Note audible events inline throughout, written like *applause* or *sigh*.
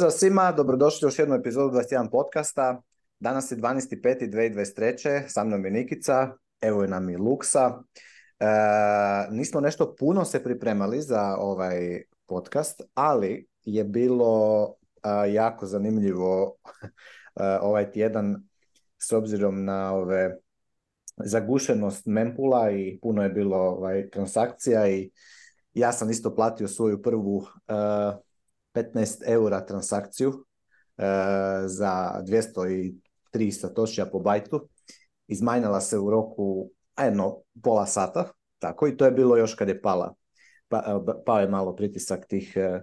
Pozdrav svima, dobrodošli u još jednom epizodu 21 podcasta. Danas je 12.5.2023. Sa mnom je Nikica, evo je nam i Luksa. E, nismo nešto puno se pripremali za ovaj podcast, ali je bilo e, jako zanimljivo e, ovaj tjedan s obzirom na ove zagušenost Mempula i puno je bilo ovaj, transakcija i ja sam isto platio svoju prvu 15 eura transakciju e, za 200 i 300 po bajtu. Izmajnala se u roku jedno pola sata, tako i to je bilo još kad je pala. Pa, e, pao je malo pritisak tih, e,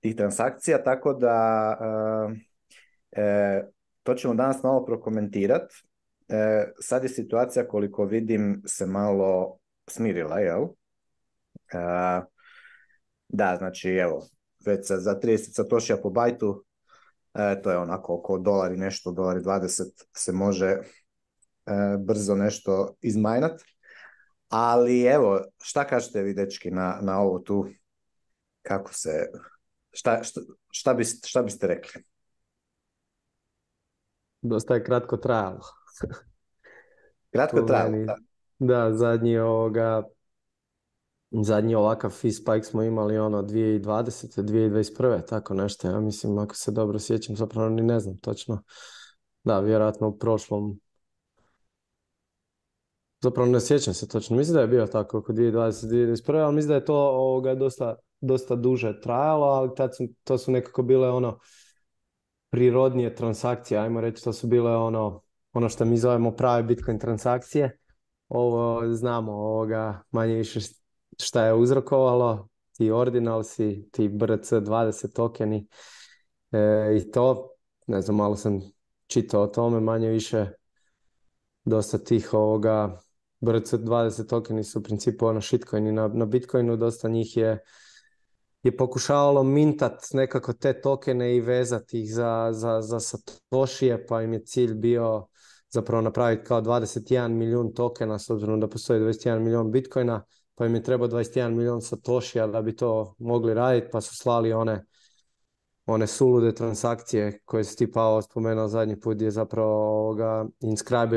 tih transakcija, tako da e, to ćemo danas malo prokomentirat E, sad je situacija koliko vidim se malo smirila, jel? da, znači evo, već za 30 satošija po bajtu, e, to je onako oko dolari nešto, dolari 20 se može e, brzo nešto izmajnat. Ali evo, šta kažete vi dečki na, na ovo tu? Kako se, šta, šta, biste, šta biste rekli? Dosta je kratko trajalo. kratko trajalo, da. Da, zadnji ovoga Zadnji ovakav fee spike smo imali ono 2020. 2021. tako nešto. Ja mislim, ako se dobro sjećam, zapravo ni ne znam točno. Da, vjerojatno u prošlom Zapravo ne sjećam se točno. Mislim da je bio tako oko 2020-2021, ali mislim da je to ovoga, dosta, dosta duže trajalo, ali tad su, to su nekako bile ono prirodnije transakcije, ajmo reći, to su bile ono, ono što mi zovemo prave Bitcoin transakcije. Ovo znamo ovoga manje više šta je uzrokovalo, ti ordinalsi, ti BRC20 tokeni e, i to, ne znam, malo sam čitao o tome, manje više dosta tih ovoga BRC20 tokeni su u principu ono na, na Bitcoinu, dosta njih je je pokušavalo mintat nekako te tokene i vezati ih za, za, za satoshije, pa im je cilj bio zapravo napraviti kao 21 milijun tokena, s obzirom da postoji 21 milijun bitcoina, pa im je trebao 21 milion satošija da bi to mogli raditi, pa su slali one one sulude transakcije koje si ti Pao spomenuo zadnji put je zapravo ovoga,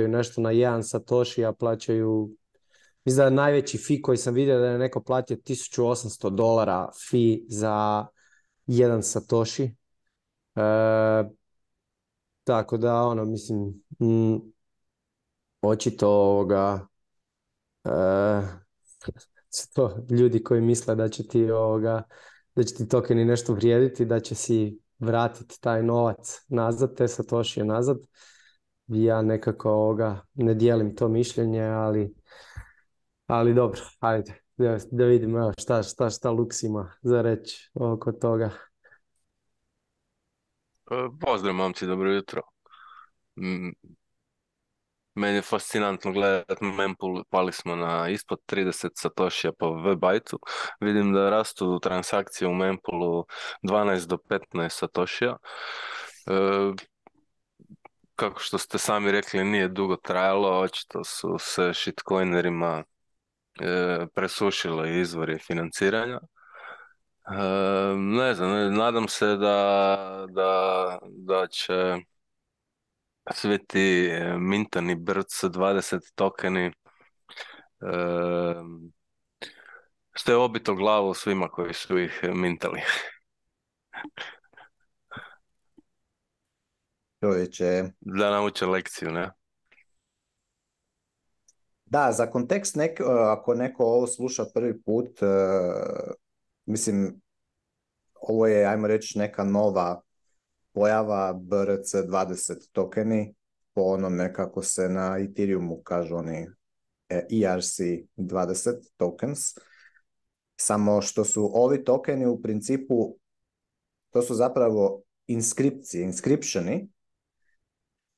nešto na jedan satoši, a plaćaju Mislim da je najveći fi koji sam vidio da je neko platio 1800 dolara fi za jedan satoshi. E, tako da, ono, mislim, m, očito ovoga, e, su to ljudi koji misle da će ti ovoga, da će ti tokeni nešto vrijediti, da će si vratiti taj novac nazad, te satoshi nazad. Ja nekako ovoga ne dijelim to mišljenje, ali, ali dobro, ajde, da, da vidimo šta, šta, šta Lux ima za reći oko toga. E, pozdrav momci, dobro jutro. Mm, meni je fascinantno gledati Mempool, pali smo na ispod 30 satošija po webajtu. Vidim da rastu transakcije u Mempoolu 12 do 15 satošija. E, kako što ste sami rekli, nije dugo trajalo, očito su se shitcoinerima e, presušile izvori financiranja. E, ne znam, nadam se da će sve ti e, mintani brc, 20 tokeni, e, što je obito glavu svima koji su ih mintali. Čovječe. Da nauče lekciju, ne? Da, za kontekst, nek, e, ako neko ovo sluša prvi put, mislim, ovo je, ajmo reći, neka nova pojava BRC20 tokeni po onome kako se na Ethereumu kažu oni ERC20 e tokens. Samo što su ovi tokeni u principu, to su zapravo inskripcije, inskripšeni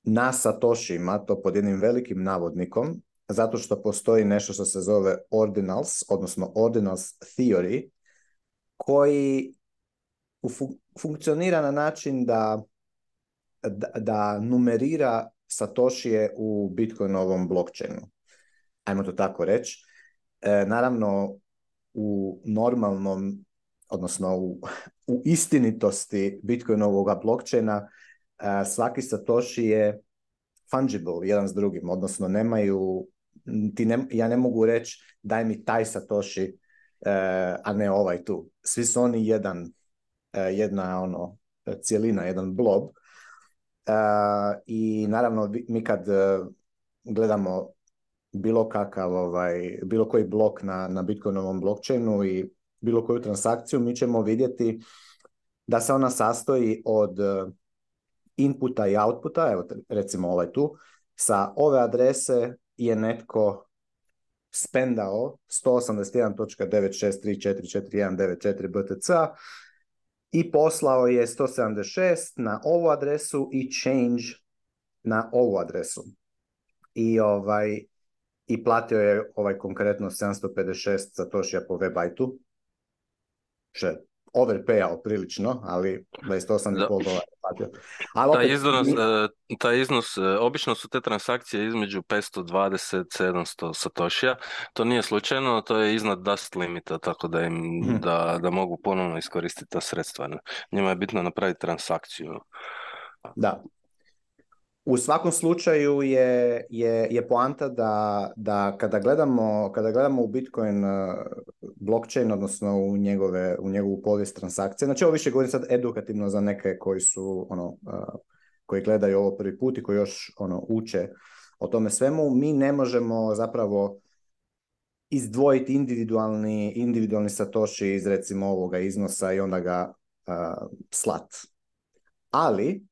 na Satoshima, to pod jednim velikim navodnikom, zato što postoji nešto što se zove ordinals, odnosno ordinals theory, koji funkcionira na način da, da, numerira satošije u Bitcoinovom blockchainu. Ajmo to tako reći. E, naravno, u normalnom, odnosno u, istinitosti Bitcoinovog blockchaina, e, svaki satoši je fungible jedan s drugim, odnosno nemaju, ti ne, ja ne mogu reći daj mi taj Satoši, e, a ne ovaj tu. Svi su oni jedan E, jedna ono cijelina, jedan blob. E, I naravno mi kad e, gledamo bilo kakav ovaj, bilo koji blok na, na Bitcoinovom blockchainu i bilo koju transakciju, mi ćemo vidjeti da se ona sastoji od inputa i outputa, evo recimo ovaj tu, sa ove adrese je netko spendao 181.96344194 BTC i poslao je 176 na ovu adresu i change na ovu adresu. I ovaj i platio je ovaj konkretno 756 je po webajtu. Še overpayao prilično, ali 28,5 dolara Ali taj, iznos, e, iznos, e, obično su te transakcije između 520-700 satošija, to nije slučajno, to je iznad dust limita, tako da, im, mhm. da, da mogu ponovno iskoristiti ta sredstva. Njima je bitno napraviti transakciju. Da, u svakom slučaju je, je, je poanta da, da kada, gledamo, kada gledamo u Bitcoin uh, blockchain, odnosno u, njegove, u njegovu povijest transakcije, znači ovo više govorim sad edukativno za neke koji su ono, uh, koji gledaju ovo prvi put i koji još ono uče o tome svemu, mi ne možemo zapravo izdvojiti individualni, individualni satoshi iz recimo ovoga iznosa i onda ga uh, slat. Ali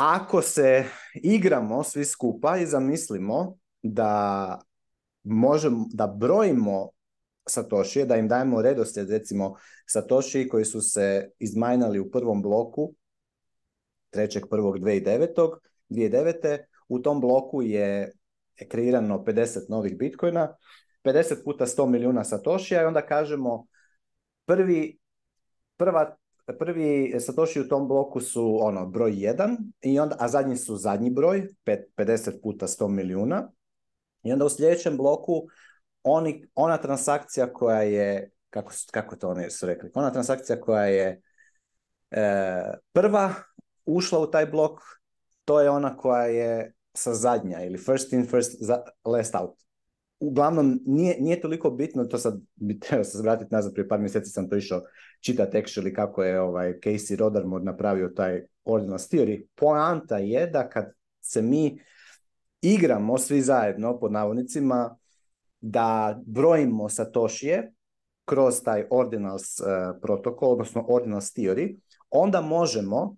ako se igramo svi skupa i zamislimo da možemo da brojimo Satošije, da im dajemo redoslijed recimo Satošiji koji su se izmajnali u prvom bloku 3.1.2009. 2009. U tom bloku je kreirano 50 novih bitcoina, 50 puta 100 milijuna Satošija i onda kažemo prvi, prva Prvi Satoshi u tom bloku su ono broj 1, i onda, a zadnji su zadnji broj, 50 puta 100 milijuna. I onda u sljedećem bloku oni, ona transakcija koja je, kako, kako to oni su rekli, ona transakcija koja je e, prva ušla u taj blok, to je ona koja je sa zadnja ili first in, first last out uglavnom nije, nije toliko bitno, to sad bi trebalo se vratiti nazad, prije par mjeseci sam to išao čitati actually kako je ovaj Casey Rodarmore napravio taj Ordinals Theory. Poanta je da kad se mi igramo svi zajedno pod navodnicima da brojimo satošije kroz taj Ordinals uh, protokol, odnosno Ordinals Theory, onda možemo,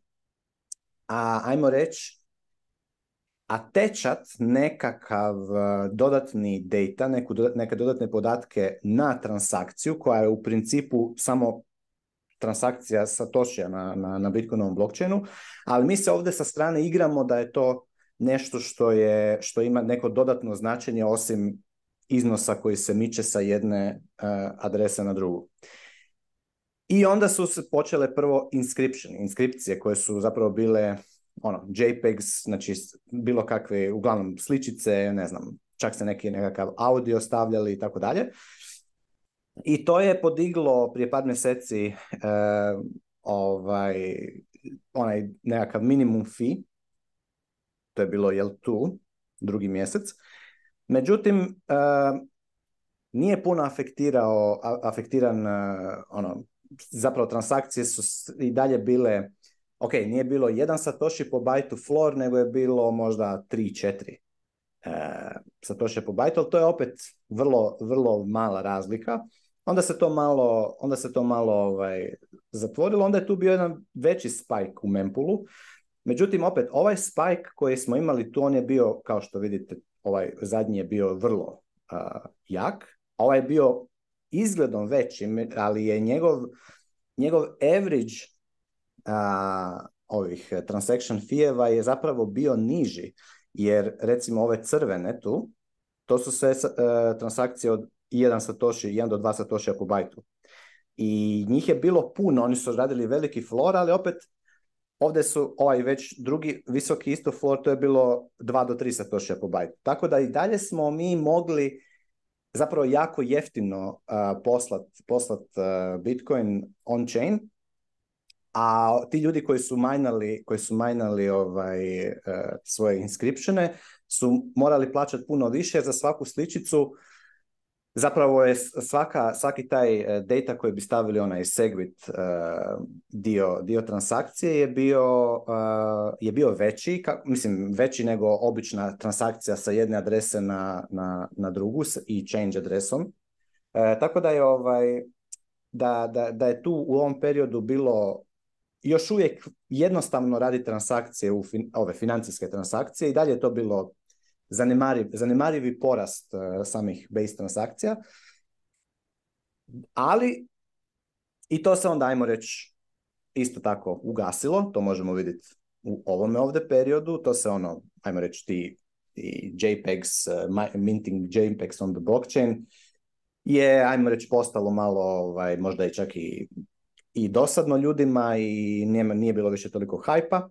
a ajmo reći, a tečat nekakav e, dodatni data, neku, neke dodatne podatke na transakciju koja je u principu samo transakcija sa na, na, na Bitcoinovom blockchainu, ali mi se ovdje sa strane igramo da je to nešto što, je, što ima neko dodatno značenje osim iznosa koji se miče sa jedne e, adrese na drugu. I onda su se počele prvo inscription, inskripcije koje su zapravo bile ono, JPEGs, znači bilo kakve, uglavnom sličice, ne znam, čak se neki nekakav audio stavljali i tako dalje. I to je podiglo prije par mjeseci e, ovaj, onaj nekakav minimum fee, to je bilo jel tu, drugi mjesec. Međutim, e, nije puno afektirao, afektiran, e, ono, zapravo transakcije su i dalje bile ok, nije bilo jedan satoshi po bajtu floor, nego je bilo možda 3-4 e, eh, satoshi po bajtu, ali to je opet vrlo, vrlo mala razlika. Onda se to malo, onda se to malo ovaj, zatvorilo, onda je tu bio jedan veći spike u Mempulu. Međutim, opet, ovaj spike koji smo imali tu, on je bio, kao što vidite, ovaj zadnji je bio vrlo eh, jak, ovaj je bio izgledom veći, ali je njegov, njegov average a, ovih e, transaction fijeva je zapravo bio niži, jer recimo ove crvene tu, to su sve e, transakcije od 1 satoshi, 1 do 2 satoshi po bajtu. I njih je bilo puno, oni su radili veliki flor, ali opet ovdje su ovaj već drugi visoki isto flor, to je bilo 2 do 3 satoshi po bajtu. Tako da i dalje smo mi mogli zapravo jako jeftino uh, poslat, e, Bitcoin on-chain a ti ljudi koji su majnali, koji su majnali ovaj, eh, svoje inscriptione su morali plaćati puno više za svaku sličicu. Zapravo je svaka, svaki taj eh, data koji bi stavili onaj Segwit eh, dio, dio transakcije je bio, je bio veći, mislim veći nego obična transakcija sa jedne adrese na, na, na drugu s, i change adresom. tako da je ovaj, da, da, da, je tu u ovom periodu bilo još uvijek jednostavno radi transakcije, u ove financijske transakcije i dalje je to bilo zanemariv, zanemarivi porast e, samih base transakcija. Ali i to se onda, ajmo reći, isto tako ugasilo, to možemo vidjeti u ovome ovdje periodu, to se ono, ajmo reći, ti, JPEGs, e, minting JPEGs on the blockchain, je, ajmo reći, postalo malo, ovaj, možda i čak i i dosadno ljudima i nije, nije bilo više toliko hajpa.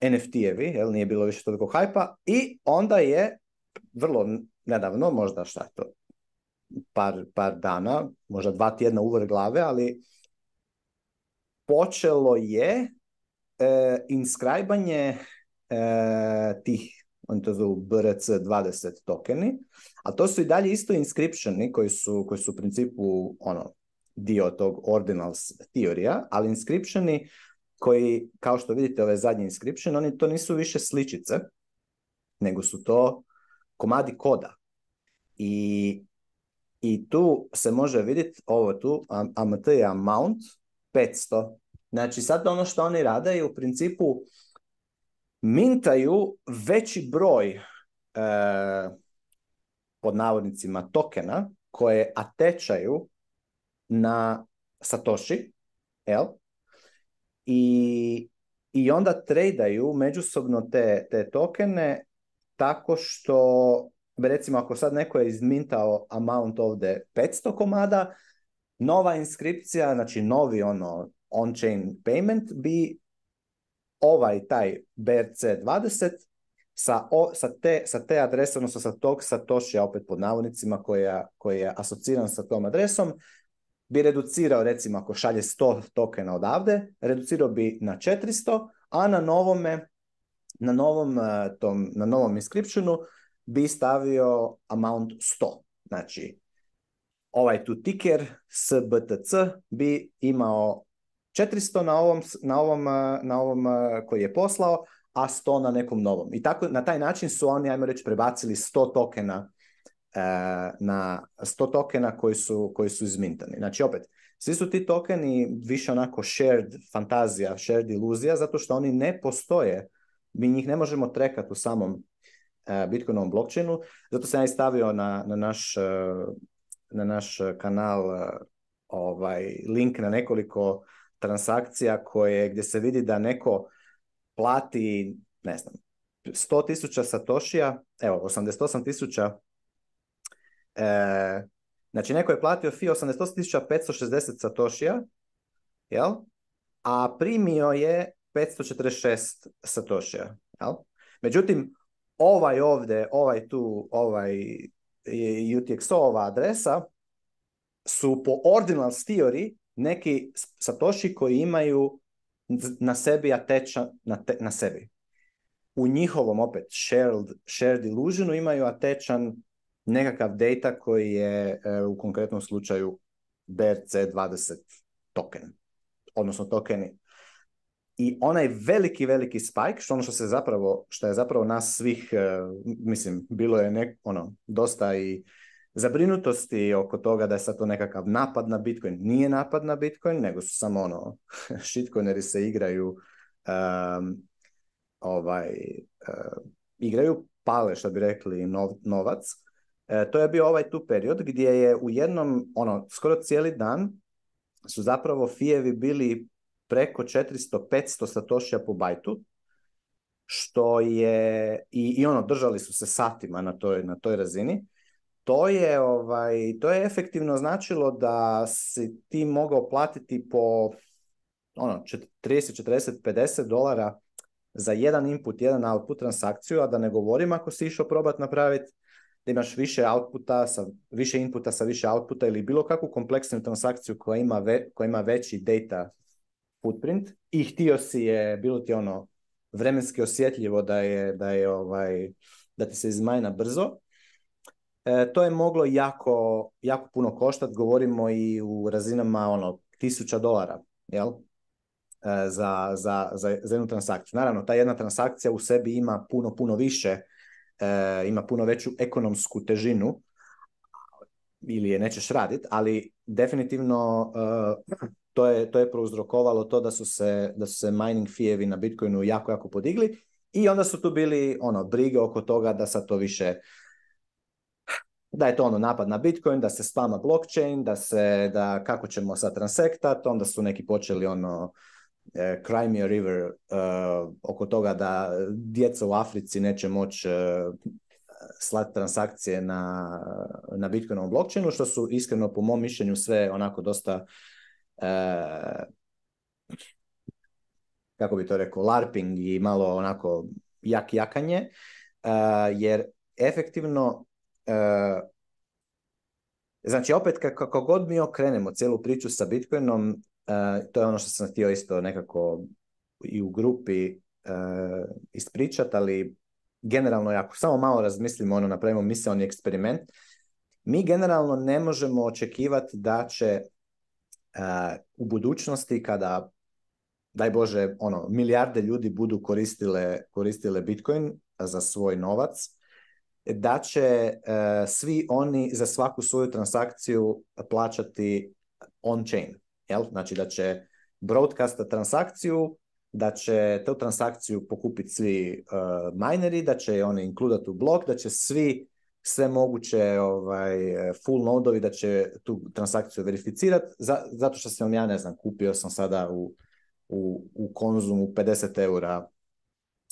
NFT-evi, jel, nije bilo više toliko hajpa. I onda je vrlo nedavno, možda šta to, par, par dana, možda dva tjedna uvr glave, ali počelo je e, inskrajbanje e, tih, oni to zovu BRC20 tokeni, a to su i dalje isto inscriptioni koji su, koji su u principu ono, dio tog ordinals teorija, ali inscriptioni koji, kao što vidite ove zadnje inscription, oni to nisu više sličice, nego su to komadi koda. I, i tu se može vidjeti ovo tu, amt je amount 500. Znači sad ono što oni rade je u principu mintaju veći broj e, pod navodnicima tokena koje atečaju na Satoshi, jel? I, i onda tradaju međusobno te, te tokene tako što recimo ako sad neko je izmintao amount ovde 500 komada, nova inskripcija, znači novi ono on-chain payment bi ovaj taj BRC20 sa, sa, te, sa te adrese, odnosno sa tog Satoshi, opet pod navodnicima koja, koji je asociran sa tom adresom, bi reducirao recimo ako šalje 100 tokena odavde, reducirao bi na 400, a na novome na novom, e, tom, na novom inscriptionu bi stavio amount 100. Znači, ovaj tu ticker s BTC bi imao 400 na ovom, na ovom, e, na ovom e, koji je poslao, a 100 na nekom novom. I tako na taj način su oni, ajmo reći, prebacili 100 tokena E, na 100 tokena koji su, koji su izmintani. Znači opet, svi su ti tokeni više onako shared fantazija, shared iluzija, zato što oni ne postoje. Mi njih ne možemo trekati u samom e, Bitcoinovom blockchainu, zato sam ja i stavio na, na, naš, e, na naš kanal ovaj link na nekoliko transakcija koje gdje se vidi da neko plati, ne znam, 100.000 tisuća satošija, evo, 88.000 E, znači, neko je platio fee 88.560 satošija, jel? A primio je 546 satošija. jel? Međutim, ovaj ovdje, ovaj tu, ovaj UTXO-ova adresa su po ordinals theory neki satoši koji imaju na sebi, atečan... na, na sebi. U njihovom opet shared, shared illusionu imaju atečan nekakav data koji je e, u konkretnom slučaju BRC20 token, odnosno tokeni. I onaj veliki, veliki spike, što ono što se zapravo, što je zapravo nas svih, e, mislim, bilo je nek, ono, dosta i zabrinutosti oko toga da je sad to nekakav napad na Bitcoin. Nije napad na Bitcoin, nego su samo ono, *laughs* shitcoineri se igraju ovaj, e, igraju pale, što bi rekli, novac. E, to je bio ovaj tu period gdje je u jednom, ono, skoro cijeli dan su zapravo fijevi bili preko 400-500 satošija po bajtu, što je, i, i ono, držali su se satima na toj, na toj razini. To je, ovaj, to je efektivno značilo da si ti mogao platiti po ono, 30, 40, 50 dolara za jedan input, jedan output transakciju, a da ne govorim ako si išao probat napraviti da imaš više outputa, sa, više inputa sa više outputa ili bilo kakvu kompleksnu transakciju koja ima, koja ima veći data footprint i htio si je, bilo ti ono vremenski osjetljivo da je, da je ovaj, da ti se izmajna brzo, e, to je moglo jako, jako puno koštat, govorimo i u razinama ono tisuća dolara, jel? E, za, za, za, za jednu transakciju. Naravno, ta jedna transakcija u sebi ima puno, puno više e, ima puno veću ekonomsku težinu ili je nećeš radit, ali definitivno eh, to, je, to je prouzrokovalo to da su se, da su se mining fijevi na Bitcoinu jako, jako podigli i onda su tu bili ono brige oko toga da sad to više da je to ono napad na Bitcoin, da se spama blockchain, da se, da kako ćemo sad transektat, onda su neki počeli ono E, Crimea River e, oko toga da djeca u Africi neće moći e, slati transakcije na, na Bitcoinovom blockchainu, što su iskreno po mom mišljenju sve onako dosta kako bi to rekao, larping i malo onako jak jakanje, jer efektivno Znači, opet kako god mi okrenemo cijelu priču sa Bitcoinom, Eh, to je ono što sam htio isto nekako i u grupi uh, ispričat, ali generalno ako samo malo razmislimo, ono, napravimo misleni eksperiment. Mi generalno ne možemo očekivati da će eh, u budućnosti kada daj Bože, ono, milijarde ljudi budu koristile, koristile Bitcoin za svoj novac, da će svi oni za svaku svoju transakciju plaćati on-chain. Jel? Znači da će broadcasta transakciju, da će tu transakciju pokupiti svi uh, mineri, da će oni inkludati u blok, da će svi sve moguće ovaj, full nodovi da će tu transakciju verificirati, zato što sam ja ne znam, kupio sam sada u, u, u konzumu 50 eura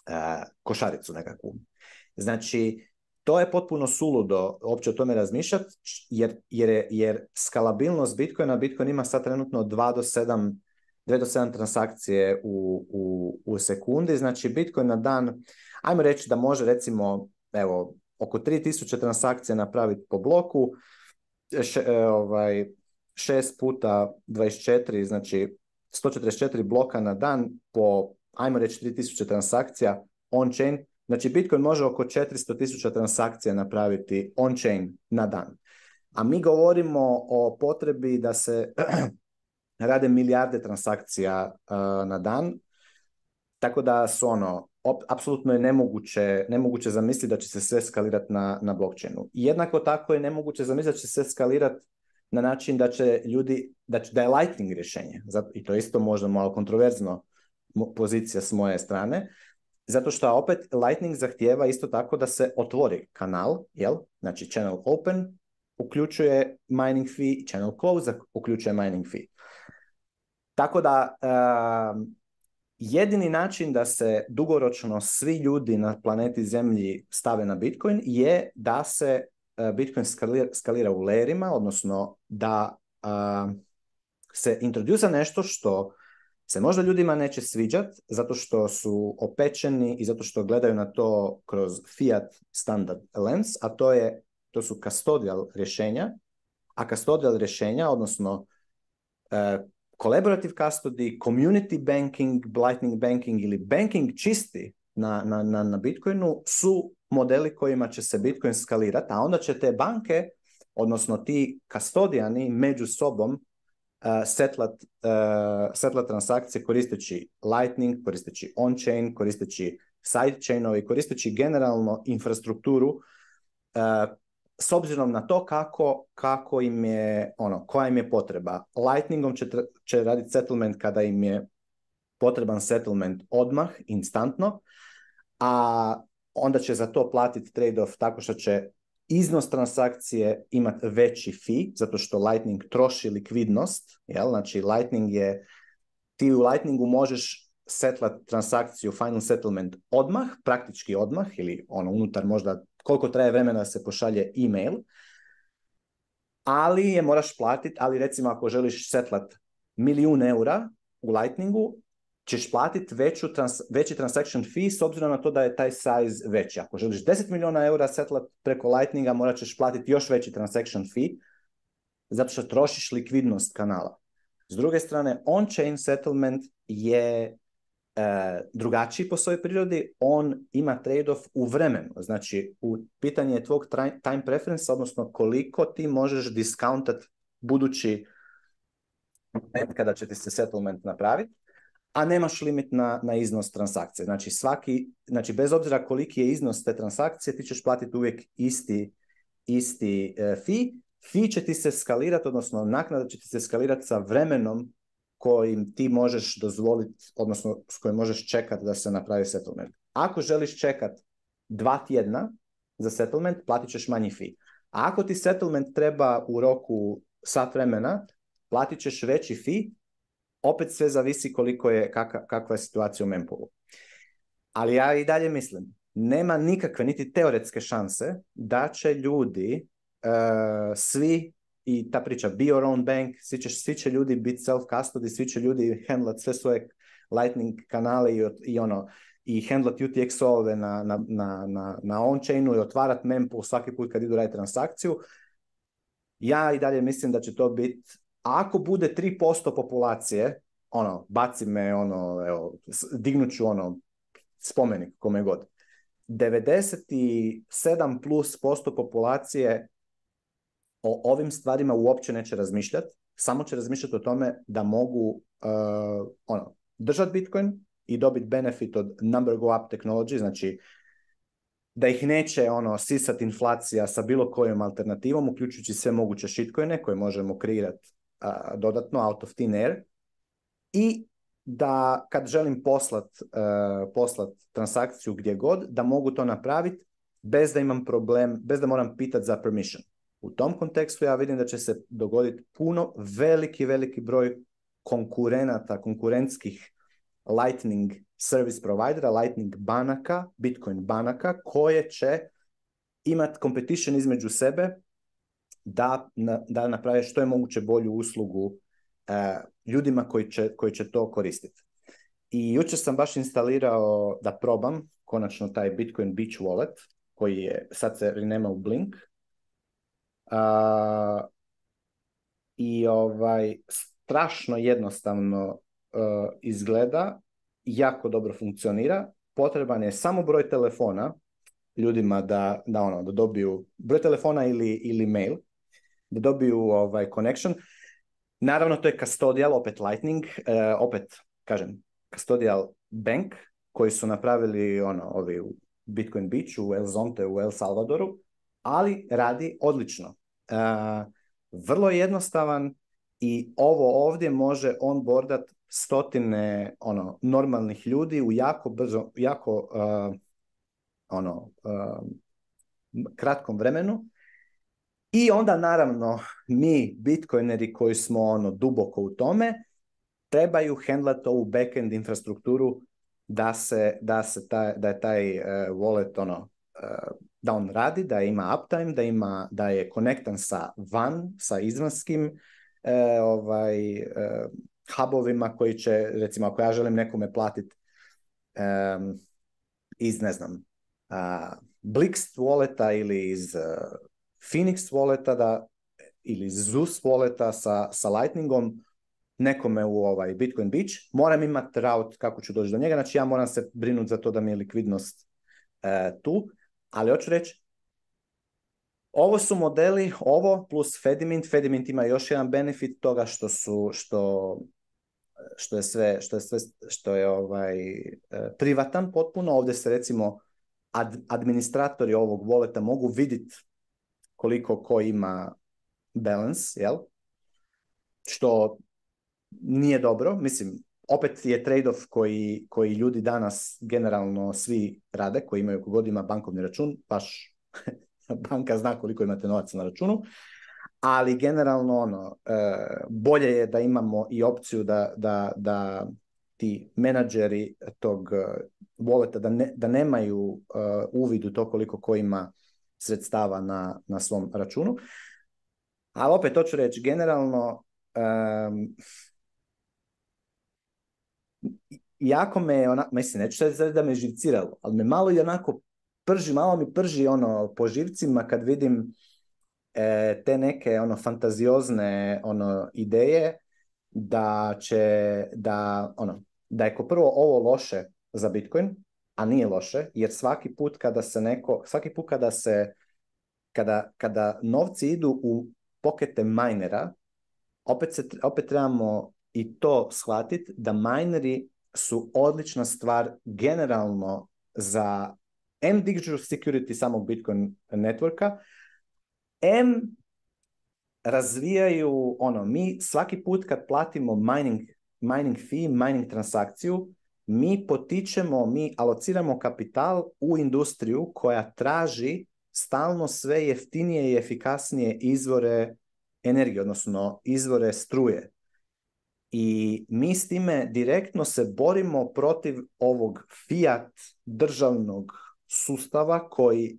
eh, košaricu nekakvu. Znači, to je potpuno suludo uopće o tome razmišljati, jer, jer, jer skalabilnost Bitcoina, Bitcoin ima sad trenutno 2 do 7 do 7 transakcije u, u, u sekundi, znači Bitcoin na dan, ajmo reći da može recimo evo, oko 3000 transakcija napraviti po bloku, e, ovaj, 6 puta 24, znači 144 bloka na dan po, ajmo reći, 3000 transakcija on-chain, Znači Bitcoin može oko 400 tisuća transakcija napraviti on-chain na dan. A mi govorimo o potrebi da se *clears throat* rade milijarde transakcija eh, na dan, tako da su ono, apsolutno je nemoguće, nemoguće zamisliti da će se sve skalirati na, na blockchainu. Jednako tako je nemoguće zamisliti da će se skalirati na način da će ljudi, da, će, da je Lightning rješenje, i to isto možda malo kontroverzno pozicija s moje strane, zato što opet Lightning zahtijeva isto tako da se otvori kanal, jel? Znači channel open uključuje mining fee, channel close uključuje mining fee. Tako da ehm, jedini način da se dugoročno svi ljudi na planeti Zemlji stave na Bitcoin je da se e, Bitcoin skalira, u lerima, odnosno da ehm, se introduza nešto što se možda ljudima neće sviđat zato što su opečeni i zato što gledaju na to kroz fiat standard lens, a to, je, to su custodial rješenja, a custodial rješenja, odnosno e, collaborative custody, community banking, lightning banking ili banking čisti na, na, na, na Bitcoinu su modeli kojima će se Bitcoin skalirati, a onda će te banke, odnosno ti kastodijani među sobom E, setlat, e, setlat transakcije koristeći Lightning, koristeći on-chain, koristeći sidechainove, koristeći generalno infrastrukturu e, s obzirom na to kako, kako im je, ono, koja im je potreba. Lightningom će, će raditi settlement kada im je potreban settlement odmah, instantno, a onda će za to platiti trade-off tako što će iznos transakcije ima veći fee, zato što Lightning troši likvidnost, jel? znači Lightning je, ti u Lightningu možeš setlat transakciju final settlement odmah, praktički odmah ili ono unutar možda koliko traje vremena da se pošalje email, ali je moraš platiti, ali recimo ako želiš setlat milijun eura u Lightningu, ćeš platiti trans, veći transaction fee s obzirom na to da je taj size veći. Ako želiš 10 milijuna eura setlat preko Lightninga, morat ćeš platiti još veći transaction fee zato što trošiš likvidnost kanala. S druge strane, on-chain settlement je e, drugačiji po svojoj prirodi, on ima trade-off u vremenu. Znači, u pitanje je tvog time preference, odnosno koliko ti možeš discountat budući kada će ti se settlement napraviti a nemaš limit na, na iznos transakcije. Znači, svaki, znači, bez obzira koliki je iznos te transakcije, ti ćeš platiti uvijek isti, isti e, fee. Fee će ti se skalirati, odnosno naknada će ti se skalirati sa vremenom kojim ti možeš dozvoliti, odnosno s kojim možeš čekati da se napravi settlement. Ako želiš čekati dva tjedna za settlement, platit ćeš manji fee. A ako ti settlement treba u roku sat vremena, platit ćeš veći fee opet sve zavisi koliko je, kaka, kakva je situacija u Mempolu. Ali ja i dalje mislim, nema nikakve niti teoretske šanse da će ljudi e, svi i ta priča be your own bank, svi će, svi će ljudi biti self custody, svi će ljudi handlat sve svoje lightning kanale i, i ono i handlat UTXO-ove na, na, na, na, on-chainu i otvarat mempool svaki put kad idu raditi transakciju. Ja i dalje mislim da će to biti ako bude 3% populacije, ono, baci me, ono, evo, dignut ću, ono, spomenik kome god. 97 plus posto populacije o ovim stvarima uopće neće razmišljati, samo će razmišljati o tome da mogu eh, ono, držati Bitcoin i dobiti benefit od number go up technology, znači da ih neće ono sisati inflacija sa bilo kojom alternativom, uključujući sve moguće shitcoine koje možemo kreirati dodatno out of thin air i da kad želim poslat, e, poslat transakciju gdje god, da mogu to napraviti bez da imam problem, bez da moram pitati za permission. U tom kontekstu ja vidim da će se dogoditi puno veliki, veliki broj konkurenata, konkurentskih Lightning service providera, Lightning banaka, Bitcoin banaka, koje će imati competition između sebe da, da naprave što je moguće bolju uslugu e, ljudima koji će, koji će to koristiti. I jučer sam baš instalirao da probam konačno taj Bitcoin Beach Wallet koji je, sad se renema u Blink. I ovaj, strašno jednostavno e, izgleda, jako dobro funkcionira. Potreban je samo broj telefona ljudima da, da, ono, da dobiju broj telefona ili, ili mail da dobiju ovaj connection. Naravno, to je custodial, opet Lightning, e, opet, kažem, custodial bank koji su napravili ono, ovi u Bitcoin Beach, u El Zonte, u El Salvadoru, ali radi odlično. E, vrlo jednostavan i ovo ovdje može onboardat stotine ono normalnih ljudi u jako brzo, jako e, ono kratkom vremenu i onda naravno mi bitcoineri koji smo ono duboko u tome trebaju hendlati ovu backend infrastrukturu da se, da se da je taj uh, wallet ono e, da on radi, da ima uptime, da ima da je konektan sa van, sa izvanskim e, ovaj, hubovima koji će, recimo ako ja želim nekome platiti iz, ne znam, a, Blixt walleta ili iz Phoenix Walleta da, ili ZUS Walleta sa, sa Lightningom nekome u ovaj Bitcoin Beach, moram imati route kako ću doći do njega, znači ja moram se brinuti za to da mi je likvidnost e, tu, ali hoću reći, ovo su modeli, ovo plus Fedimint, Fedimint ima još jedan benefit toga što su, što, što je sve, što je sve, što je ovaj, e, privatan potpuno, ovdje se recimo administratori ovog voleta mogu vidjeti koliko ko ima balance, jel? Što nije dobro, mislim, opet je trade-off koji, koji ljudi danas generalno svi rade, koji imaju kogod ima bankovni račun, baš *laughs* banka zna koliko imate novaca na računu, ali generalno ono, e, bolje je da imamo i opciju da, da, da ti menadžeri tog voleta e, da, ne, da nemaju e, uvid u to koliko ko ima sredstava na, na svom računu. Ali opet, to ću reći, generalno, jako me, ona, mislim, neću reći da me živciralo, ali me malo i onako prži, malo mi prži ono po živcima kad vidim e, te neke ono fantaziozne ono ideje da će, da ono, da je ko prvo ovo loše za Bitcoin, a nije mhm. loše, jer svaki put kada se neko, svaki put kada se, kada, kada novci idu u pokete minera, opet, se, opet trebamo i to shvatiti da mineri su odlična stvar generalno za M digital security samog Bitcoin networka, M razvijaju ono, mi svaki put kad platimo mining, mining fee, mining transakciju, mi potičemo, mi alociramo kapital u industriju koja traži stalno sve jeftinije i efikasnije izvore energije, odnosno izvore struje. I mi s time direktno se borimo protiv ovog fiat državnog sustava koji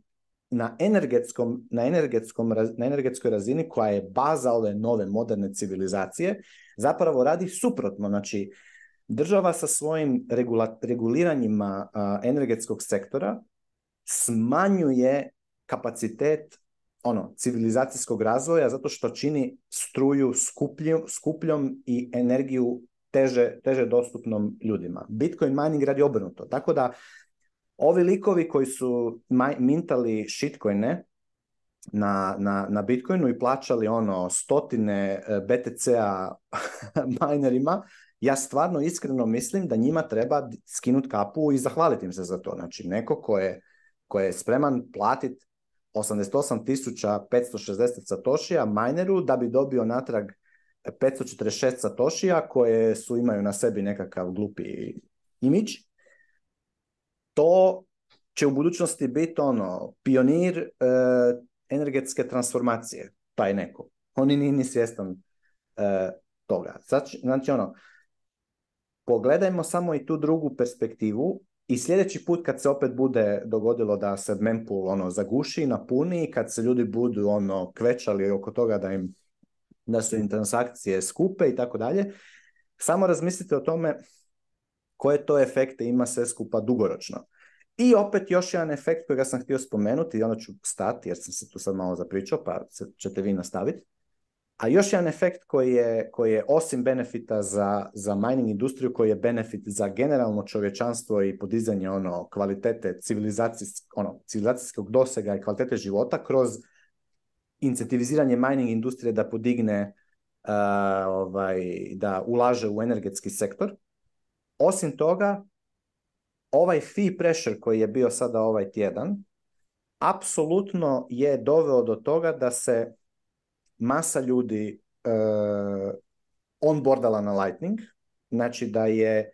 na, energetskom, na, energetskom, na energetskoj razini koja je baza ove nove moderne civilizacije zapravo radi suprotno. Znači, država sa svojim reguliranjima energetskog sektora smanjuje kapacitet ono civilizacijskog razvoja zato što čini struju skupljom, i energiju teže, teže dostupnom ljudima. Bitcoin mining radi obrnuto. Tako da ovi likovi koji su mintali shitcoine na, na, na Bitcoinu i plaćali ono stotine e, BTC-a *laughs* minerima, ja stvarno iskreno mislim da njima treba skinut kapu i zahvaliti im se za to. Znači, neko ko je, spreman platiti 88.560 satošija mineru da bi dobio natrag 546 satošija koje su imaju na sebi nekakav glupi imidž. To će u budućnosti biti ono pionir eh, energetske transformacije, taj neko. Oni nije ni svjestan eh, toga. Znači, znači ono, pogledajmo samo i tu drugu perspektivu i sljedeći put kad se opet bude dogodilo da se mempool ono zaguši i napuni kad se ljudi budu ono kvečali oko toga da im da su im transakcije skupe i tako dalje, samo razmislite o tome koje to efekte ima sve skupa dugoročno. I opet još jedan efekt kojega sam htio spomenuti i onda ću stati jer sam se tu sad malo zapričao pa ćete vi nastaviti a još jedan efekt koji je, koji je osim benefita za, za mining industriju, koji je benefit za generalno čovječanstvo i podizanje ono kvalitete civilizacijsk, ono, civilizacijskog dosega i kvalitete života kroz incentiviziranje mining industrije da podigne, ovaj, da ulaže u energetski sektor. Osim toga, ovaj fee pressure koji je bio sada ovaj tjedan, apsolutno je doveo do toga da se masa ljudi uh, onboardala na Lightning, znači da je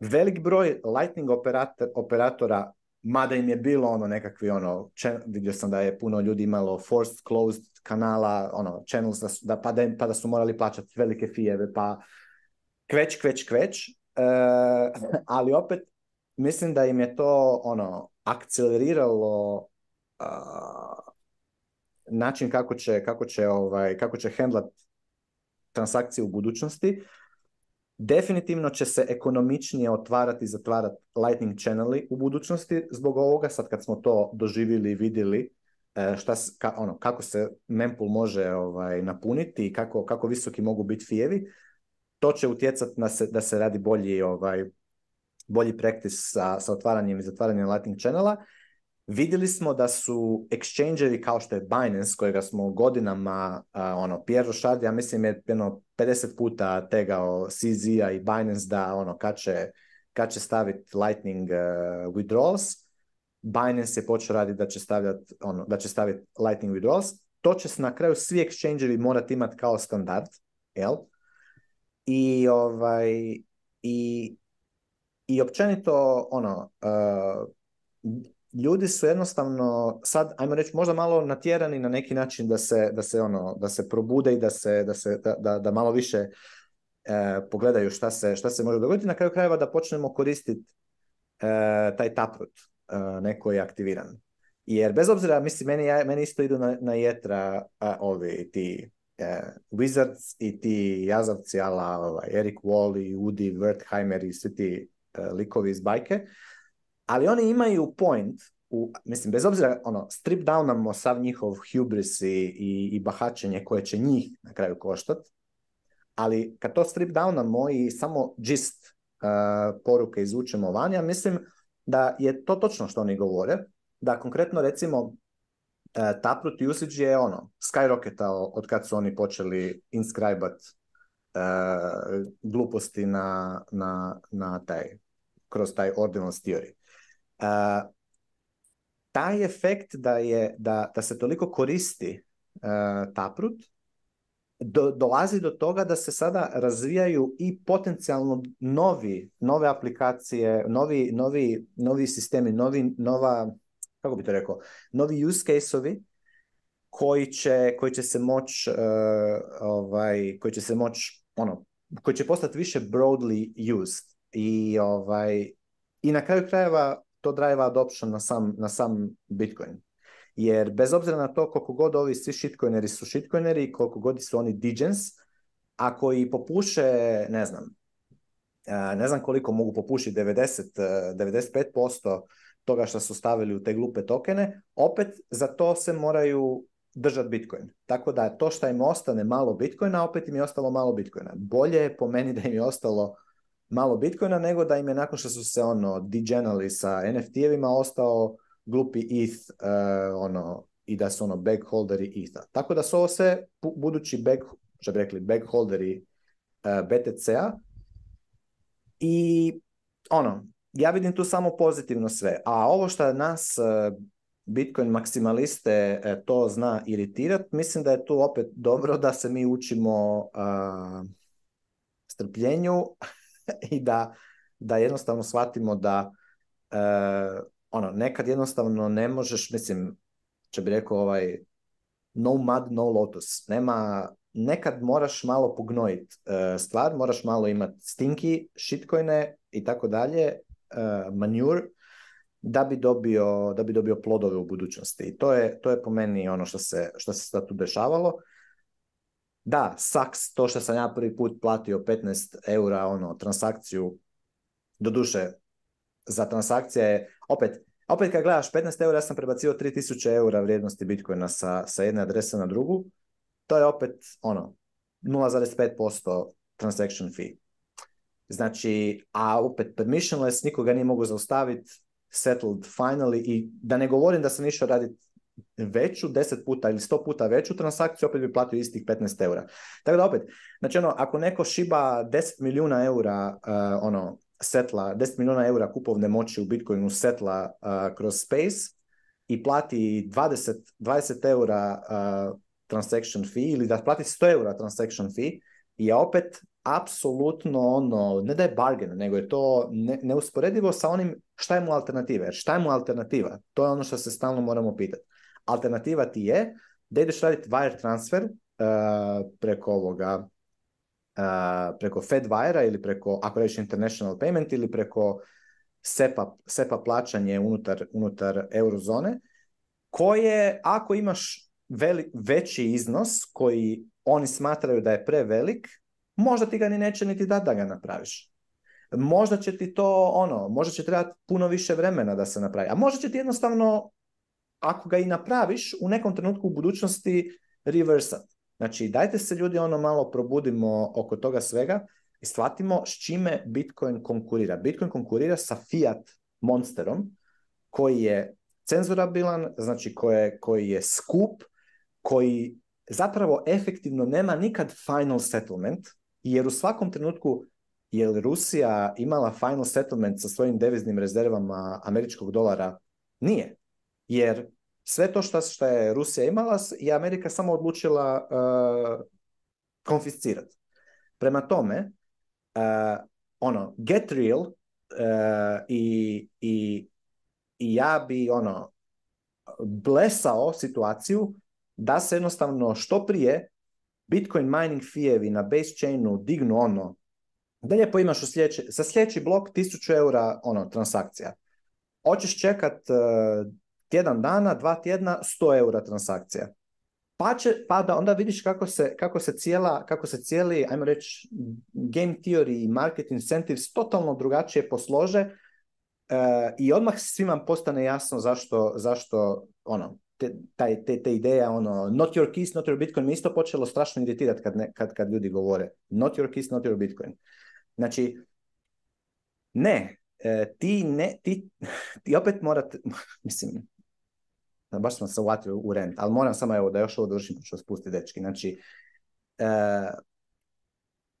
velik broj Lightning operator, operatora, mada im je bilo ono nekakvi ono, vidio sam da je puno ljudi imalo forced closed kanala, ono, channels, da, pa, pa, da, su morali plaćati velike fijeve, pa kveć, kveć, kveć, e, *laughs* ali opet mislim da im je to ono, akceleriralo način kako će, kako će, ovaj, kako će handlat transakcije u budućnosti. Definitivno će se ekonomičnije otvarati i zatvarati lightning channeli u budućnosti zbog ovoga, sad kad smo to doživjeli i vidjeli, e, šta, ono, kako se mempool može ovaj, napuniti i kako, kako visoki mogu biti fijevi, to će utjecati na se, da se radi bolji, ovaj, bolji praktis sa, sa otvaranjem i zatvaranjem lightning channela vidjeli smo da su exchangeri kao što je Binance, kojega smo godinama, uh, ono, Pierre Rochard, ja mislim, je jedno 50 puta tegao cz i Binance da, ono, kad će, staviti Lightning uh, withdrawals, Binance je počeo raditi da će stavljati ono, da će staviti Lightning withdrawals, to će se na kraju svi exchangeri morati imati kao standard, jel? I ovaj i i općenito ono e, ljudi su jednostavno sad, ajmo reći, možda malo natjerani na neki način da se, da se, ono, da se probude i da se, da, se, da, da malo više e, pogledaju šta se, šta se može dogoditi. Na kraju krajeva da počnemo koristiti e, taj taprut e, neko je aktiviran. Jer bez obzira, mislim, meni, ja, meni isto idu na, na jetra ovi ti e, Wizards i ti jazavci ala ovaj, Eric Wall i Udi Wertheimer i svi ti e, likovi iz bajke ali oni imaju point, u, mislim, bez obzira, ono, strip downamo sav njihov hubris i, i, bahačenje koje će njih na kraju koštat, ali kad to strip downamo i samo gist uh, poruke izvučemo vanja, mislim da je to točno što oni govore, da konkretno recimo uh, Taproot usage je ono, skyrocketao od kad su oni počeli inscribat uh, gluposti na, na, na taj, kroz taj ordinal theory taj efekt da, je, da, da se toliko koristi uh, taprut, do, dolazi do toga da se sada razvijaju i potencijalno novi, nove aplikacije, novi, novi, novi sistemi, novi, nova, kako bi to rekao, novi use case-ovi koji će, koji će se moć ovaj, koji će se moć ono, koji će postati više broadly used i ovaj i na kraju krajeva to drive adoption na sam, na sam Bitcoin. Jer bez obzira na to koliko god ovi svi shitcoineri su shitcoineri i koliko god su oni digens, ako i popuše, ne znam, e, ne znam koliko mogu popušiti 90, 95% e, toga što su stavili u te glupe tokene, opet za to se moraju držati Bitcoin. Tako da to što im ostane malo Bitcoina, opet im je ostalo malo Bitcoina. Bolje je po meni da im je ostalo malo Bitcoina, nego da im je nakon što su se ono degenali sa NFT-evima ostao glupi ETH eh, ono, i da su ono backholderi ETH-a. Tako da su ovo sve budući back, što rekli, backholderi eh, BTC-a i ono, ja vidim tu samo pozitivno sve. A ovo što nas eh, Bitcoin maksimaliste to zna iritirati, mislim da je tu opet dobro da se mi učimo strpljenju *laughs* i da, da jednostavno shvatimo da e, ono, nekad jednostavno ne možeš, mislim, će bi rekao ovaj no mud, no lotus. Nema, nekad moraš malo pognojit e, stvar, moraš malo imat stinki, shitcoine i tako dalje, e, manjur, da bi dobio, da bi dobio plodove u budućnosti. I to je, to je po meni ono što se, što se sad tu dešavalo da, saks, to što sam ja prvi put platio 15 eura ono, transakciju, doduše, za transakcije opet, opet kad gledaš 15 eura, ja sam prebacio 3000 eura vrijednosti Bitcoina sa, sa jedne adrese na drugu, to je opet ono, 0,5% transaction fee. Znači, a opet permissionless, nikoga nije mogu zaustaviti, settled finally i da ne govorim da sam išao raditi veću, 10 puta ili 100 puta veću transakciju, opet bi platio istih 15 eura. Tako da opet, znači ono, ako neko šiba 10 milijuna eura, eh, ono, setla, 10 milijuna eura kupovne moći u Bitcoinu setla uh, kroz Space i plati 20, 20 eura uh, transaction fee ili da plati 100 eura transaction fee, je opet apsolutno ono, ne da je bargain, nego je to ne, neusporedivo sa onim šta je mu alternativa. Jer šta je mu alternativa? To je ono što se stalno moramo pitati. Alternativa ti je da ideš raditi wire transfer uh, preko ovoga uh, preko Fedwire ili preko, ako radiš international payment ili preko SEPA, SEPA plaćanje unutar, unutar eurozone, koje ako imaš veli, veći iznos koji oni smatraju da je prevelik, možda ti ga ni neće niti da da ga napraviš. Možda će ti to ono, možda će trebati puno više vremena da se napravi, a možda će ti jednostavno ako ga i napraviš, u nekom trenutku u budućnosti reversat. Znači, dajte se ljudi ono malo probudimo oko toga svega i shvatimo s čime Bitcoin konkurira. Bitcoin konkurira sa fiat monsterom koji je cenzurabilan, znači koji je skup, koji zapravo efektivno nema nikad final settlement, jer u svakom trenutku je Rusija imala final settlement sa svojim deviznim rezervama američkog dolara? Nije. Jer sve to što je Rusija imala je Amerika samo odlučila uh, e, konfiscirati. Prema tome, uh, ono, get real uh, i, i, i ja bi ono blesao situaciju da se jednostavno što prije Bitcoin mining fijevi na base chainu dignu ono da lijepo imaš u za sljedeći blok 1000 eura ono, transakcija. Hoćeš čekat uh, tjedan dana, dva tjedna, 100 eura transakcija. Pa, će, pa da onda vidiš kako se, kako se, cijela, kako se cijeli, ajmo reći, game theory i market incentives totalno drugačije poslože e, i odmah svima postane jasno zašto, zašto ono, te, taj, te, te ideja, ono, not your keys, not your bitcoin, mi isto počelo strašno iritirati kad, kad, kad ljudi govore not your keys, not your bitcoin. Znači, ne, e, ti ne, ti, *laughs* opet morate, *laughs* mislim, baš sam se uvatio u rent, ali moram samo evo da još ovo dovršim, pa ću pustiti dečki. Znači, e,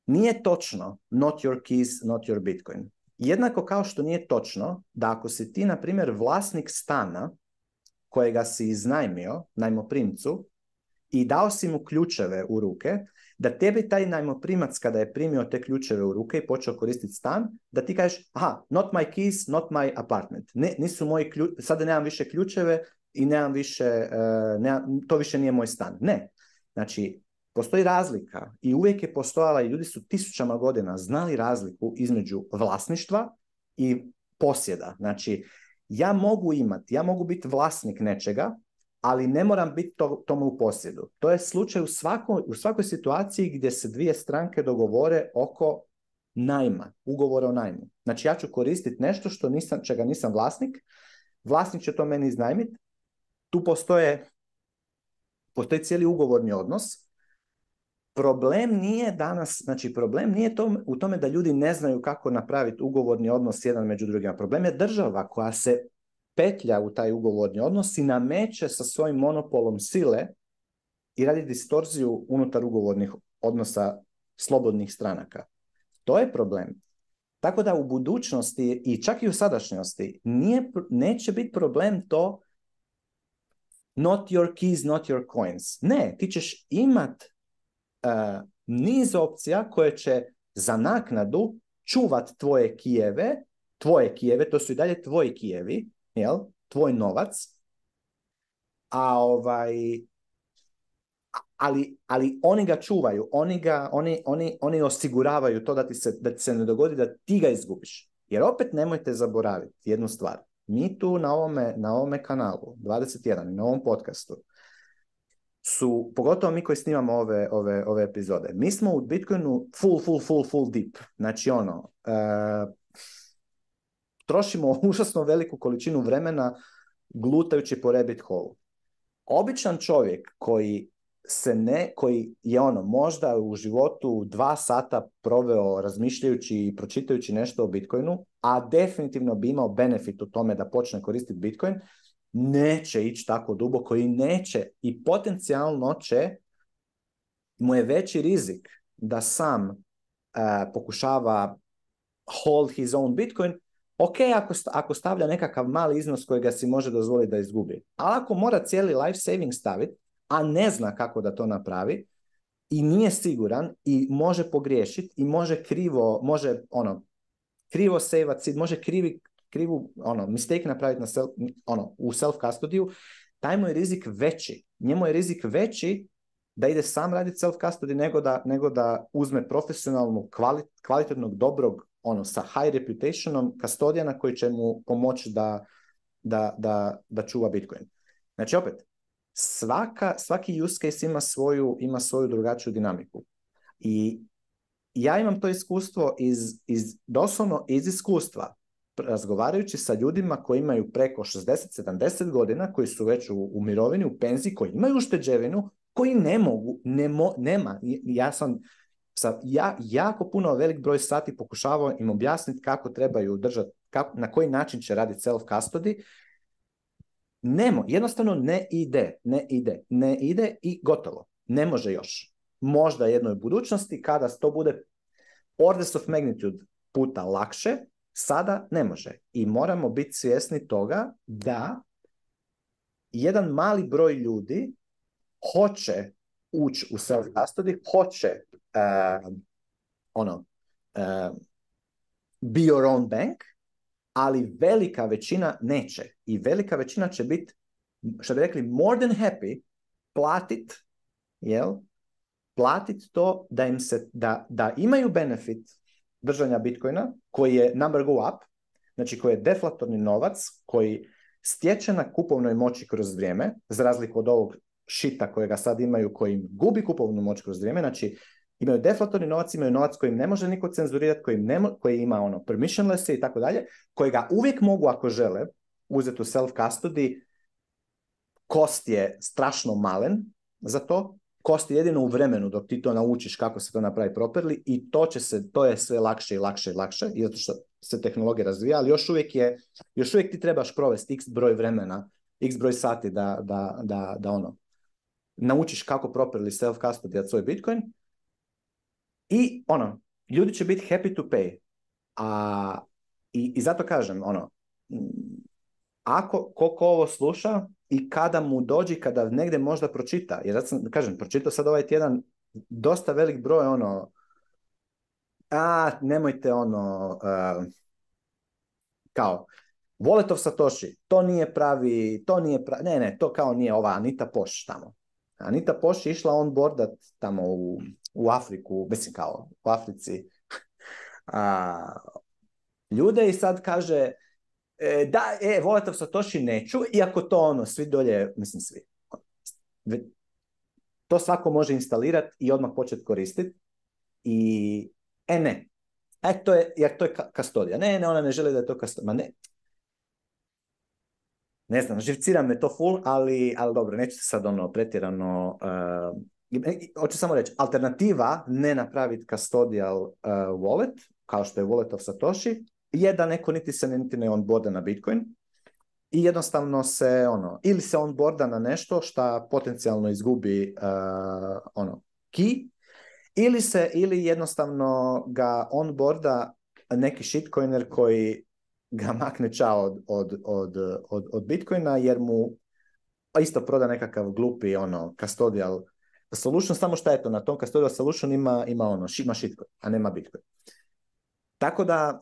nije točno not your keys, not your bitcoin. Jednako kao što nije točno da ako si ti, na primjer, vlasnik stana kojega si iznajmio najmoprimcu i dao si mu ključeve u ruke, da tebi taj najmoprimac kada je primio te ključeve u ruke i počeo koristiti stan, da ti kažeš, aha, not my keys, not my apartment. Ne, nisu moji sada nemam više ključeve, i nemam više, e, to više nije moj stan. Ne. Znači, postoji razlika i uvijek je postojala i ljudi su tisućama godina znali razliku između vlasništva i posjeda. Znači, ja mogu imati, ja mogu biti vlasnik nečega, ali ne moram biti to, tomu u posjedu. To je slučaj u, u svakoj situaciji gdje se dvije stranke dogovore oko najma, ugovora o najmu. Znači ja ću koristiti nešto što nisam, čega nisam vlasnik, vlasnik će to meni iznajmiti, tu postoje, postoji cijeli ugovorni odnos. Problem nije danas, znači problem nije to, u tome da ljudi ne znaju kako napraviti ugovorni odnos jedan među drugima. Problem je država koja se petlja u taj ugovorni odnos i nameće sa svojim monopolom sile i radi distorziju unutar ugovornih odnosa slobodnih stranaka. To je problem. Tako da u budućnosti i čak i u sadašnjosti nije, neće biti problem to not your keys, not your coins. Ne, ti ćeš imat uh, niz opcija koje će za naknadu čuvat tvoje kijeve, tvoje kijeve, to su i dalje tvoji kijevi, jel? tvoj novac, a ovaj, ali, ali oni ga čuvaju, oni, ga, oni, oni, oni osiguravaju to da ti, se, da ti se ne dogodi da ti ga izgubiš. Jer opet nemojte zaboraviti jednu stvar mi tu na ovome, na ovome kanalu, 21, na ovom podcastu, su, pogotovo mi koji snimamo ove, ove, ove epizode, mi smo u Bitcoinu full, full, full, full deep. Znači ono, e, trošimo *laughs* užasno veliku količinu vremena glutajući po rabbit hole. Običan čovjek koji se ne, koji je ono možda u životu dva sata proveo razmišljajući i pročitajući nešto o Bitcoinu, a definitivno bi imao benefit u tome da počne koristiti Bitcoin, neće ići tako duboko i neće i potencijalno će mu je veći rizik da sam e, pokušava hold his own Bitcoin, ok ako, ako stavlja nekakav mali iznos kojega si može dozvoliti da izgubi. Ali ako mora cijeli life saving staviti, a ne zna kako da to napravi i nije siguran i može pogriješiti i može krivo, može ono, krivo sevati seed, može krivi, krivu ono, mistake napraviti na self, ono, u self custodyu, taj mu je rizik veći. Njemu je rizik veći da ide sam raditi self custody nego da, nego da uzme profesionalnu, kvalitetnog, dobrog, ono, sa high reputationom kastodijana koji će mu pomoći da, da, da, da čuva Bitcoin. Znači opet, svaka, svaki use case ima svoju, ima svoju drugačiju dinamiku. I ja imam to iskustvo iz, iz, doslovno iz iskustva, razgovarajući sa ljudima koji imaju preko 60-70 godina, koji su već u, u mirovini, u penziji, koji imaju ušteđevinu, koji ne mogu, nema. Ja sam sa ja, jako puno velik broj sati pokušavao im objasniti kako trebaju držati, na koji način će raditi self-custody, nemo, jednostavno ne ide, ne ide, ne ide i gotovo. Ne može još. Možda jednoj budućnosti kada to bude orders of magnitude puta lakše, sada ne može. I moramo biti svjesni toga da jedan mali broj ljudi hoće ući u self custody, hoće eh, ono, uh, be your own bank, ali velika većina neće. I velika većina će biti, što bi rekli, more than happy, platit, jel? Platit to da im se, da, da imaju benefit držanja Bitcoina, koji je number go up, znači koji je deflatorni novac, koji stječe na kupovnoj moći kroz vrijeme, za razliku od ovog šita kojega sad imaju, koji gubi kupovnu moć kroz vrijeme, znači imaju deflatorni novac, imaju novac koji ne može niko cenzurirati, koji, koji ima ono permissionless i tako dalje, koji ga uvijek mogu ako žele uzeti u self-custody. Kost je strašno malen za to, kost je jedino u vremenu dok ti to naučiš kako se to napravi properly i to će se, to je sve lakše i lakše i lakše, i zato što se tehnologija razvija, ali još uvijek je, još uvijek ti trebaš provesti x broj vremena, x broj sati da, da, da, da ono, naučiš kako properly self-custody svoj Bitcoin, i ono, ljudi će biti happy to pay. A, i, i zato kažem, ono, ako koliko ovo sluša i kada mu dođi, kada negdje možda pročita, jer zato sam, kažem, pročitao sad ovaj tjedan dosta velik broj, ono, a, nemojte, ono, uh, kao, Voletov Satoshi, to nije pravi, to nije pravi, ne, ne, to kao nije ova Anita Poš tamo. Anita Poš išla on bordat tamo u u Afriku, mislim kao u Africi, a, ljude i sad kaže e, da, e, Volatov Satoshi neću, iako to ono, svi dolje, mislim svi, to svako može instalirati i odmah početi koristiti i e ne, e to je, jer to je kastodija, ne, ne, ona ne želi da je to kastodija, ma ne, ne znam, živcira me to full, ali, ali dobro, neću se sad ono pretjerano e, E, hoću samo reći, alternativa ne napraviti custodial uh, wallet, kao što je wallet of Satoshi, je da neko niti se niti ne onboarda na Bitcoin i jednostavno se ono, ili se onboarda na nešto što potencijalno izgubi e, ono, key, ili se, ili jednostavno ga onboarda neki shitcoiner koji ga makne čao od, od, od, od, Bitcoina jer mu isto proda nekakav glupi ono custodial solution samo šta je to, na tom custodial solution ima, ima ono, ima shitcoin, a nema bitcoin. Tako da,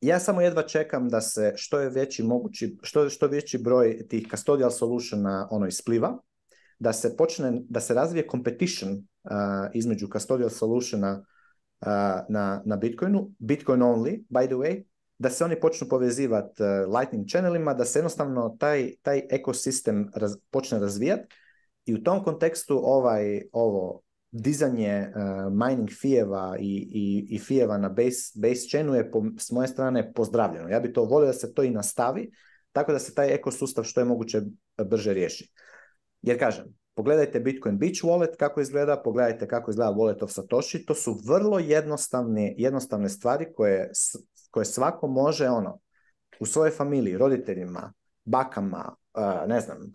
ja samo jedva čekam da se što je veći mogući, što, što veći broj tih custodial solutiona ono ispliva, da se počne, da se razvije competition uh, između custodial solutiona uh, na, na Bitcoinu, Bitcoin only, by the way, da se oni počnu povezivati e, Lightning channelima, da se jednostavno taj, taj ekosistem počne razvijati i u tom kontekstu ovaj, ovo dizanje uh, mining fijeva i, i, i fijeva na base, base chainu je s moje strane pozdravljeno. Ja bi to volio da se to i nastavi, tako da se taj ekosustav što je moguće brže riješi. Jer kažem, pogledajte Bitcoin Beach Wallet kako izgleda, pogledajte kako izgleda Wallet of Satoshi, to su vrlo jednostavne, jednostavne stvari koje, koje svako može ono u svojoj familiji, roditeljima, bakama, e, ne znam,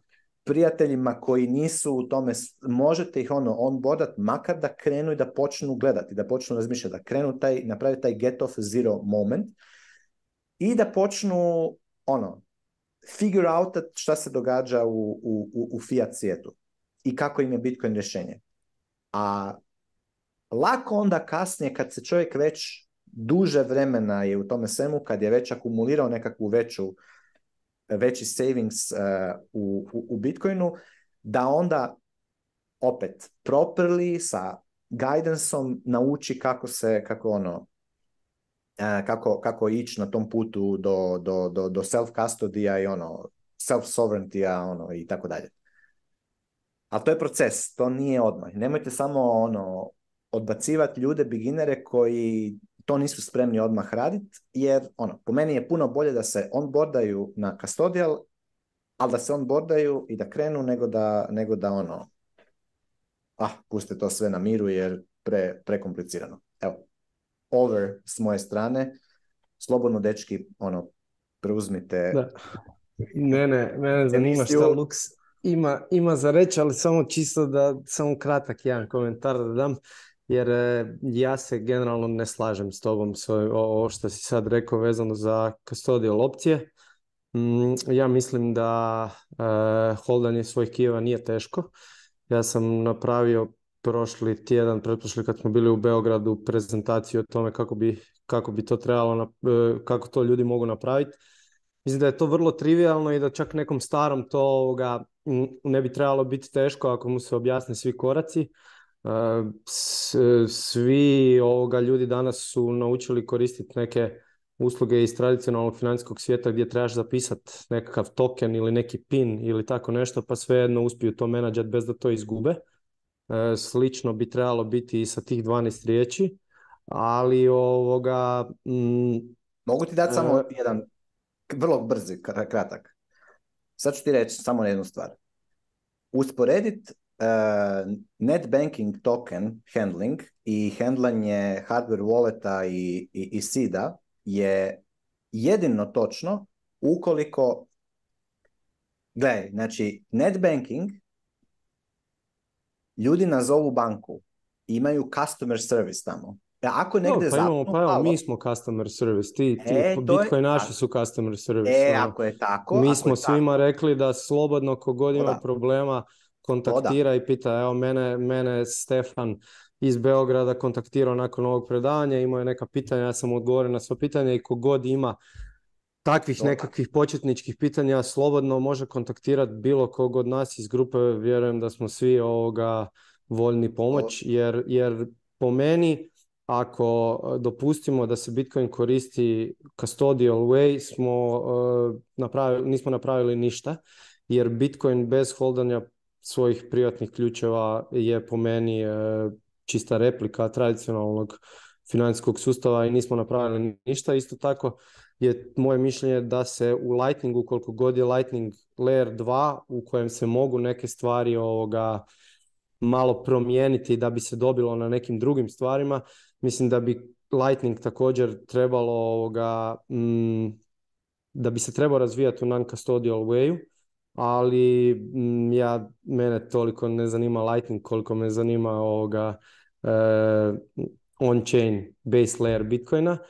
prijateljima koji nisu u tome, možete ih ono onboardat, makar da krenu i da počnu gledati, da počnu razmišljati, da krenu taj, napraviti taj get off zero moment i da počnu ono, figure out šta se događa u, u, u fiat svijetu i kako im je Bitcoin rješenje. A lako onda kasnije kad se čovjek već duže vremena je u tome svemu, kad je već akumulirao nekakvu veću veći savings uh, u, u, Bitcoinu, da onda opet properly sa guidanceom nauči kako se, kako ono, e, kako, kako ići na tom putu do, do, do, do self custody i ono, self sovereignty ono, i tako dalje. Ali to je proces, to nije odmah. Nemojte samo ono, odbacivati ljude, beginere koji to nisu spremni odmah raditi, jer ono, po meni je puno bolje da se onboardaju na custodial, ali da se onboardaju i da krenu nego da, nego da ono, ah, puste to sve na miru jer pre, prekomplicirano. Evo, over s moje strane, slobodno dečki, ono, preuzmite... Da. Ne, ne, mene zanima što ima, ima za reći, ali samo čisto da, samo kratak jedan komentar da dam jer e, ja se generalno ne slažem s tobom s ovo što si sad rekao vezano za custodial opcije. Mm, ja mislim da e, holdanje svojih kijeva nije teško. Ja sam napravio prošli tjedan, pretprošli kad smo bili u Beogradu, prezentaciju o tome kako bi, kako bi to trebalo, e, kako to ljudi mogu napraviti. Mislim da je to vrlo trivialno i da čak nekom starom to ne bi trebalo biti teško ako mu se objasne svi koraci. Svi ovoga ljudi danas su naučili koristiti neke usluge iz tradicionalnog financijskog svijeta gdje trebaš zapisati nekakav token ili neki pin ili tako nešto, pa svejedno uspiju to menadžat bez da to izgube. E, slično bi trebalo biti i sa tih 12 riječi, ali ovoga... Mm, Mogu ti dati samo e, jedan vrlo brzi, kratak. Sad ću ti reći samo jednu stvar. Usporedit uh, net banking token handling i handlanje hardware walleta i, i, i je jedino točno ukoliko Gledaj, znači net banking ljudi nazovu banku, imaju customer service tamo. E, ako negdje no, pa, pa mi smo customer service, ti, ti e, naši su customer service. E, ono. ako je tako. Mi smo svima rekli da slobodno kogod ima problema, kontaktira i pita, evo mene, mene Stefan iz Beograda kontaktirao nakon ovog predavanja, imao je neka pitanja, ja sam odgovorio na sva pitanja i kogod ima takvih nekakvih početničkih pitanja slobodno može kontaktirati bilo kog od nas iz grupe, vjerujem da smo svi ovoga voljni pomoć, jer, jer po meni ako dopustimo da se Bitcoin koristi custodial way, smo, eh, napravili, nismo napravili ništa, jer Bitcoin bez holdanja svojih privatnih ključeva je po meni eh, čista replika tradicionalnog financijskog sustava i nismo napravili ništa. Isto tako je moje mišljenje da se u Lightningu, koliko god je Lightning Layer 2, u kojem se mogu neke stvari ovoga malo promijeniti da bi se dobilo na nekim drugim stvarima, mislim da bi Lightning također trebalo ovoga, mm, da bi se trebao razvijati u non-custodial wayu ali mm, ja, mene toliko ne zanima Lightning koliko me zanima ovoga e, on-chain base layer Bitcoina e,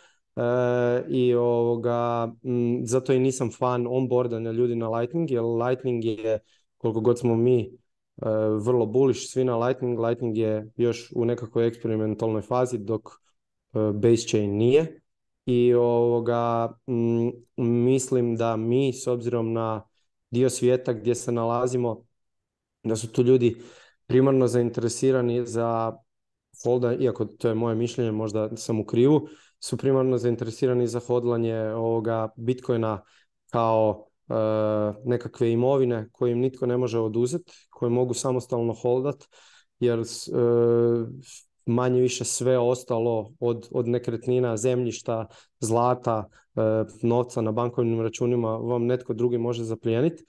i ovoga, mm, zato i nisam fan onboardanja ljudi na Lightning, jer Lightning je, koliko god smo mi e, vrlo bullish svi na Lightning. Lightning je još u nekakvoj eksperimentalnoj fazi dok base chain nije. I ovoga, mm, mislim da mi s obzirom na dio svijeta gdje se nalazimo, da su tu ljudi primarno zainteresirani za holda, iako to je moje mišljenje, možda sam u krivu, su primarno zainteresirani za hodlanje ovoga bitcoina kao eh, nekakve imovine koje im nitko ne može oduzeti, koje mogu samostalno holdat, jer eh, manje više sve ostalo od, od nekretnina, zemljišta, zlata, e, novca na bankovnim računima vam netko drugi može zaplijeniti. E,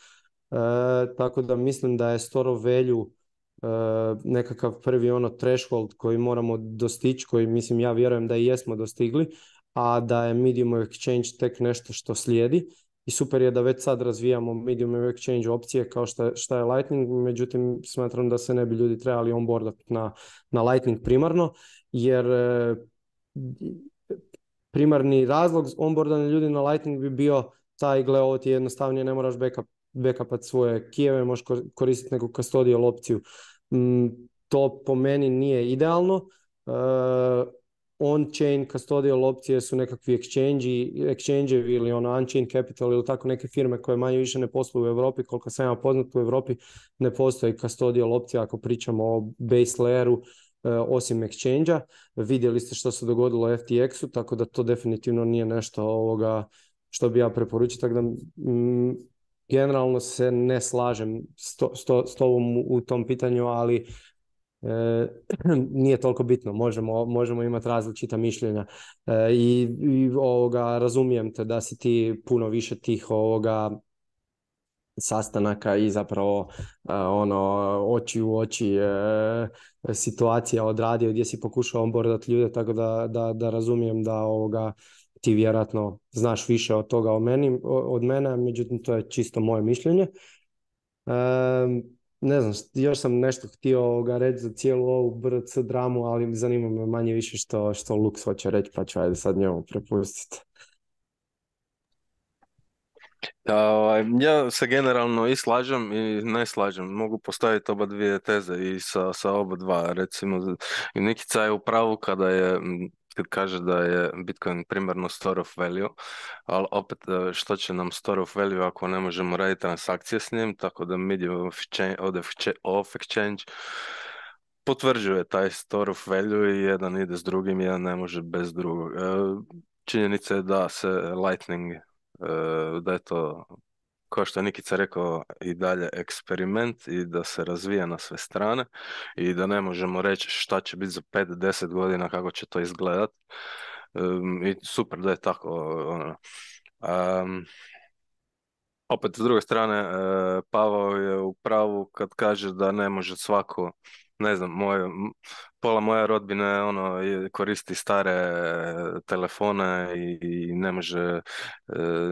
tako da mislim da je Storo Velju e, nekakav prvi ono threshold koji moramo dostići, koji mislim ja vjerujem da i jesmo dostigli, a da je medium exchange tek nešto što slijedi i super je da već sad razvijamo medium of change opcije kao šta, šta je Lightning, međutim smatram da se ne bi ljudi trebali onboardati na, na Lightning primarno, jer e, primarni razlog onboardanja ljudi na Lightning bi bio taj, gle, ovo ti jednostavnije, ne moraš backup, backupat svoje kijeve, možeš koristiti neku custodial opciju. Mm, to po meni nije idealno, e, on-chain custodial opcije su nekakvi exchange ili ono on-chain capital ili tako neke firme koje manje više ne posluju u Europi, koliko sam ja poznat u Europi ne postoji custodial opcija ako pričamo o base layeru eh, osim exchange Vidjeli ste što se dogodilo FTX-u, tako da to definitivno nije nešto ovoga što bi ja preporučio, tako da mm, generalno se ne slažem s, to, u tom pitanju, ali E, *clears throat* nije toliko bitno, možemo, možemo imati različita mišljenja e, i, i, ovoga, razumijem te da si ti puno više tih ovoga sastanaka i zapravo e, ono oči u oči situacija odradio gdje si pokušao onboardati ljude tako da, da, da razumijem da ovoga ti vjerojatno znaš više od toga o meni, od mene, međutim to je čisto moje mišljenje ne znam, još sam nešto htio ga reći za cijelu ovu BRC dramu, ali zanima me manje više što, što Lux hoće reći, pa ću ajde sad njemu prepustiti. Ovaj, ja se generalno i slažem i ne slažem. Mogu postaviti oba dvije teze i sa, sa oba dva. Recimo, Nikica je u pravu kada je kaže da je Bitcoin primarno store of value, ali opet e, što će nam store of value ako ne možemo raditi transakcije s njim, tako da medium of, of exchange potvrđuje taj store of value i jedan ide s drugim, jedan ne može bez drugog. E, činjenica je da se Lightning, e, da je to kao što je Nikica rekao, i dalje eksperiment i da se razvija na sve strane i da ne možemo reći šta će biti za 5-10 godina, kako će to izgledat. I super da je tako. Um, opet, s druge strane, e, Pavao je u pravu kad kaže da ne može svako ne znam, pola moja rodbina ono, koristi stare e, telefone i, ne može e,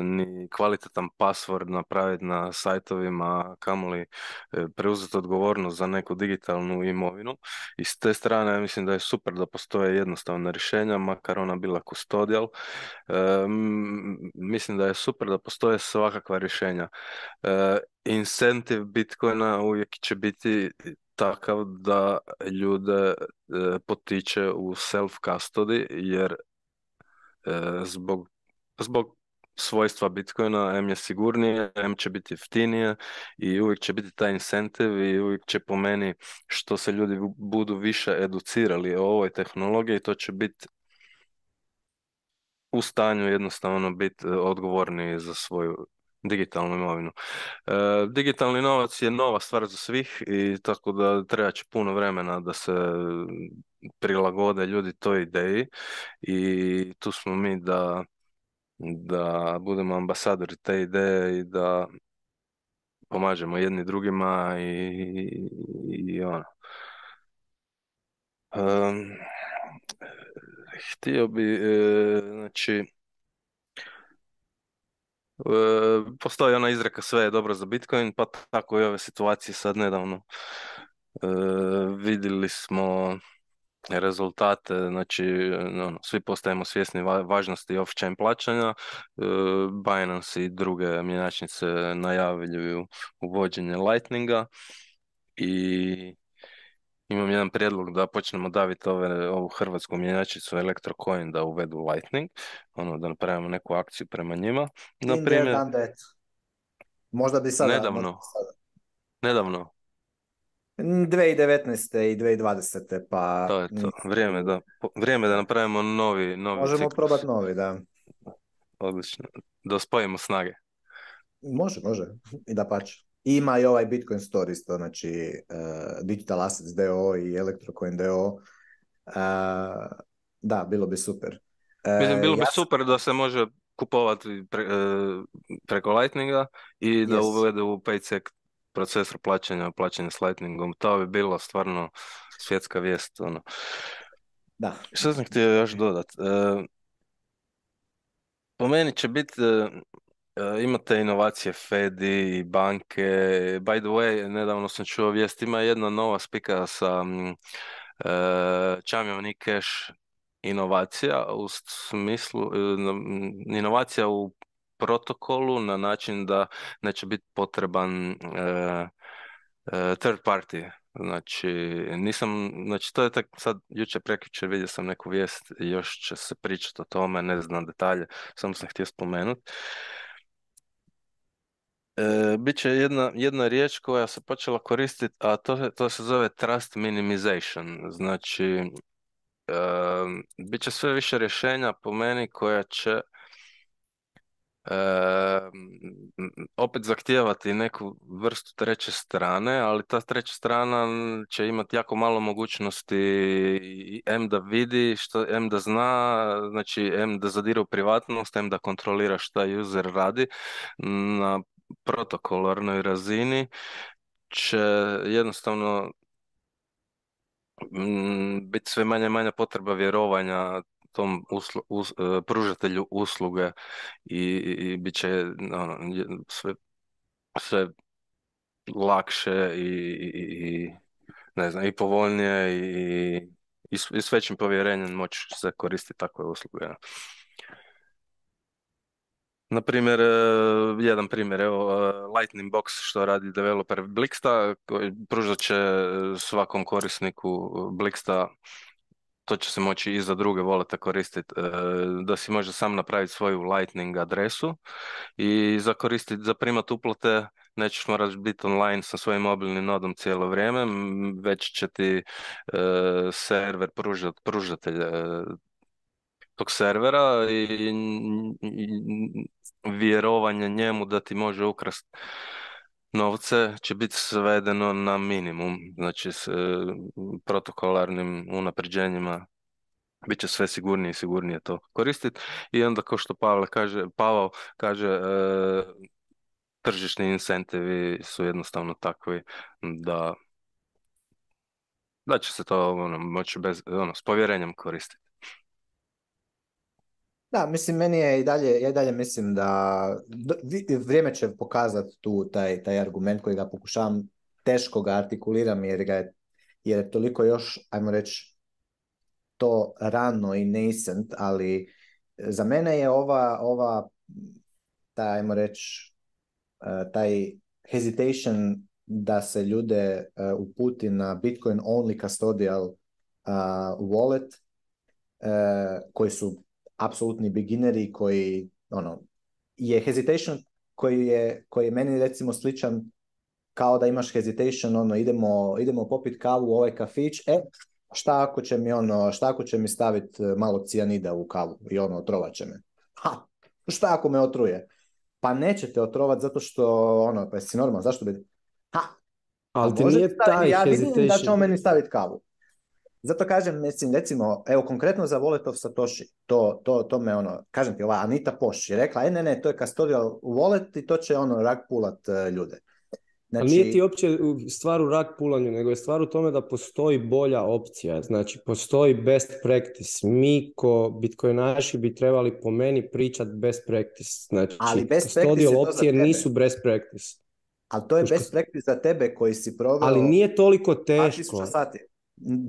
ni kvalitetan password napraviti na sajtovima, kamoli e, preuzeti odgovornost za neku digitalnu imovinu. I s te strane mislim da je super da postoje jednostavna rješenja, makar ona bila kustodijal. mislim da je super da postoje svakakva rješenja. Incentiv Bitcoina uvijek će biti takav da ljude e, potiče u self-custody, jer e, zbog, zbog svojstva Bitcoina M je sigurnije, M će biti jeftinije i uvijek će biti taj incentive i uvijek će po meni što se ljudi budu više educirali o ovoj tehnologiji, to će biti u stanju jednostavno biti e, odgovorni za svoju digitalnu imovinu. E, digitalni novac je nova stvar za svih i tako da treba će puno vremena da se prilagode ljudi toj ideji i tu smo mi da, da budemo ambasadori te ideje i da pomažemo jedni drugima i, i, ono. htio bi, e, znači, E, postoji ona izreka sve je dobro za Bitcoin, pa tako i ove situacije sad nedavno. E, vidjeli smo rezultate, znači ono, svi postajemo svjesni važnosti off-chain plaćanja, e, Binance i druge mjenačnice najavljuju uvođenje Lightninga i imam jedan prijedlog da počnemo daviti ove, ovu hrvatsku mjenjačicu Electrocoin da uvedu Lightning, ono da napravimo neku akciju prema njima. Na primjer, možda bi sada. Nedavno. sada. Nedavno. 2019. i 2020. pa... To je to, vrijeme da, vrijeme da napravimo novi, novi Možemo probati novi, da. Odlično, da spojimo snage. Može, može, i da pače ima i ovaj Bitcoin Store isto, znači uh, Digital Assets DO i Electrocoin DO. Eh, da, bilo bi super. Eh, Mislim, bilo bi super da se može kupovati preko Lightninga i da yes. uvede u PaySec procesor plaćanja, plaćanja s Lightningom. To bi bilo stvarno svjetska vijest. Ono. Da. Što sam htio još dodat? po meni će biti E, imate inovacije Fedi, banke, by the way, nedavno sam čuo vijest, ima jedna nova spika sa mm, e, i Cash inovacija u smislu, e, inovacija u protokolu na način da neće biti potreban e, third party. Znači, nisam, znači to je tak, sad, jučer prekjučer vidio sam neku vijest, još će se pričati o tome, ne znam detalje, samo sam htio spomenuti. E, Biće jedna, jedna riječ koja se počela koristiti, a to, to se zove trust minimization. Znači, e, bit će sve više rješenja po meni koja će e, opet zahtijevati neku vrstu treće strane, ali ta treća strana će imati jako malo mogućnosti M da vidi, što, M da zna, znači M da zadira u privatnost, M da kontrolira šta user radi na protokolarnoj razini će jednostavno mm, biti sve manje manja potreba vjerovanja tom e, pružatelju usluge i, i bit će ono, sve, lakše i, i, ne znam, i povoljnije i, i s većim povjerenjem moći se koristiti takve usluge. Na primjer, e, jedan primjer, evo e, Lightning Box što radi developer Blixta, koji pružat će svakom korisniku Blixta, to će se moći i za druge volete koristiti, e, da si može sam napraviti svoju Lightning adresu i za koristiti, za primat uplate nećeš moraš biti online sa svojim mobilnim nodom cijelo vrijeme, već će ti server pružat pružatelj tog servera i, i vjerovanje njemu da ti može ukrast novce će biti svedeno na minimum, znači s e, protokolarnim unapređenjima bit će sve sigurnije i sigurnije to koristiti i onda kao što Pavel kaže, Pavel kaže e, tržišni incentivi su jednostavno takvi da da će se to ono, moći bez, ono, s povjerenjem koristiti. Da, mislim, meni je i dalje, ja i dalje mislim da vrijeme će pokazati tu taj, taj argument koji ga pokušavam, teško ga artikuliram jer ga je, jer je toliko još, ajmo reći, to rano i nascent, ali za mene je ova, ova taj, ajmo reći, e, taj hesitation da se ljude e, uputi na Bitcoin only custodial wallet e, koji su apsolutni beginneri koji, ono, je hesitation koji je, koji je meni recimo sličan kao da imaš hesitation, ono, idemo, idemo popit kavu u ovaj kafić, e, šta ako će mi, ono, šta ako će mi staviti e, malo cijanida u kavu i ono, otrovat će me. Ha, šta ako me otruje? Pa neće te otrovat zato što, ono, pa si normalan, zašto bi... Ha, ali ti nije taj ja hesitation. vidim da će on meni staviti kavu. Zato kažem, mislim, recimo, evo konkretno za voletov of Satoshi, to, to, to me ono, kažem ti, ova Anita Poš je rekla, e ne, ne, to je custodial wallet i to će ono rak pulat e, ljude. Znači... nije ti uopće stvar u rak pulanju, nego je stvar u tome da postoji bolja opcija, znači postoji best practice. Mi ko naši, bi trebali po meni pričat best practice. Znači, Ali best practice opcije nisu best practice. Ali to je Uško... best practice za tebe koji si proveo... Ali nije toliko teško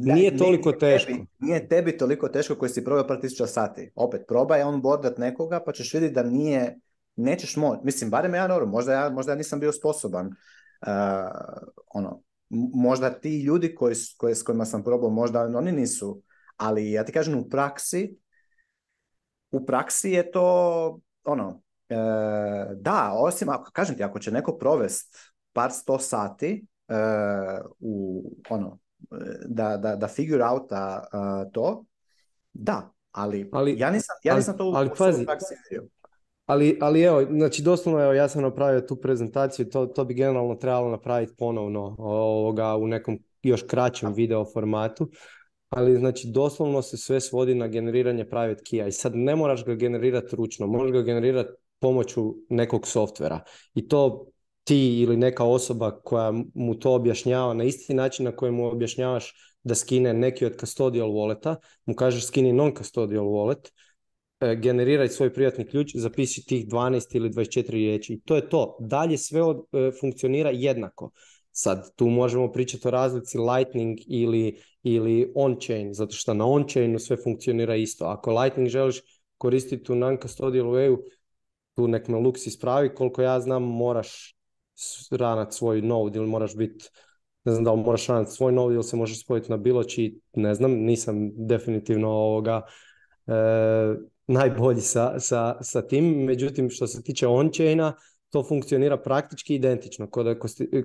nije toliko nije teško. Tebi, nije tebi toliko teško koji si probao par tisuća sati. Opet, probaj on bordat nekoga pa ćeš vidjeti da nije, nećeš moći. Mislim, barem ja noru, možda ja, možda ja nisam bio sposoban. Uh, ono, možda ti ljudi koji, koji, s kojima sam probao, možda oni nisu. Ali ja ti kažem, u praksi, u praksi je to, ono, e, da, osim, ako, kažem ti, ako će neko provest par sto sati e, u, ono, da, da, da figure to, da, ali, ja nisam, ja nisam to u, ali, pazi, ali, ali evo, znači doslovno evo, ja sam napravio tu prezentaciju, to, to bi generalno trebalo napraviti ponovno ovoga, u nekom još kraćem video formatu, ali znači doslovno se sve svodi na generiranje private keya i sad ne moraš ga generirati ručno, možeš ga generirati pomoću nekog softvera i to ti ili neka osoba koja mu to objašnjava na isti način na koji mu objašnjavaš da skine neki od custodial walleta, mu kažeš skini non-custodial wallet, e, generiraj svoj privatni ključ, zapisi tih 12 ili 24 riječi i to je to. Dalje sve od, e, funkcionira jednako. Sad, tu možemo pričati o razlici Lightning ili, ili on-chain, zato što na on-chainu sve funkcionira isto. Ako Lightning želiš koristiti u non-custodial way tu nek me Lux ispravi, koliko ja znam moraš ranat svoj node ili moraš biti ne znam da li moraš ranati svoj node ili se možeš spojiti na bilo čiji, ne znam, nisam definitivno ovoga e, najbolji sa, sa tim, međutim što se tiče on-chaina, to funkcionira praktički identično kod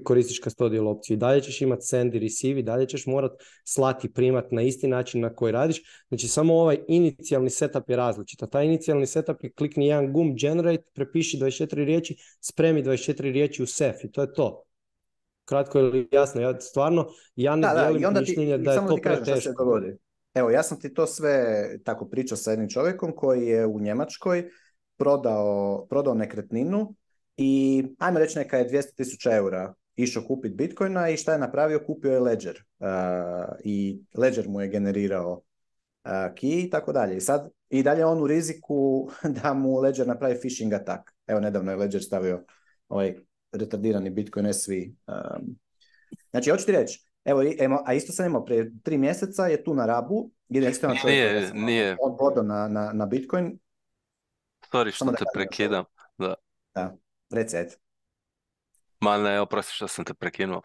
koristiš custodial opciju. I dalje ćeš imati send i receive dalje ćeš morat slati i primat na isti način na koji radiš. Znači samo ovaj inicijalni setup je različit. A taj inicijalni setup je klikni jedan gum generate, prepiši 24 riječi, spremi 24 riječi u sef i to je to. Kratko ili jasno, ja stvarno, ja ne da, da, je to preteško. Evo, ja sam ti to sve tako pričao sa jednim čovjekom koji je u Njemačkoj prodao nekretninu i ajmo reći neka je 200.000 eura išao kupiti Bitcoina i šta je napravio? Kupio je Ledger uh, i Ledger mu je generirao uh, key i tako dalje. I sad i dalje on u riziku *laughs* da mu Ledger napravi phishing atak. Evo nedavno je Ledger stavio ovaj retardirani Bitcoin SV. Um, znači, hoću ti reći, evo, a isto sam imao prije tri mjeseca, je tu na Rabu, jedan čovjek, nije, on na, na, na Bitcoin. Sorry što te prekidam. Da. da. Recet. Ma ne, oprosti što sam te prekinuo.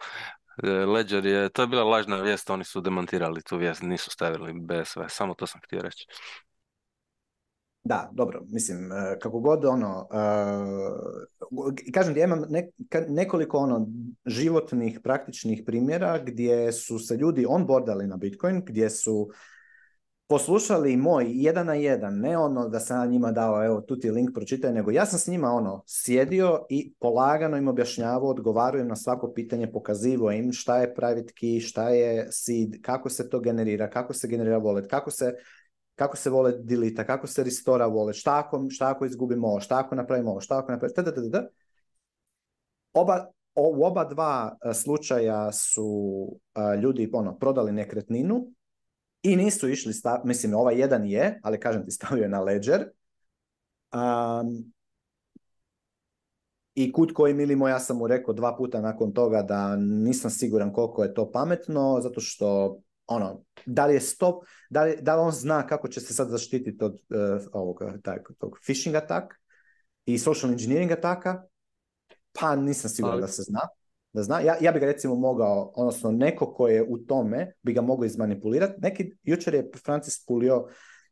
E, Ledger je, to je bila lažna vijest, oni su demontirali tu vijest, nisu stavili BSV, samo to sam htio reći. Da, dobro, mislim, e, kako god ono, e, kažem ti, imam nekoliko ono životnih praktičnih primjera gdje su se ljudi onboardali na Bitcoin, gdje su poslušali moj jedan na jedan, ne ono da sam njima dao, evo tu ti link pročitaj, nego ja sam s njima ono sjedio i polagano im objašnjavao, odgovarujem na svako pitanje, pokazivo im šta je private key, šta je seed, kako se to generira, kako se generira wallet, kako se kako se wallet delita, kako se restora wallet, šta ako, šta ako izgubimo ovo, šta ako napravimo ovo, šta ako napravimo, da, Oba, u oba dva e, slučaja su e, ljudi ono, prodali nekretninu, i nisu išli, mislim, ovaj jedan je, ali kažem ti *laughs* stavio je na ledger. I kut koji milimo, ja sam mu rekao dva puta nakon toga da nisam siguran koliko je to pametno, zato što ono, da li je stop, da li, on zna kako će se sad zaštititi od uh, ovog, taj, tog phishing atak i social engineering ataka, pa nisam siguran da se zna zna, ja, ja bi ga recimo mogao, odnosno neko ko je u tome bi ga mogao izmanipulirati. Neki, jučer je Francis Pulio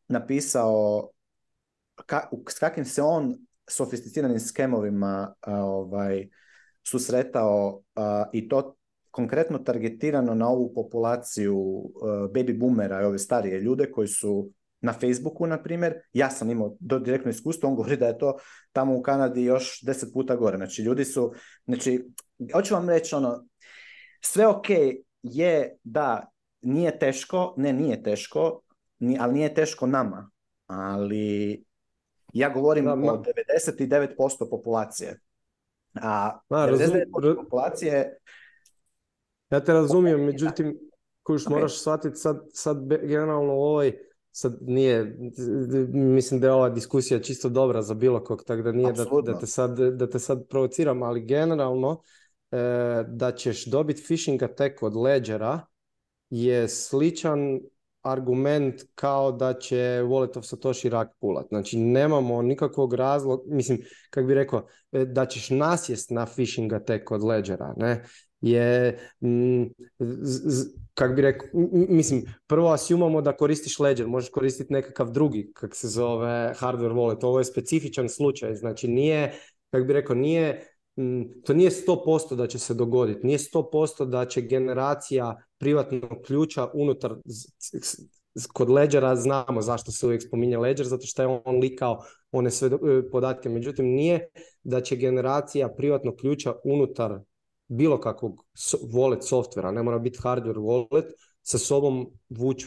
napisao ka, s kakvim se on sofisticiranim skemovima ovaj, susretao i to konkretno targetirano na ovu populaciju baby boomera i ove starije ljude koji su na Facebooku, na primjer, ja sam imao direktno iskustvo, on govori da je to tamo u Kanadi još deset puta gore. Znači, ljudi su, znači, hoću vam reći ono, sve ok je da nije teško, ne nije teško, ali nije teško nama, ali ja govorim da, o 99% populacije. A Ma, populacije... Ja te razumijem, međutim, kojiš moraš shvatiti sad, sad generalno ovaj sad nije, mislim da je ova diskusija čisto dobra za bilo kog, tako da nije da, da, te sad, da te sad provociram, ali generalno e, da ćeš dobiti phishing attack od ledgera je sličan argument kao da će Wallet of Satoshi rak pulat. Znači nemamo nikakvog razloga, mislim, kak bi rekao, e, da ćeš nasjest na phishing attack od ledgera, ne? je, mm, kako bi rekao, mislim, prvo asumamo da koristiš Ledger, možeš koristiti nekakav drugi, kak se zove, hardware wallet. Ovo je specifičan slučaj, znači nije, kako bi rekao, nije, mm, to nije 100% da će se dogoditi, nije 100% da će generacija privatnog ključa unutar kod Ledgera znamo zašto se uvijek spominje Ledger, zato što je on likao one sve e, podatke. Međutim, nije da će generacija privatnog ključa unutar bilo kakvog wallet softvera, ne mora biti hardware wallet, sa sobom vući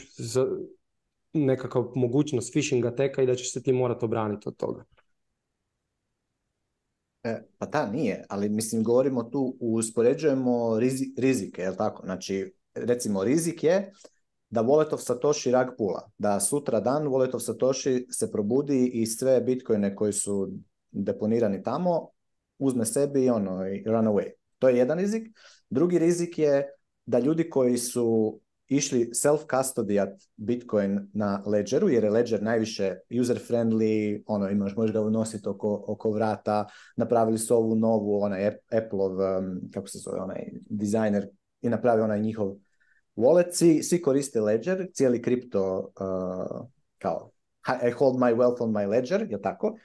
nekakav mogućnost phishinga teka i da ćeš se ti morati obraniti od toga. E, pa ta nije, ali mislim govorimo tu, uspoređujemo rizike, je li tako? Znači, recimo rizik je da Wallet of Satoshi rag pula, da sutra dan Wallet of Satoshi se probudi i sve bitcoine koji su deponirani tamo uzme sebi i ono, i run away. To je jedan rizik. Drugi rizik je da ljudi koji su išli self-custodijat Bitcoin na Ledgeru, jer je Ledger najviše user-friendly, ono, imaš, možeš ga unositi oko, oko vrata, napravili su ovu novu, onaj apple kako se zove, onaj dizajner i napravi onaj njihov wallet, svi, svi koriste Ledger, cijeli kripto e, kao I hold my wealth on my ledger, je tako?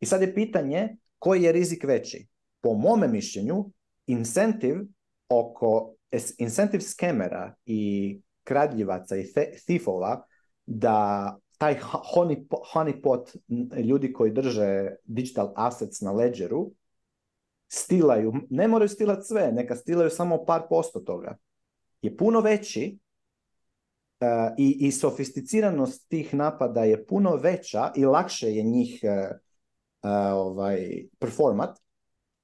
I sad je pitanje koji je rizik veći? Po mome mišljenju, incentive oko incentive skemera i kradljivaca i thiefova da taj honeypot ljudi koji drže digital assets na ledgeru stilaju, ne moraju stilati sve, neka stilaju samo par posto toga, je puno veći e, i, sofisticiranost tih napada je puno veća i lakše je njih e, e, ovaj, performat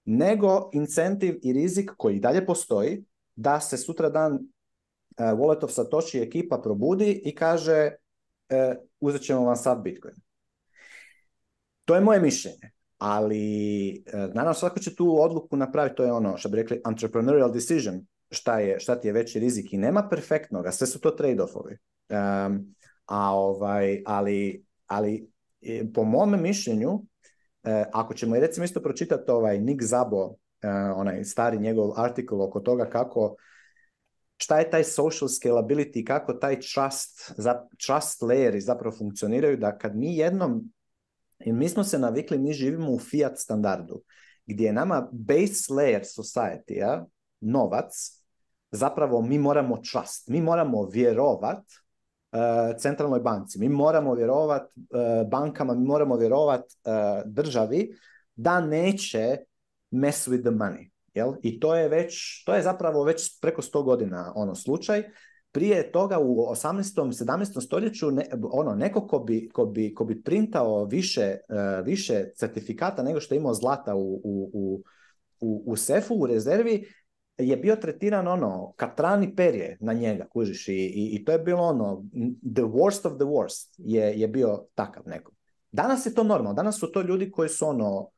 nego incentiv i rizik koji dalje postoji da se sutra dan e, Wallet of Satoshi ekipa probudi i kaže e, uzet ćemo vam sad Bitcoin. To je moje mišljenje, ali e, naravno svako će tu odluku napraviti, to je ono što bi rekli entrepreneurial decision, šta, je, šta ti je veći rizik i nema perfektnoga, sve su to trade-offovi. a ovaj, ali, ali po mom mišljenju E, ako ćemo recimo isto pročitati ovaj Nick Zabo, e, onaj stari njegov artikl oko toga kako šta je taj social scalability, kako taj trust, za, trust layeri zapravo funkcioniraju, da kad mi jednom, i mi smo se navikli, mi živimo u fiat standardu, gdje je nama base layer society, novac, zapravo mi moramo trust, mi moramo vjerovat Eh, centralnoj banci. Mi moramo vjerovati eh, bankama, mi moramo vjerovati eh, državi da neće mess with the money. Jel? I to je već, to je zapravo već preko 100 godina ono slučaj. Prije toga u 18. 17. stoljeću ono neko ko bi, ko bi, ko bi printao više, više certifikata nego što je imao zlata u, u, u, u sefu, u rezervi, je bio tretiran ono, katrani perje na njega, kužiš, i, i, to je bilo ono, the worst of the worst je, je bio takav neko. Danas je to normalno, danas su to ljudi koji su ono,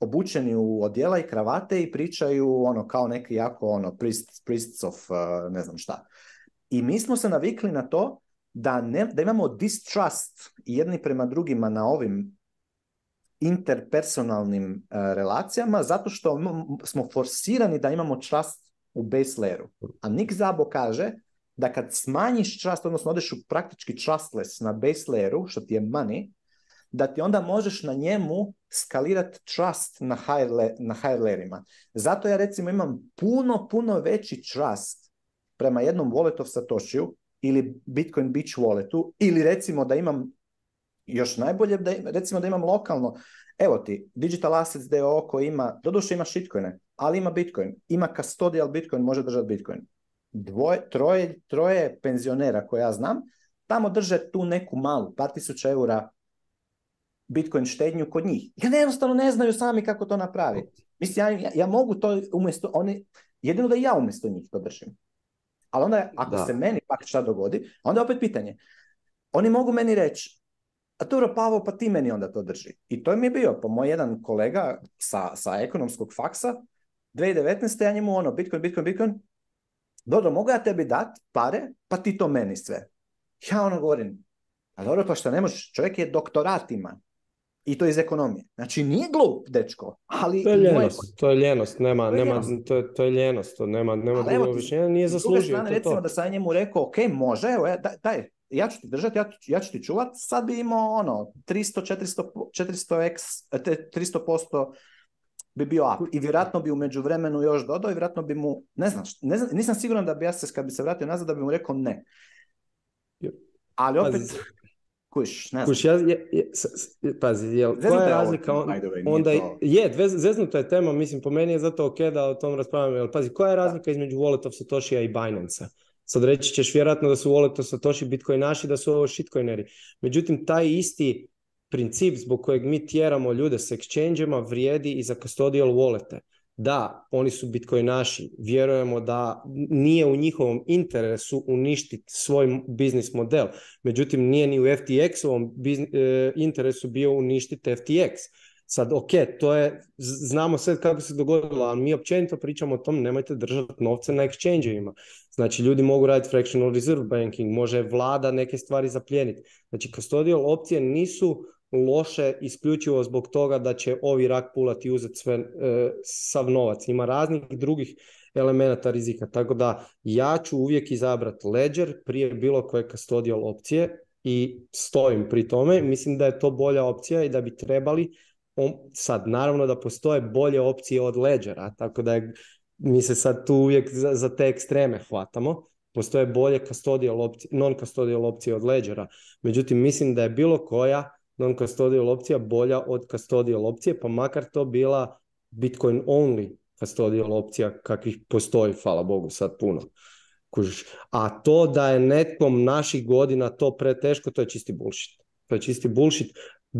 obučeni u odjela i kravate i pričaju ono kao neki jako ono priests of uh, ne znam šta. I mi smo se navikli na to da, ne, da imamo distrust jedni prema drugima na ovim interpersonalnim e, relacijama zato što smo forsirani da imamo trust u base layeru. A Nick Zabo kaže da kad smanjiš čast, odnosno odeš u praktički trustless na base layeru, što ti je money, da ti onda možeš na njemu skalirati trust na higher, na higher layerima. Zato ja recimo imam puno, puno veći trust prema jednom wallet of ili Bitcoin Beach walletu ili recimo da imam još najbolje da recimo da imam lokalno, evo ti, Digital Assets DO koji ima, doduše ima shitcoine, ali ima Bitcoin, ima custodial Bitcoin, može držati Bitcoin. Dvoje, troje, troje penzionera koje ja znam, tamo drže tu neku malu, par tisuća eura Bitcoin štednju kod njih. Ja jednostavno ne znaju sami kako to napraviti. Mislim, ja, ja, mogu to umjesto, oni, jedino da ja umjesto njih to držim. Ali onda, ako se meni pak šta dogodi, onda je opet pitanje. Oni mogu meni reći, a dobro, Pavo, pa ti meni onda to drži. I to mi je bio, Po moj jedan kolega sa, sa ekonomskog faksa, 2019. ja njemu ono, Bitcoin, Bitcoin, Bitcoin, Dodo, mogu ja tebi dati pare, pa ti to meni sve. Ja ono govorim, a dobro, pa šta ne možeš, čovjek je doktorat ima. I to iz ekonomije. Znači, nije glup, dečko, ali... To je ljenost, to je ljenost, nema, to je nema, ljenost. To, je, to je to nema, nema nije zaslužio to. S druge strane, recimo da sam njemu rekao, ok, može, evo, daj, ja ću ti držati, ja, ja ću ti čuvat, sad bi imao ono, 300, 400, 400 x, 300% bi bio up i vjerojatno bi u međuvremenu još dodao i vjerojatno bi mu, ne znam, ne znam nisam siguran da bi ja se, kad bi se vratio nazad, da bi mu rekao ne. Ali opet, kuš, ne znam. Kuš, ja, je, je, pazi, jel, koja je razlika, on, onda je, zeznuta je tema, mislim, po meni je zato ok da o tom raspravljamo, jel, pazi, koja je razlika između Wallet of Satoshi-a i Binance-a? Sad reći ćeš vjerojatno da su Wallet, Satoshi, Bitcoin naši, da su ovo shitcoineri. Međutim, taj isti princip zbog kojeg mi tjeramo ljude s exchange vrijedi i za custodial wallete. Da, oni su naši. vjerujemo da nije u njihovom interesu uništiti svoj biznis model. Međutim, nije ni u FTX-ovom e, interesu bio uništiti FTX Sad, ok, to je, znamo sve kako se dogodilo, ali mi općenito pričamo o tom, nemojte držati novce na exchange Znači, ljudi mogu raditi fractional reserve banking, može vlada neke stvari zapljeniti. Znači, custodial opcije nisu loše isključivo zbog toga da će ovi rak pulati i uzeti sve, e, sav novac. Ima raznih drugih elemenata rizika. Tako da ja ću uvijek izabrati ledger prije bilo koje custodial opcije i stojim pri tome. Mislim da je to bolja opcija i da bi trebali sad naravno da postoje bolje opcije od Ledgera, tako da mi se sad tu uvijek za, za te ekstreme hvatamo, postoje bolje custodial opcije, non-custodial opcije od Ledgera, međutim mislim da je bilo koja non-custodial opcija bolja od custodial opcije, pa makar to bila Bitcoin only custodial opcija kakvih postoji, hvala Bogu, sad puno. A to da je netkom naših godina to preteško, to je čisti bullshit. To je čisti bullshit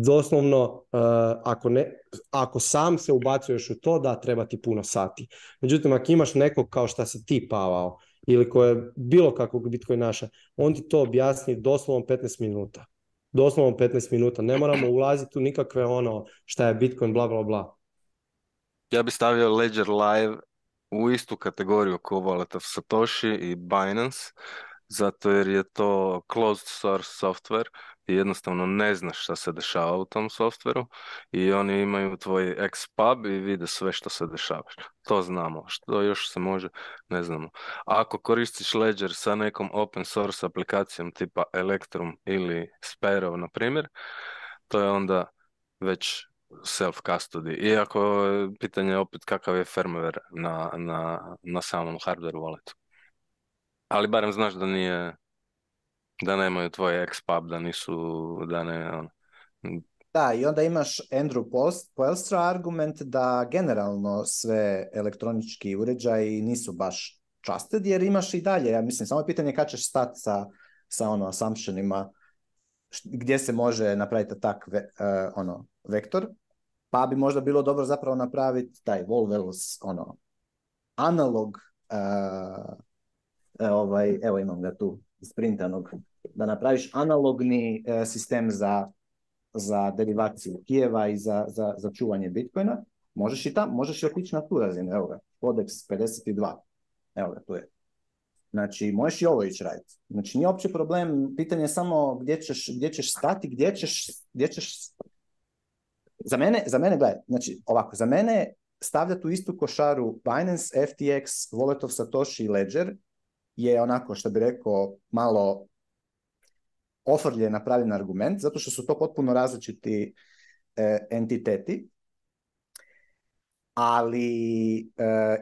doslovno e, ako, ne, ako sam se ubacuješ u to, da, treba ti puno sati. Međutim, ako imaš nekog kao šta si ti pavao ili koje je bilo kakvog naša, on ti to objasni doslovno 15 minuta. Doslovno 15 minuta. Ne moramo ulaziti u nikakve ono šta je bitcoin, bla, bla, bla. Ja bi stavio Ledger Live u istu kategoriju ko of Satoshi i Binance, zato jer je to closed source software i jednostavno ne znaš šta se dešava u tom softveru i oni imaju tvoj pub i vide sve što se dešava. To znamo. Što još se može, ne znamo. Ako koristiš Ledger sa nekom open source aplikacijom tipa Electrum ili Sparrow, na primjer, to je onda već self custody. Iako je pitanje opet kakav je firmware na, na, na samom hardware walletu. Ali barem znaš da nije da nemaju tvoj ex-pub, da nisu, da ne, on... Da, i onda imaš Andrew Post, Poelstra argument da generalno sve elektronički uređaji nisu baš trusted, jer imaš i dalje, ja mislim, samo je pitanje kad ćeš stati sa, sa ono, assumptionima gdje se može napraviti tak e, ono, vektor, pa bi možda bilo dobro zapravo napraviti taj Volvelos, ono, analog, e, e, ovaj, evo imam ga tu, sprintanog, da napraviš analogni e, sistem za, za derivaciju Kijeva i za, za, za čuvanje Bitcoina, možeš i tam, možeš i otići na tu razinu, evo ga, kodeks 52, evo ga, tu je. Znači, možeš i ovo ići raditi. Znači, nije uopće problem, pitanje je samo gdje ćeš, gdje ćeš stati, gdje ćeš, gdje ćeš... Za mene, za mene, gledaj, znači, ovako, za mene stavlja tu istu košaru Binance, FTX, Wallet of Satoshi i Ledger je onako, što bi rekao, malo ofrlje napravljen argument, zato što su to potpuno različiti e, entiteti, ali e,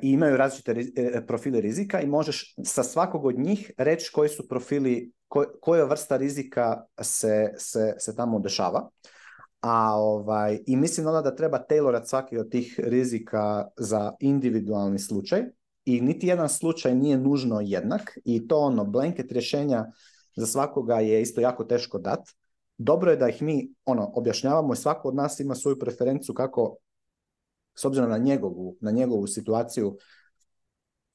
imaju različite e, profile rizika i možeš sa svakog od njih reći koji su profili, koja vrsta rizika se, tamo dešava. A ovaj, I mislim onda da treba tailorat svaki od tih rizika za individualni slučaj i niti jedan slučaj nije nužno jednak i to ono blanket rješenja za svakoga je isto jako teško dat. Dobro je da ih mi ono objašnjavamo i svako od nas ima svoju preferencu kako s obzirom na njegovu, na njegovu situaciju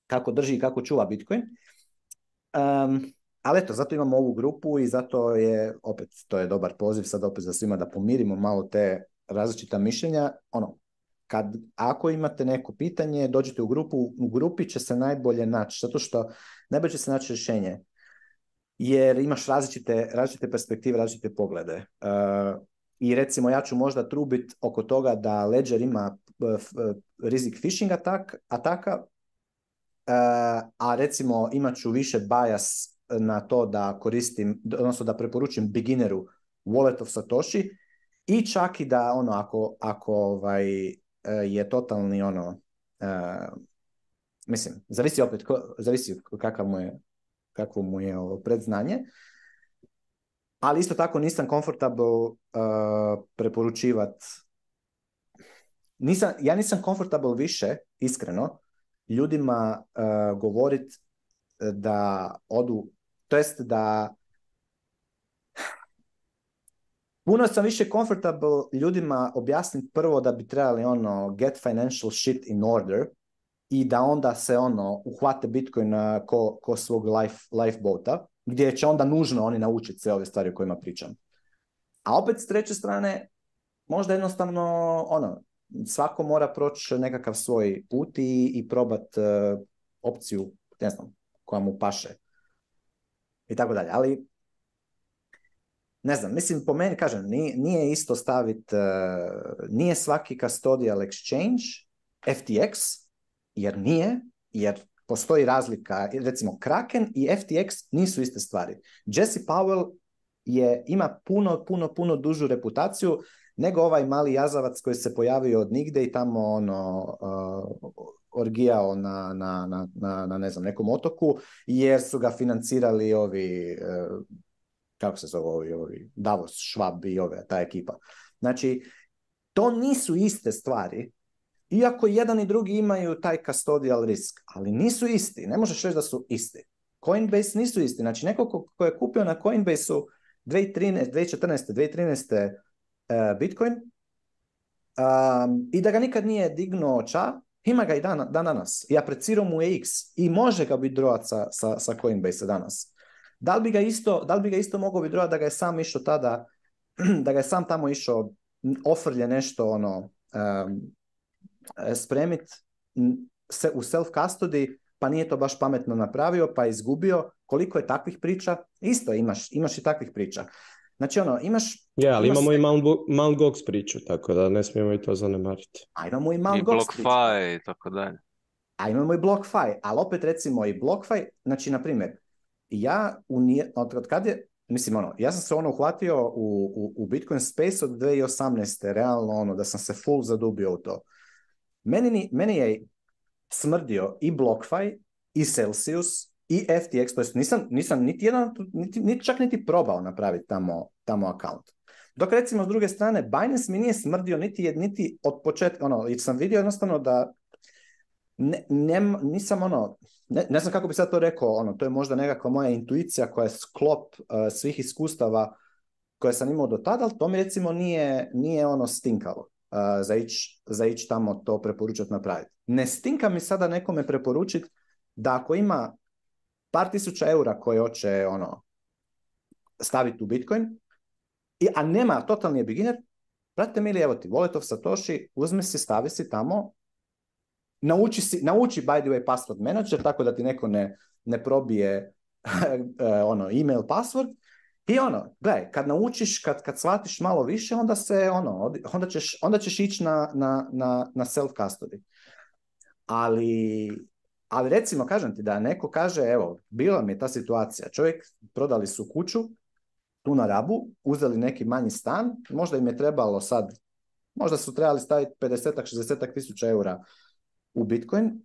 kako drži i kako čuva Bitcoin. Um, ali eto, zato imamo ovu grupu i zato je, opet, to je dobar poziv sad opet za svima da pomirimo malo te različita mišljenja. Ono, kad, ako imate neko pitanje, dođete u grupu, u grupi će se najbolje naći, zato što najbolje će se naći rješenje, jer imaš različite, različite perspektive, različite poglede. E, I recimo ja ću možda trubit oko toga da Ledger ima e, e, rizik phishing atak, ataka, a recimo imat ću više bias na to da koristim, odnosno da preporučim beginneru Wallet of Satoshi, i čak i da ono ako, ako ovaj, Eh, je totalni ono, eh, mislim, zavisi opet, ko, zavisi kakav mu je, kakvo mu je predznanje, ali isto tako nisam komfortabel uh, eh, preporučivat nisam, ja nisam komfortabel više, iskreno, ljudima govorit da odu, to jest da puno sam više comfortable ljudima objasniti prvo da bi trebali ono get financial shit in order i da onda se ono uhvate Bitcoin ko, svog life, lifeboata, gdje će onda nužno oni naučiti sve ove stvari o kojima pričam. A opet s treće strane, možda jednostavno ono, svako mora proći nekakav svoj put i, i probat e, opciju, ne znam, koja mu paše. I tako dalje. Ali ne znam, mislim po meni, kažem, nije, nije isto staviti, e, nije svaki custodial exchange FTX, jer nije, jer postoji razlika, recimo Kraken i FTX nisu iste stvari. Jesse Powell je, ima puno, puno, puno dužu reputaciju nego ovaj mali jazavac koji se pojavio od nigde i tamo ono, e, orgijao na, na, na, na, ne znam, nekom otoku jer su ga financirali ovi e, kako se zove ovi, Davos, Schwab i ove, ta ekipa. Znači, to nisu iste stvari, iako jedan i drugi imaju taj custodial risk, ali nisu isti, ne možeš reći da su isti. Coinbase nisu isti, znači neko ko, je kupio na Coinbase-u 2014, 2013 e, Bitcoin um, i da ga nikad nije dignuo oča, ima ga i dan, dan danas i aprecirao mu EX X i može ga biti droat sa, sa, sa Coinbase danas. Da li bi ga isto, da bi ga isto mogao vidrovati da ga je sam išao tada, *clears throat* da ga je sam tamo išao ofrlje nešto ono um, spremit se u self custody pa nije to baš pametno napravio, pa izgubio, koliko je takvih priča, isto imaš, imaš i takvih priča. Znači ono, imaš... Ja, ali imamo i Mount, Mount Gox priču, tako da ne smijemo i to zanemariti. A imamo i Mount I tako dalje. A imamo i BlockFi, ali opet recimo i BlockFi, znači na primjer, ja u nije, od, kad je, mislim ono, ja sam se ono uhvatio u, u, u Bitcoin space od 2018. realno ono, da sam se full zadubio u to. Meni, ni, meni je smrdio i BlockFi i Celsius i FTX, to jest nisam, nisam niti jedan, niti, niti čak niti probao napraviti tamo, tamo account. Dok recimo s druge strane Binance mi nije smrdio niti, niti od početka, ono, jer sam vidio jednostavno da ne, ne, nisam ono, ne, znam kako bi sad to rekao, ono, to je možda nekakva moja intuicija koja je sklop uh, svih iskustava koje sam imao do tada, ali to mi recimo nije, nije ono stinkalo uh, za, ići za tamo to preporučati napraviti. Ne stinka mi sada nekome preporučiti da ako ima par tisuća eura koje hoće ono, staviti u Bitcoin, i, a nema, totalni je beginner, mi li, evo ti, Wallet of Satoshi, uzmi si, stavi si tamo, nauči, si, nauči by the way password manager, tako da ti neko ne, ne probije *laughs* eh, ono email password. I ono, gledaj, kad naučiš, kad, kad shvatiš malo više, onda se ono, onda ćeš, onda ćeš ići na, na, na, na self-custody. Ali, ali recimo, kažem ti da neko kaže, evo, bila mi je ta situacija, čovjek prodali su kuću, tu na rabu, uzeli neki manji stan, možda im je trebalo sad, možda su trebali staviti 50-60 tisuća eura u Bitcoin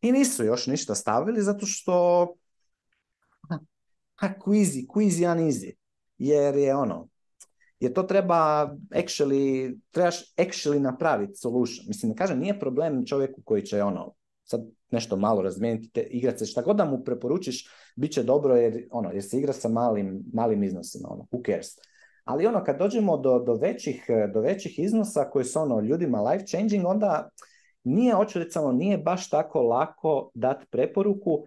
i nisu još ništa stavili zato što ha, quizy, quizy easy Jer je ono, jer to treba actually, trebaš actually napraviti solution. Mislim, ne kažem, nije problem čovjeku koji će ono, sad nešto malo razmijeniti, te, igrat se šta god da mu preporučiš, bit će dobro jer, ono, jer se igra sa malim, malim iznosima, ono, who cares. Ali ono, kad dođemo do, do, većih, do većih iznosa koji su ono ljudima life changing, onda nije, hoću reći samo, nije baš tako lako dati preporuku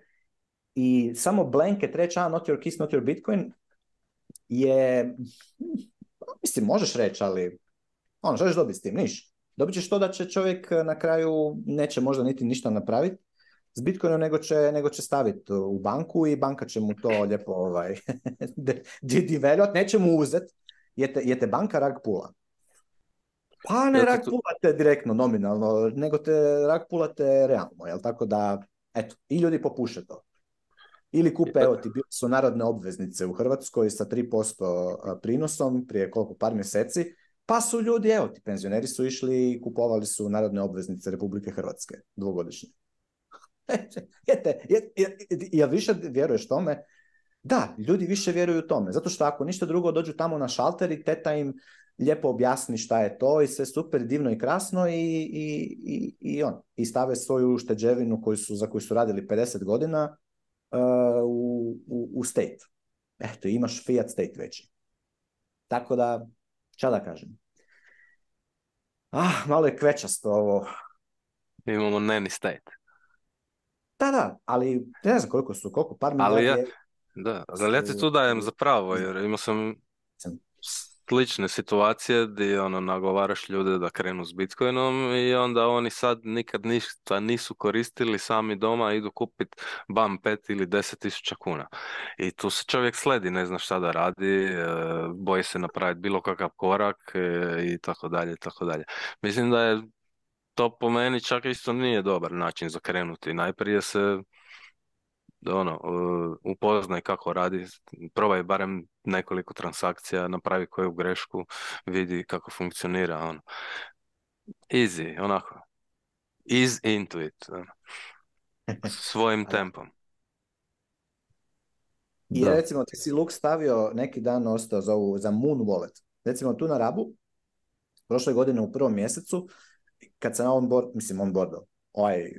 i samo blanket reći, a not your kiss, not your bitcoin, je, mislim, možeš reći, ali ono, želiš dobiti s tim, niš. Dobit ćeš to da će čovjek eh, na kraju, neće možda niti ništa napraviti s Bitcoinom, nego će, nego će staviti u banku i banka će mu to lijepo ovaj, *laughs* de, neće mu uzet, jer te, je te banka rag pula. Pa ne rak pulate direktno, nominalno, nego te rak pulate realno, jel tako da, eto, i ljudi popuše to. Ili kupe, e, pa evo ti bile su narodne obveznice u Hrvatskoj sa 3% prinosom prije koliko, par mjeseci, pa su ljudi, evo ti penzioneri su išli i kupovali su narodne obveznice Republike Hrvatske, dvogodišnje. Jete, *laughs* je, više vjeruješ tome? Da, ljudi više vjeruju tome, zato što ako ništa drugo dođu tamo na šalter i teta im lijepo objasni šta je to i sve super, divno i krasno i, i, i, on. I stave svoju ušteđevinu koju su, za koju su radili 50 godina uh, u, u, state. Eto, imaš fiat state veći. Tako da, šta da kažem. Ah, malo je kvečasto ovo. Imamo neni state. Da, da, ali ne znam koliko su, koliko, par milijardi. Ali ja, da, ali ja ti tu dajem za jer imao sam slične situacije gdje ono, nagovaraš ljude da krenu s Bitcoinom i onda oni sad nikad ništa nisu koristili sami doma, idu kupiti bam 5 ili 10 tisuća kuna. I tu se čovjek sledi, ne zna šta da radi, e, boji se napraviti bilo kakav korak e, i tako dalje, tako dalje. Mislim da je to po meni čak isto nije dobar način za krenuti. Najprije se ono, e, upoznaj kako radi, probaj barem nekoliko transakcija, napravi koju grešku, vidi kako funkcionira. Ono. Easy, onako. Is into it. *laughs* Svojim tempom. I recimo ti si Luk stavio neki dan ostao za, za Moon Wallet. Recimo tu na Rabu, prošle godine u prvom mjesecu, kad sam on board, mislim on Bordo ovaj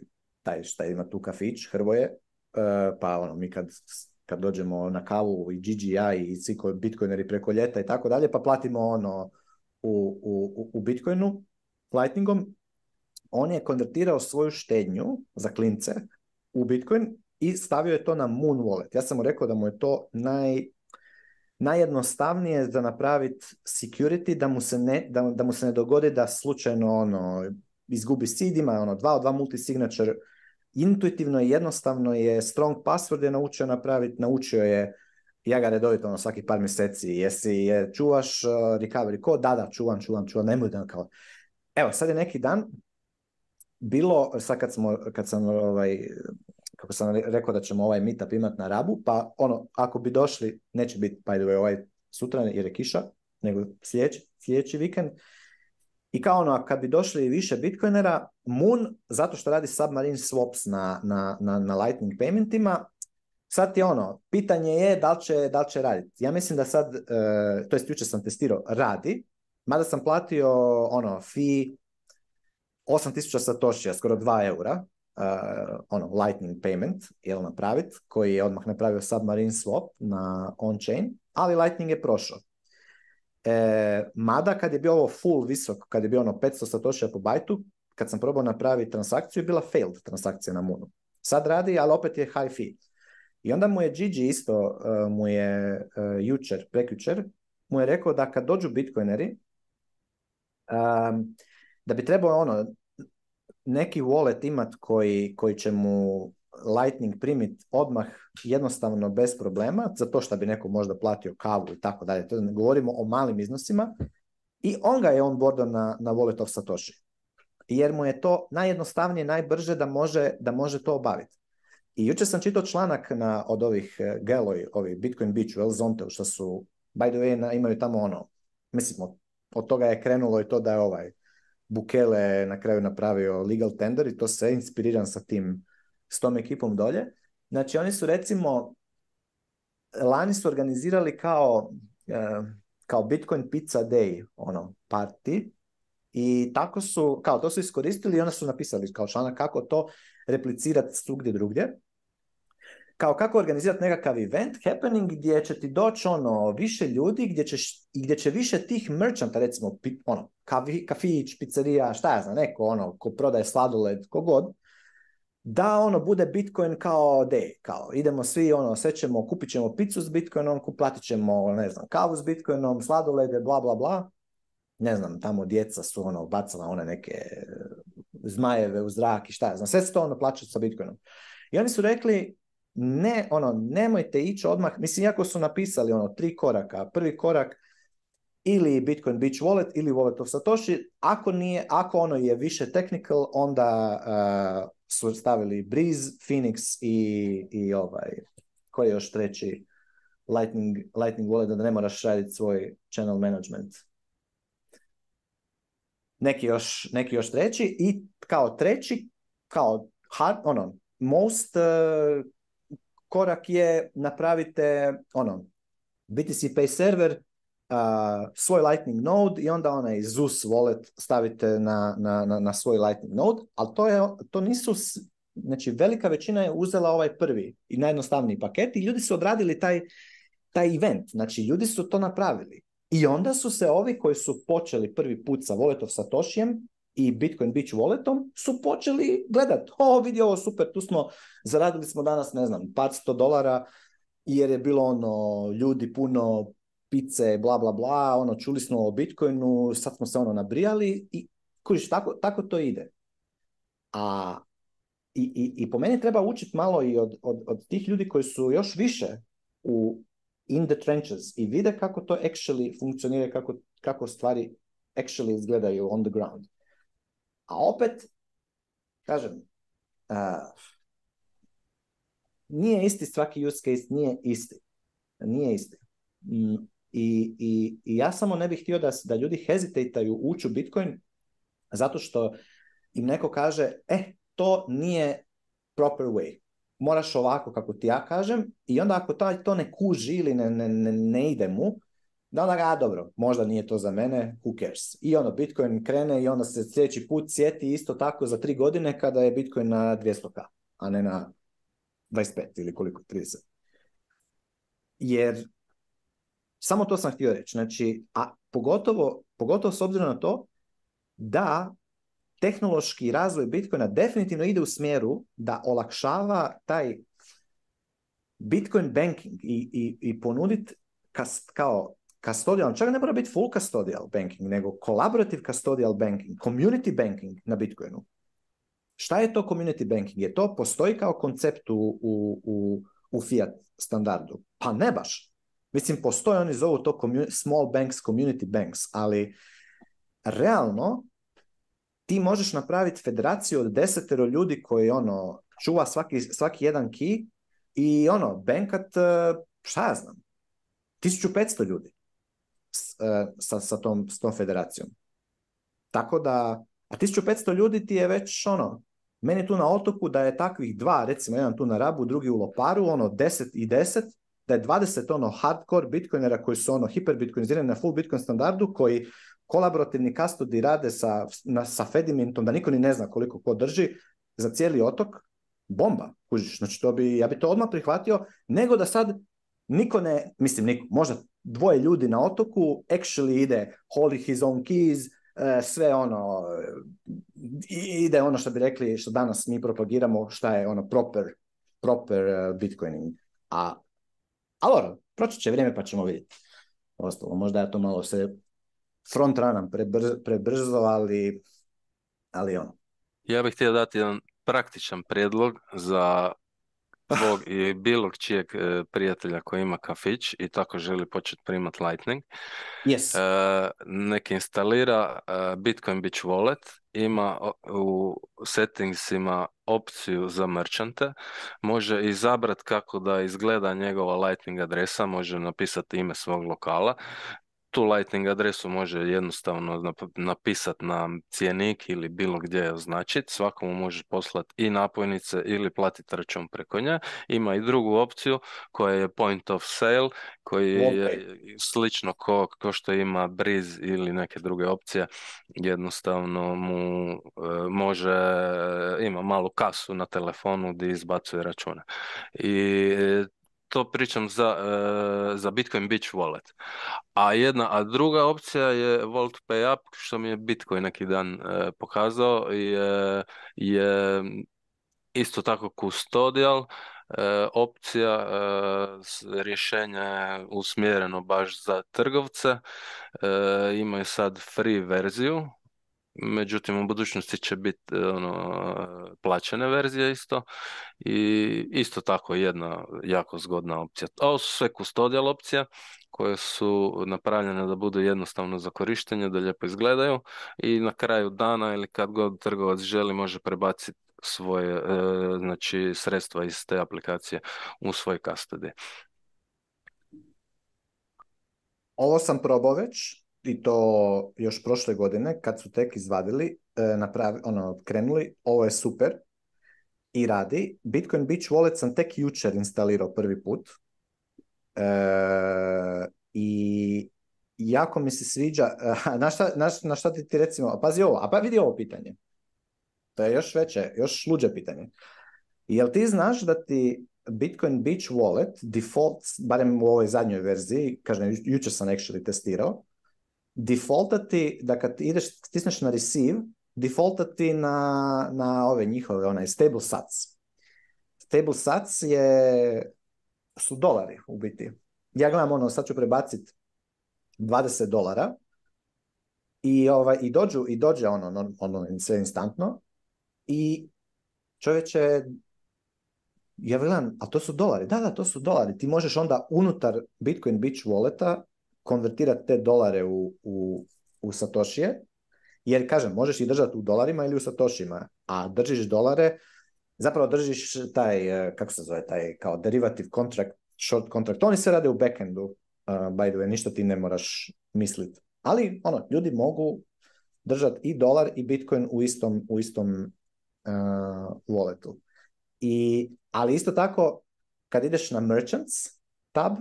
taj šta ima tu kafić, Hrvoje, eh, pa ono, mi kad kad dođemo na kavu i GGI i svi bitcoineri preko ljeta i tako dalje, pa platimo ono u, u, u bitcoinu, lightningom, on je konvertirao svoju štednju za klince u bitcoin i stavio je to na Moon Wallet. Ja sam mu rekao da mu je to naj, najjednostavnije za napraviti security, da mu, se ne, da, da mu se ne dogodi da slučajno ono, izgubi seed, ima ono, dva od dva multisignature intuitivno i jednostavno je strong password je naučio napraviti, naučio je ja ga redovito ono, svaki par mjeseci, jesi je, čuvaš uh, recovery code, da, da, čuvam, čuvam, čuvam, nemoj da kao... Evo, sad je neki dan bilo, sad kad, smo, kad sam, ovaj, kako sam rekao da ćemo ovaj meetup imati na Rabu, pa ono, ako bi došli, neće biti, pa the ovaj sutra jer je kiša, nego sljedeći, sljedeći vikend, i kao ono, kad bi došli više bitcoinera, Moon, zato što radi submarine swaps na, na, na, na lightning paymentima, sad je ono, pitanje je da li će, da će raditi. Ja mislim da sad, e, to je jučer sam testirao, radi, mada sam platio ono, fee 8000 satoshija, skoro 2 eura, e, ono, lightning payment, jel napravit, koji je odmah napravio submarine swap na on-chain, ali lightning je prošao. E, mada kad je bio ovo full visok, kad je bio ono 500 satošija po bajtu, kad sam probao napraviti transakciju, je bila failed transakcija na Moonu. Sad radi, ali opet je high fee. I onda mu je Gigi isto, e, mu je e, jučer, prekjučer, mu je rekao da kad dođu bitcoineri, e, da bi trebao ono, neki wallet imat koji, koji će mu Lightning primit odmah jednostavno bez problema, za to što bi neko možda platio kavu i tako dalje. To govorimo o malim iznosima i on ga je on borda na, na wallet of Satoshi. Jer mu je to najjednostavnije, najbrže da može, da može to obaviti. I jučer sam čitao članak na, od ovih eh, ovi Bitcoin Beach u zonte što su, by the way, na, imaju tamo ono, mislim, od, od toga je krenulo i to da je ovaj Bukele na kraju napravio legal tender i to se inspiriran sa tim s tom ekipom dolje. Znači oni su recimo, lani su organizirali kao, e, kao Bitcoin Pizza Day, ono, party, i tako su, kao to su iskoristili i onda su napisali kao članak kako to replicirati svugdje drugdje. Kao kako organizirati nekakav event, happening, gdje će ti doći ono, više ljudi gdje će, i gdje će više tih merchanta, recimo ono, kafić, pizzerija, šta ja znam, neko ono, ko prodaje sladoled, kogod, da ono bude Bitcoin kao de, kao idemo svi ono sećemo, kupit ćemo picu s Bitcoinom, platit ćemo ne znam kavu s Bitcoinom, sladolede, bla bla bla. Ne znam, tamo djeca su ono bacala one neke e, zmajeve u zrak i šta ja znam, sve se to ono plaća sa Bitcoinom. I oni su rekli, ne, ono, nemojte ići odmah, mislim, iako su napisali ono tri koraka, prvi korak ili Bitcoin Beach Wallet ili Wallet of Satoshi, ako nije, ako ono je više technical, onda e, su stavili Breeze, Phoenix i, i ovaj, koji je još treći Lightning, Lightning Wallet, da ne moraš raditi svoj channel management. Neki još, neki još treći i kao treći, kao hard, ono, most e, korak je napravite ono, BTC Pay server svoj Lightning node i onda onaj ZUS wallet stavite na, na, na, na svoj Lightning node, ali to, je, to nisu, znači velika većina je uzela ovaj prvi i najjednostavniji paket i ljudi su odradili taj, taj event, znači ljudi su to napravili. I onda su se ovi koji su počeli prvi put sa Wallet of Satoshijem i Bitcoin Beach Walletom su počeli gledat, o vidi ovo super, tu smo, zaradili smo danas, ne znam, 500 dolara, jer je bilo ono ljudi puno pice, bla, bla, bla, ono, čuli smo o Bitcoinu, sad smo se ono nabrijali i kužiš, tako, tako to ide. A i, i, i po meni treba učiti malo i od, od, od tih ljudi koji su još više u in the trenches i vide kako to actually funkcionira, kako, kako stvari actually izgledaju on the ground. A opet, kažem, nije isti svaki use case, nije isti. Nije isti. Mm, i, i, i ja samo ne bih htio da, da ljudi hezitejtaju ući u Bitcoin zato što im neko kaže, e, eh, to nije proper way. Moraš ovako kako ti ja kažem i onda ako taj to ne kuži ili ne, ne, ne, ne ide mu, da onda ga, dobro, možda nije to za mene, who cares. I ono, Bitcoin krene i onda se sljedeći put sjeti isto tako za tri godine kada je Bitcoin na 200k, a ne na 25 ili koliko, 30. Jer samo to sam htio reći. Znači, a pogotovo, pogotovo s obzirom na to da tehnološki razvoj Bitcoina definitivno ide u smjeru da olakšava taj Bitcoin banking i, i, i ponuditi kas, kao custodial, čak ne mora biti full custodial banking, nego collaborative custodial banking, community banking na Bitcoinu. Šta je to community banking? Je to postoji kao koncept u, u, u fiat standardu? Pa ne baš. Mislim, postoje, oni zovu to small banks, community banks, ali realno ti možeš napraviti federaciju od desetero ljudi koji ono, čuva svaki, svaki jedan ki i ono, bankat, e, šta ja znam, 1500 ljudi e, sa, sa tom, federacijom. Tako da, a 1500 ljudi ti je već ono, meni tu na otoku da je takvih dva, recimo jedan tu na Rabu, drugi u Loparu, ono 10 i deset, da je 20 ono hardcore bitcoinera koji su ono hiperbitcoinizirani na full bitcoin standardu koji kolaborativni kastudi rade sa, na, sa Fedimintom, da niko ni ne zna koliko ko drži, za cijeli otok, bomba, kužiš, znači to bi, ja bi to odmah prihvatio, nego da sad niko ne, mislim niko, možda dvoje ljudi na otoku actually ide holy his own keys, e, sve ono, ide ono što bi rekli, što danas mi propagiramo, šta je ono proper, proper e, bitcoining. A ali ono, proći će vrijeme pa ćemo vidjeti. Ostalo, možda je to malo se front ranam prebrzo, ali, ali ono. Ja bih htio dati jedan praktičan prijedlog za tvog *laughs* i bilog čijeg e, prijatelja koji ima kafić i tako želi početi primati Lightning, yes. E, nek instalira e, Bitcoin Beach Wallet, ima u settingsima opciju za merchante, može izabrati kako da izgleda njegova Lightning adresa, može napisati ime svog lokala, tu Lightning adresu može jednostavno napisati na cijenik ili bilo gdje označiti. Svakomu može poslati i napojnice ili platiti račun preko nje. Ima i drugu opciju koja je point of sale koji je slično ko, što ima Briz ili neke druge opcije. Jednostavno mu e, može, ima malu kasu na telefonu gdje izbacuje račune. I to pričam za, e, za Bitcoin Beach Wallet. A jedna, a druga opcija je Vault Pay što mi je Bitcoin neki dan e, pokazao, je, je isto tako custodial, e, opcija rješenje usmjereno baš za trgovce, imaju sad free verziju, međutim u budućnosti će biti e, ono, plaćene verzije isto i isto tako jedna jako zgodna opcija. Ovo su sve kustodijal opcija koje su napravljene da budu jednostavno za korištenje, da lijepo izgledaju i na kraju dana ili kad god trgovac želi može prebaciti svoje e, znači, sredstva iz te aplikacije u svoj custody. Ovo sam probao već, i to još prošle godine kad su tek izvadili, e, napravi, ono, krenuli, ovo je super i radi. Bitcoin Beach Wallet sam tek jučer instalirao prvi put e, i jako mi se sviđa, e, *laughs* na šta, na, šta ti, ti recimo, pazi ovo, a pa vidi ovo pitanje. To je još veće, još luđe pitanje. Jel ti znaš da ti Bitcoin Beach Wallet default, barem u ovoj zadnjoj verziji, kažem, jučer sam actually testirao, defaultati, da kad ideš, stisneš na receive, defaultati na, na ove njihove, onaj stable sats. Stable sats je, su dolari u biti. Ja gledam ono, sad ću prebaciti 20 dolara i, ovaj, i, dođu, i dođe ono, ono, ono sve instantno i čovječe, ja gledam, a to su dolari, da, da, to su dolari. Ti možeš onda unutar Bitcoin Beach walleta konvertirati te dolare u, u, u satošije, jer kažem, možeš ih držati u dolarima ili u satošima, a držiš dolare, zapravo držiš taj, e, kako se zove, taj kao derivative contract, short contract, oni se rade u backendu, uh, by the way, ništa ti ne moraš misliti. Ali, ono, ljudi mogu držati i dolar i bitcoin u istom, u istom uh, e, walletu. I, ali isto tako, kad ideš na merchants tab,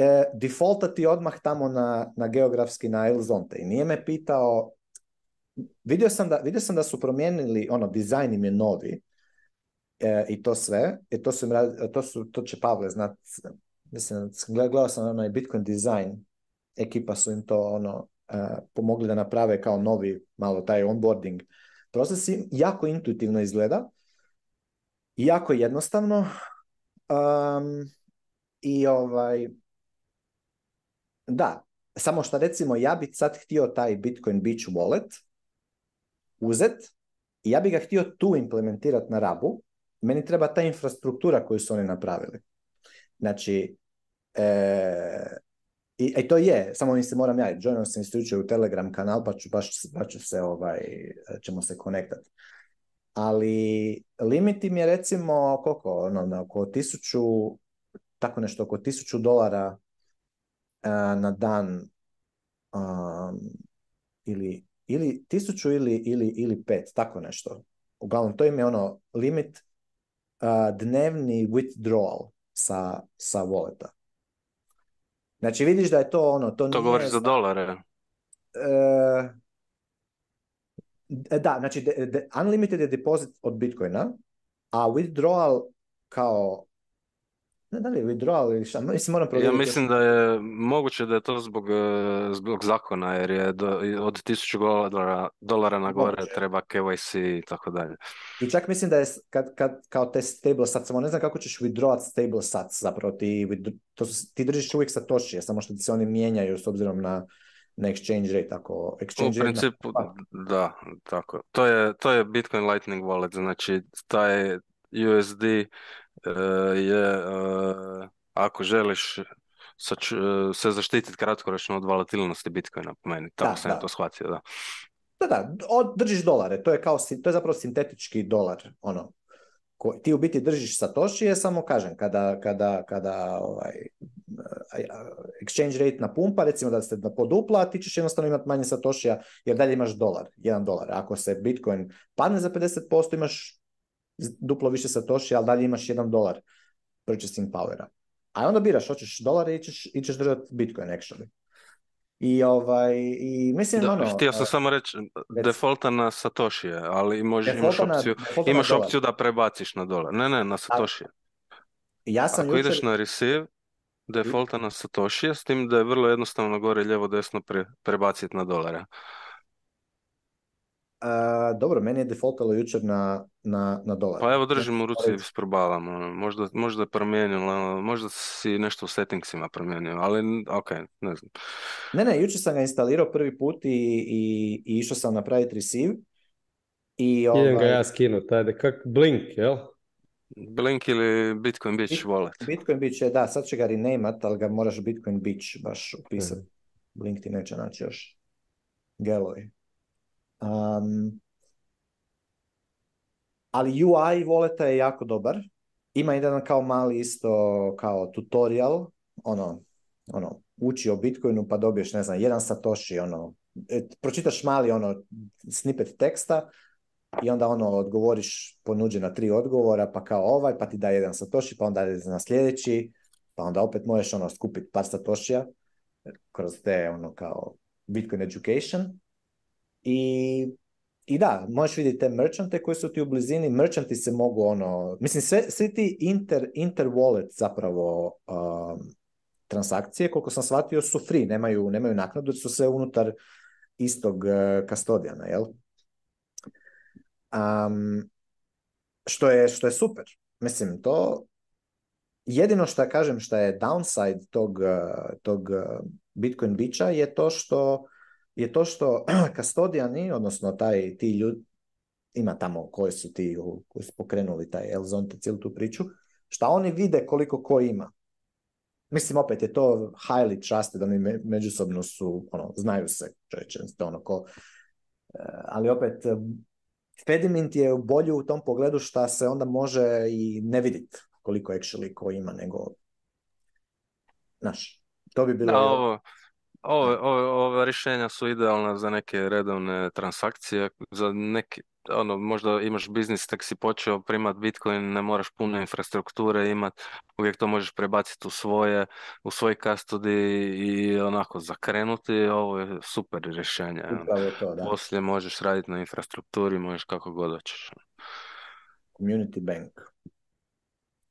e, defaultati odmah tamo na, na geografski na El Zonte. I nije me pitao, vidio sam da, vidio sam da su promijenili, ono, dizajn im je novi, e, i to sve, i to su, to, su to će Pavle znat, mislim, gledao sam onaj Bitcoin design, ekipa su im to ono, e, pomogli da naprave kao novi malo taj onboarding proces jako intuitivno izgleda jako jednostavno um, i ovaj da, samo što recimo ja bi sad htio taj Bitcoin Beach wallet uzet i ja bi ga htio tu implementirati na Rabu. Meni treba ta infrastruktura koju su oni napravili. Znači, e, i, e, to je, samo mi se moram ja, joinom se u Telegram kanal, pa ću baš, pa se, ovaj, ćemo se konektat. Ali limit im je recimo, koliko, ono, oko tisuću, tako nešto, oko tisuću dolara E, na dan e, ili, ili tisuću ili, ili, ili pet, tako nešto. Uglavnom, to im je ono limit e, dnevni withdrawal sa, sa voleta. Znači vidiš da je to ono... To, to za dolare. da, znači unlimited je deposit od Bitcoina, a withdrawal kao ne da li je withdrawal ili šta, mislim moram provjeriti. Ja mislim da je moguće da je to zbog, e, zbog zakona, jer je do, od 1000 dolara, dolara na gore moguće. treba KYC i tako dalje. I čak mislim da je kad, kad, kao te stable sats, samo ne znam kako ćeš withdrawat stable sats, zapravo ti, to ti držiš uvijek toči, samo što ti se oni mijenjaju s obzirom na, na exchange rate, exchange U principu, da, tako. To je, to je Bitcoin Lightning Wallet, znači taj USD E, je e, ako želiš sač, e, se zaštititi kratkoročno od volatilnosti Bitcoina, po meni, tako da, sam da. to shvatio, da. Da, da, držiš dolare, to je, kao, to je zapravo sintetički dolar, ono, ko, ti u biti držiš Satoshi je samo kažem, kada, kada, kada ovaj, exchange rate na pumpa, recimo da se da podupla, ti ćeš jednostavno imati manje Satoshija jer dalje imaš dolar, jedan dolar. Ako se Bitcoin padne za 50%, imaš duplo više satoshi, ali dalje imaš jedan dolar purchasing powera. A onda biraš, hoćeš dolare i ćeš, i ćeš držati Bitcoin actually. I ovaj, i mislim da, ono... Htio sam samo reći, reći, defaulta na Satoshi je, ali možeš imaš opciju, imaš opciju da prebaciš na dolar. Ne, ne, na Satoshi. Ja sam Ako ideš na receive, defaulta na Satoshi je, s tim da je vrlo jednostavno gore, ljevo, desno prebaciti na dolara dobro, meni je defaultalo jučer na, na, na dolar. Pa evo držim znači, u ruci, sprobavam. Ono, možda, možda je promijenilo, ono, možda si nešto u settingsima promijenio, ali ok, ne znam. Ne, ne, jučer sam ga instalirao prvi put i, i, i išao sam napraviti receive. I ovaj... Idem ga ovaj- ja skinut, ajde, kak Blink, jel? Blink ili Bitcoin Beach Bit, wallet? Bitcoin Beach je, da, sad će ga renamat, ali ga moraš Bitcoin Beach baš upisati. Mhm. Blink ti neće naći još. je. Um, ali UI voleta je jako dobar. Ima jedan kao mali isto kao tutorial, ono, ono, uči o Bitcoinu pa dobiješ, ne znam, jedan satoshi, ono, e, pročitaš mali ono snippet teksta i onda ono odgovoriš ponuđena tri odgovora, pa kao ovaj, pa ti daje jedan satoshi, pa onda na sljedeći, pa onda opet možeš ono skupiti par satoshija kroz te ono kao Bitcoin education i, I da, možeš vidjeti te merchante koji su ti u blizini, merchanti se mogu ono, mislim sve, svi ti inter, zapravo um, transakcije, koliko sam shvatio, su free, nemaju, nemaju naknadu, su sve unutar istog e, kastodijana, jel? Um, što, je, što je super. Mislim, to jedino što kažem što je downside tog, e, tog e, Bitcoin bića je to što je to što *clears throat* kastodijani, odnosno taj, ti ljudi, ima tamo koji su ti koji su pokrenuli taj Elzonte, cijelu tu priču, šta oni vide koliko ko ima. Mislim, opet je to highly da oni međusobno su, ono, znaju se, čovječe, ono, ko, eh, ali opet, eh, Fedimint je bolji u tom pogledu što se onda može i ne vidjeti koliko actually ko ima, nego, znaš, to bi bilo... Ove, ove, rješenja su idealna za neke redovne transakcije, za neke, ono, možda imaš biznis, tek si počeo primat Bitcoin, ne moraš puno infrastrukture imat, uvijek to možeš prebaciti u svoje, u svoj custody i onako zakrenuti, ovo je super rješenje. Ono. Upravo Poslije možeš raditi na infrastrukturi, možeš kako god hoćeš. Ono. Community bank.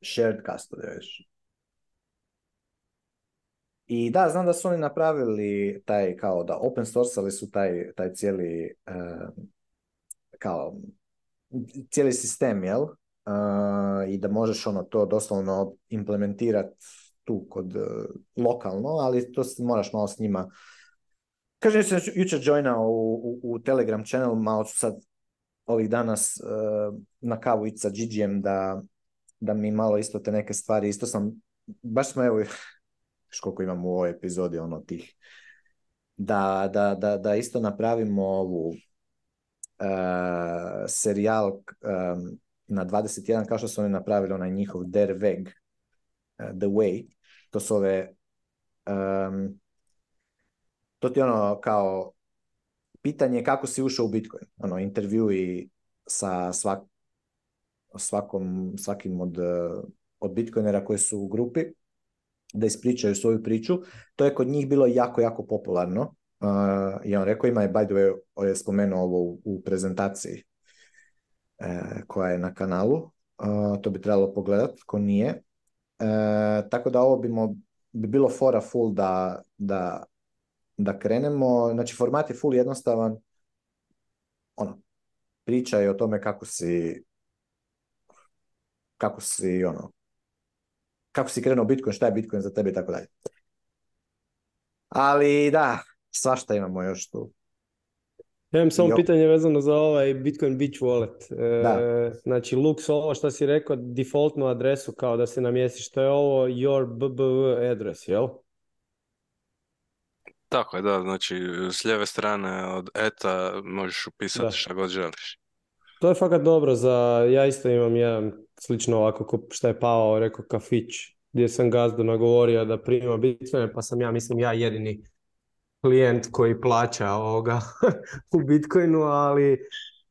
Shared custody, i da, znam da su oni napravili taj kao da open source, ali su taj, taj cijeli e, kao cijeli sistem, jel? E, I da možeš ono to doslovno implementirati tu kod e, lokalno, ali to moraš malo s njima. Kažem, sam jučer joina u, u, Telegram channel, malo ću sad ovih danas na kavu ići sa GGM da, da mi malo isto te neke stvari, isto sam, baš smo evo koliko imamo u ovoj epizodi ono tih, da, da, da, da isto napravimo ovu uh, serijal e, na 21, kao što su oni napravili onaj njihov Der Weg, e, The Way, to su ove, to ti ono kao pitanje kako si ušao u Bitcoin, ono intervjui sa svak, svakom, svakim od, od Bitcoinera koji su u grupi da ispričaju svoju priču. To je kod njih bilo jako, jako popularno. Uh, I on rekao, ima je, by the way, je spomenuo ovo u, u prezentaciji eh, koja je na kanalu. Eh, to bi trebalo pogledat, ko nije. tako da ovo bi, bilo fora full da, da, da krenemo. Znači, format je full jednostavan. Ono, priča je o tome kako si kako si ono, kako si krenuo Bitcoin, šta je Bitcoin za tebe i tako dalje. Ali da, svašta imamo još tu. Ja imam samo pitanje vezano za ovaj Bitcoin Beach Wallet. E, znači, Lux, ovo što si rekao, defaultnu adresu kao da se namjesti, što je ovo your BBV address, jel? Tako je, da. Znači, s lijeve strane od ETA možeš upisati šta god želiš. To je fakat dobro za, ja isto imam jedan slično ovako šta je pao, rekao kafić, gdje sam gazdu nagovorio da prima bitcoine, pa sam ja, mislim, ja jedini klijent koji plaća ovoga *laughs* u bitcoinu, ali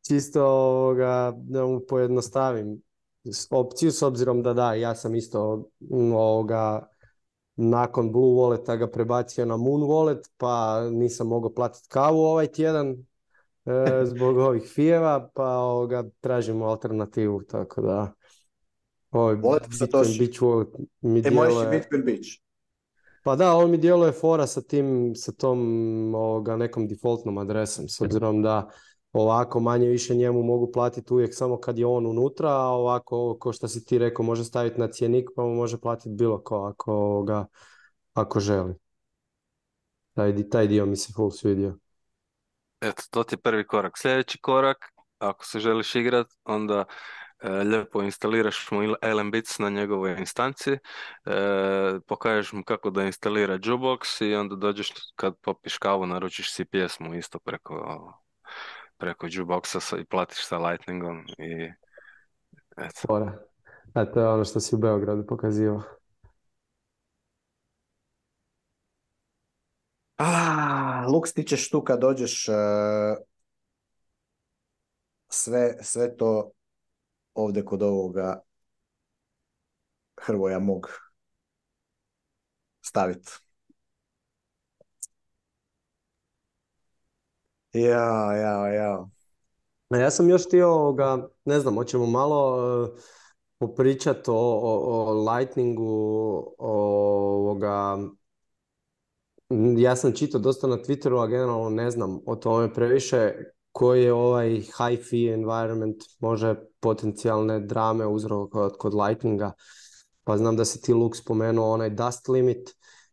čisto ovoga, da mu pojednostavim opciju, s obzirom da da, ja sam isto mm, ovoga, nakon Blue Walleta ga prebacio na Moon Wallet, pa nisam mogao platiti kavu ovaj tjedan, E, zbog ovih fijeva, pa ovoga, tražimo alternativu, tako da... Ovaj Bitcoin Beach Wallet mi e, djeluje... Bitcoin Beach. Pa da, on mi djeluje fora sa tim, sa tom nekom defaultnom adresom, s obzirom da ovako manje više njemu mogu platiti uvijek samo kad je on unutra, a ovako ovo ko što si ti rekao može staviti na cijenik pa mu može platiti bilo ko ako, ako želi. Taj, dio mi se full svidio eto, to ti je prvi korak. Sljedeći korak, ako se želiš igrati, onda e, lijepo instaliraš mu bits na njegovoj instanci, e, pokažeš mu kako da instalira Jubox i onda dođeš kad popiš kavu, naručiš si pjesmu isto preko, preko Juboxa i platiš sa Lightningom i eto. je ono što si u Beogradu pokazivao. A, Luks, ti ćeš tu kad dođeš e, sve, to ovdje kod ovoga Hrvoja mog staviti. Ja, ja, ja. Ja sam još htio ovoga, ne znam, hoćemo malo e, popričati o, o, o Lightningu, o ovoga Mm, ja sam čitao dosta na Twitteru, a generalno ne znam o tome previše koji je ovaj high fi environment može potencijalne drame uzrokovati kod Lightninga. Pa znam da se ti Luke spomenuo onaj dust limit.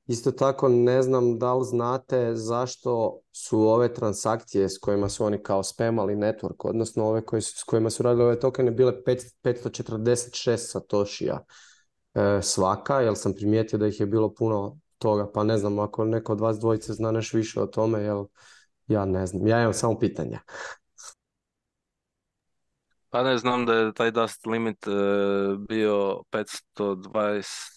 Isto tako ne znam da li znate zašto su ove transakcije s kojima su oni kao spamali network, odnosno ove su, s kojima su radili ove tokene, bile 546 satoshija e, svaka, jer sam primijetio da ih je bilo puno toga, pa ne znam ako neko od vas dvojice zna neš više o tome, jel ja ne znam, ja imam samo pitanja. Pa ne znam da je taj dust limit e, bio 520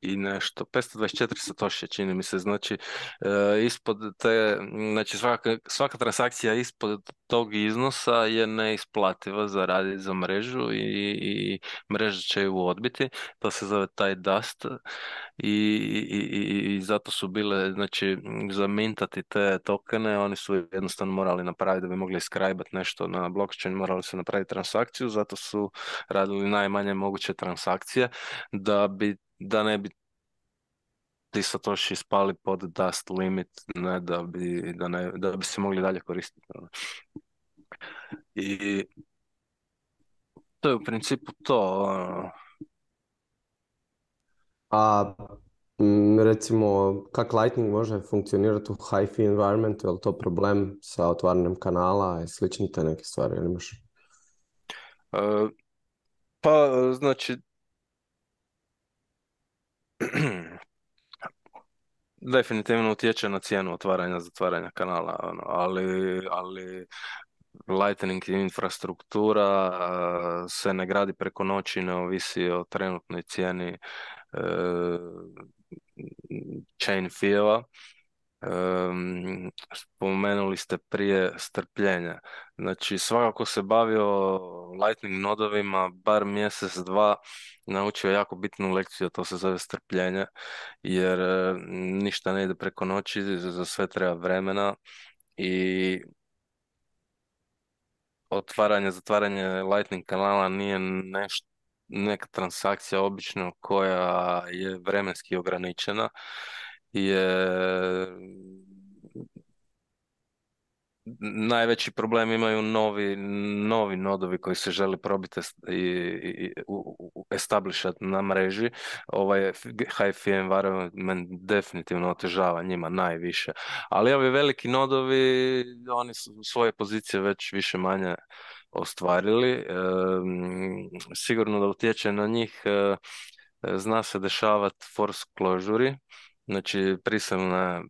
i nešto, 524 satoše čini mi se, znači e, ispod te, znači svaka, svaka transakcija ispod tog iznosa je neisplativa za raditi za mrežu i, i mreža će ju odbiti, to se zove taj dust i, i, zato su bile, znači zamintati te tokene, oni su jednostavno morali napraviti da bi mogli iskrajbati nešto na blockchain, morali su napraviti transakciju, zato su radili najmanje moguće transakcije da bi da ne bi ti satoshi spali pod dust limit, ne, da, bi, da, ne, da bi se mogli dalje koristiti. Ono. I to je u principu to. Ono. A pa, recimo kak Lightning može funkcionirati u high fi environmentu, je to problem sa otvaranjem kanala i slične neke stvari, e, pa znači *clears throat* Definitivno utječe na cijenu otvaranja, zatvaranja kanala, ono, ali, ali Lightning infrastruktura eh, se ne gradi preko noći, ne ovisi o trenutnoj cijeni eh, chain fee Um, spomenuli ste prije strpljenja. Znači, svakako se bavio Lightning nodovima, bar mjesec, dva, naučio jako bitnu lekciju, to se zove strpljenje, jer ništa ne ide preko noći, za sve treba vremena i otvaranje, zatvaranje Lightning kanala nije nešto neka transakcija obično koja je vremenski ograničena je najveći problem imaju novi, novi nodovi koji se žele probiti i, i establishat na mreži. Ovaj fee environment definitivno otežava njima najviše. Ali ovi veliki nodovi, oni su svoje pozicije već više manje ostvarili. sigurno da utječe na njih e, e, zna se dešavati force closure znači prisilna,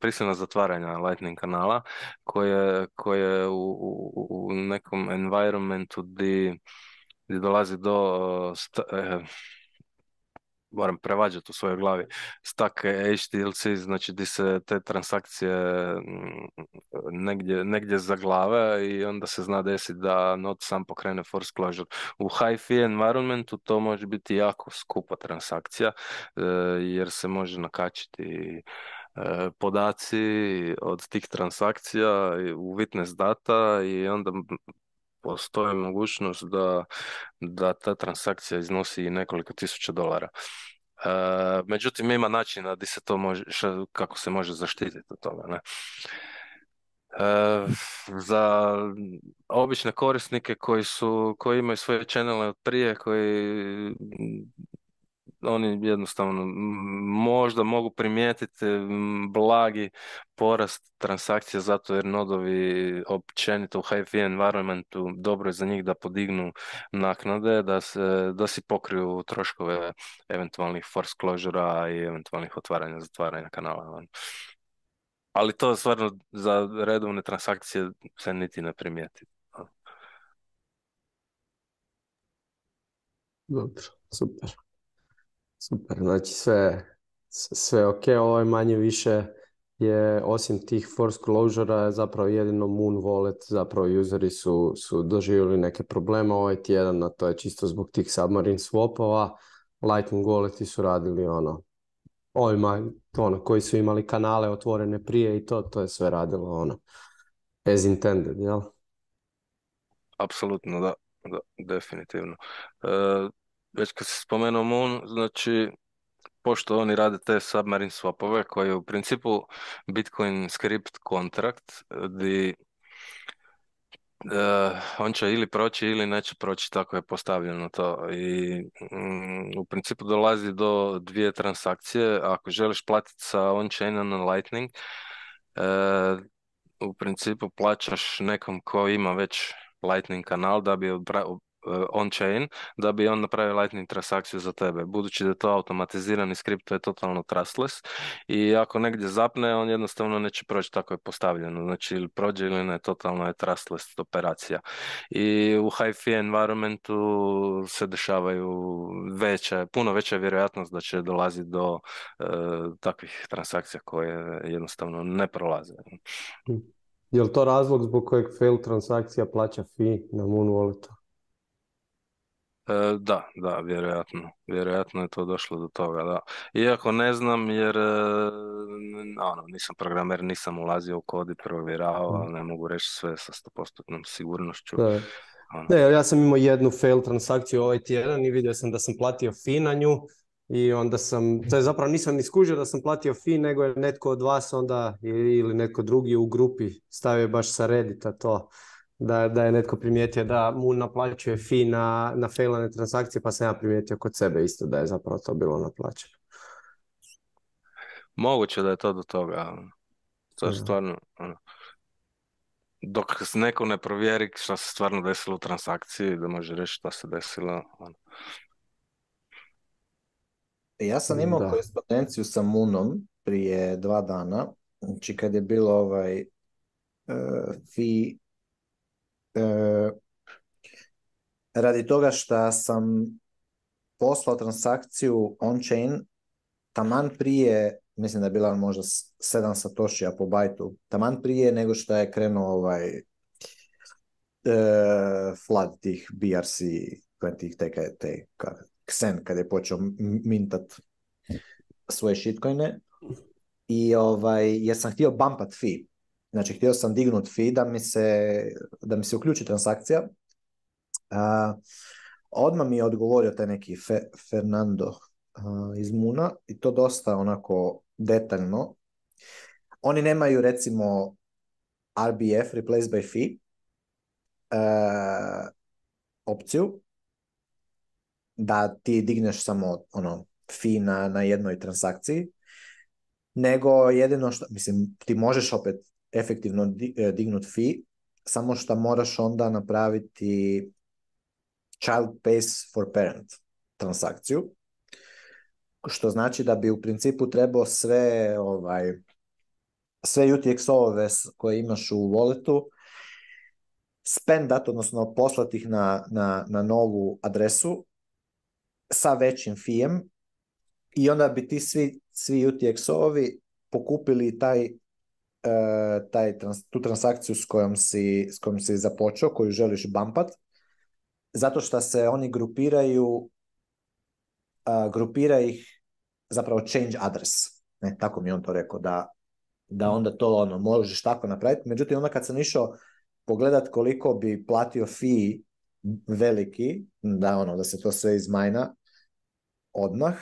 prisilna, zatvaranja Lightning kanala koje, koje u, nekom environmentu di, di dolazi do eh, moram prevađati u svojoj glavi, stak HTLC, znači di se te transakcije mm, negdje, negdje zaglave i onda se zna desiti da not sam pokrene force closure. U high fee environmentu to može biti jako skupa transakcija e, jer se može nakačiti e, podaci od tih transakcija u witness data i onda postoji mogućnost da, da ta transakcija iznosi i nekoliko tisuća dolara. E, međutim, ima načina di se to može, kako se može zaštititi od toga. Ne? E, za obične korisnike koji su koji imaju svoje channele od prije koji oni jednostavno možda mogu primijetiti blagi porast transakcija zato jer nodovi općenito u high environmentu dobro je za njih da podignu naknade, da, se, da si pokriju troškove eventualnih force closure i eventualnih otvaranja, zatvaranja kanala. Ono. Ali to stvarno za redovne transakcije se niti ne primijeti. Ono. Dobro, super. Super, znači sve, sve ok, ovo je manje više je osim tih force closure zapravo jedino Moon Wallet, zapravo useri su, su doživjeli neke probleme ovaj tjedan, a to je čisto zbog tih submarine swapova, Lightning Walleti su radili ono, ovima ono, koji su imali kanale otvorene prije i to, to je sve radilo ono, as intended, jel? Apsolutno, da, definitivno. E, već kad se spomenuo Moon, znači pošto oni rade te submarine swapove koji je u principu Bitcoin script kontrakt di eh, on će ili proći ili neće proći, tako je postavljeno to. I mm, u principu dolazi do dvije transakcije. Ako želiš platiti sa on-chain Lightning, uh, u principu plaćaš nekom ko ima već Lightning kanal da bi Eh, on-chain da bi on napravio Lightning transakciju za tebe. Budući da je to automatizirani skript, to je totalno trustless i ako negdje zapne, on jednostavno neće proći tako je postavljeno. Znači ili prođe ili ne, totalno je trustless operacija. I u high fi environmentu se dešavaju veća, puno veća vjerojatnost da će dolaziti do eh, takvih transakcija koje jednostavno ne prolaze. Hm. Je li to razlog zbog kojeg fail transakcija plaća fee na Moon Walletu? E, da, da, vjerojatno. Vjerojatno je to došlo do toga, da. Iako ne znam, jer e, ono, nisam programer, nisam ulazio u kod i provjeravao, mhm. ali ne mogu reći sve sa 100% sigurnošću. Ono. Ne, ja sam imao jednu fail transakciju ovaj tjedan i vidio sam da sam platio fi na nju i onda sam, to je zapravo nisam ni skužio da sam platio fee nego je netko od vas onda ili netko drugi u grupi stavio baš sa Reddita to da, da je netko primijetio da mu naplaćuje fi na, na failane transakcije, pa sam ja primijetio kod sebe isto da je zapravo to bilo naplaćeno. Moguće da je to do toga. To je stvarno... Ono, dok neko ne provjeri što se stvarno desilo u transakciji, da može reći što se desilo. Ono. E, ja sam imao korespondenciju sa Munom prije dva dana, znači kad je bilo ovaj uh, fi E, radi toga što sam poslao transakciju on-chain taman prije, mislim da je bila možda 7 satošija po bajtu, taman prije nego što je krenuo ovaj e, flood tih BRC, tih te, te, Xen kad je počeo mintat hm. svoje shitcoine i ovaj, jer sam htio bumpat fee Znači, htio sam dignut fi da mi se, da mi se uključi transakcija. odmah mi je odgovorio taj neki Fernando iz Muna i to dosta onako detaljno. Oni nemaju recimo RBF, Replace by Fee, e, opciju da ti digneš samo ono fee na, na jednoj transakciji, nego jedino što, mislim, ti možeš opet efektivno e, dignut fee, samo što moraš onda napraviti child pays for parent transakciju, što znači da bi u principu trebao sve ovaj sve UTXO-ove koje imaš u walletu spendat, odnosno poslati ih na, na, na novu adresu sa većim fijem i onda bi ti svi, svi UTXO-ovi pokupili taj E, taj, tu transakciju s kojom, si, s kojom započeo, koju želiš bampat, zato što se oni grupiraju, e, grupira ih zapravo change address. Ne, tako mi on to rekao, da, da mm. onda to ono, možeš tako napraviti. Međutim, onda kad sam išao pogledat koliko bi platio fee veliki, da ono, da se to sve izmajna odmah,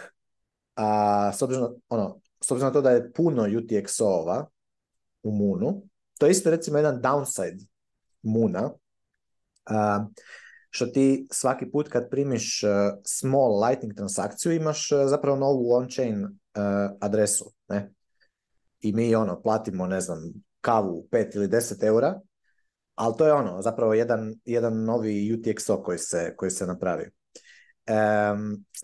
a s obzirom, ono, s obzirom na to da je puno UTXO-ova, u Moonu. To je isto recimo jedan downside Moona, što ti svaki put kad primiš e, small lightning transakciju imaš e, zapravo novu on-chain e, adresu. Ne? I mi ono platimo, ne znam, kavu 5 ili 10 eura, ali to je ono, zapravo jedan, jedan novi UTXO koji se, koji se napravi.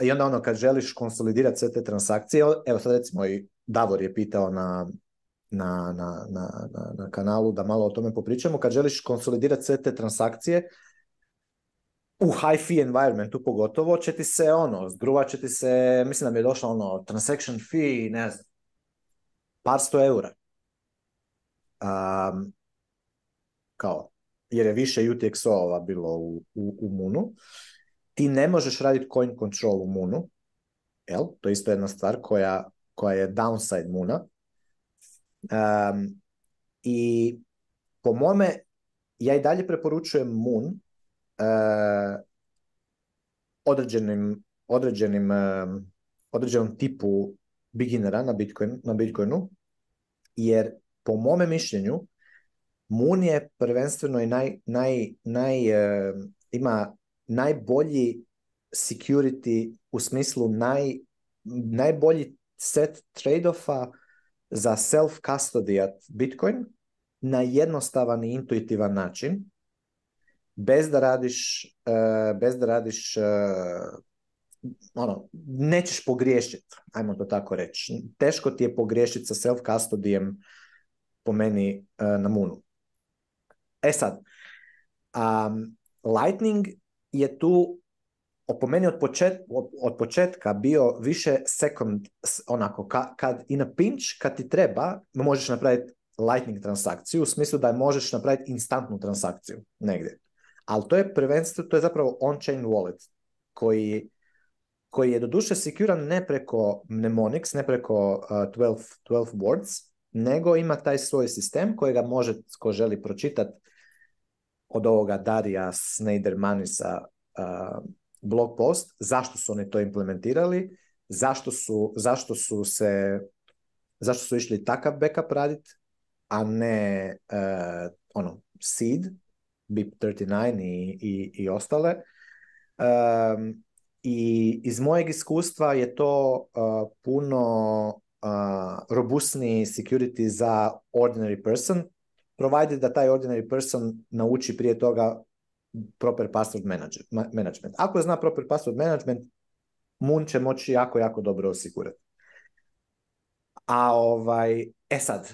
I onda ono, kad želiš konsolidirati sve te transakcije, evo sad recimo i Davor je pitao na, na, na, na, na, kanalu da malo o tome popričamo. Kad želiš konsolidirati sve te transakcije, u high-fee environmentu pogotovo, će ti se ono, zgruva će ti se, mislim da mi je došlo ono, transaction fee, ne znam, par sto eura. kao, jer je više UTXO-ova bilo u, u, u Munu. Ti ne možeš raditi coin control u Munu, jel? To je isto jedna stvar koja, koja je downside Muna, Um, I po mome, ja i dalje preporučujem Moon uh, određenim, određenim, e, određenom tipu beginnera na, Bitcoin, na Bitcoinu, jer po mome mišljenju Moon je prvenstveno i naj, naj, naj e, ima najbolji security u smislu naj, najbolji set trade-offa za self at Bitcoin na jednostavan i intuitivan način, bez da radiš, e, bez da radiš e, ono, nećeš pogriješiti, ajmo to tako reći. Teško ti je pogriješiti sa self-custodijem po meni e, na munu. E sad, um, Lightning je tu po meni od, počet, od, početka bio više second, onako, kad i na pinch, kad ti treba, možeš napraviti lightning transakciju, u smislu da možeš napraviti instantnu transakciju negdje. Ali to je prvenstvo, to je zapravo on-chain wallet, koji, koji je doduše sekuran ne preko mnemonics, ne preko 12, uh, 12 words, nego ima taj svoj sistem kojega može, ko želi pročitati od ovoga Darija Sneidermanisa, uh, blog post, zašto su oni to implementirali, zašto su, zašto su se zašto su išli takav backup radit, a ne uh, ono, seed, BIP39 i, i, ostale. I iz mojeg iskustva je to e, puno uh, security za ordinary person, provided da taj ordinary person nauči prije toga proper password management. Ako zna proper password management, Moon će moći jako, jako dobro osigurati. A ovaj, e sad,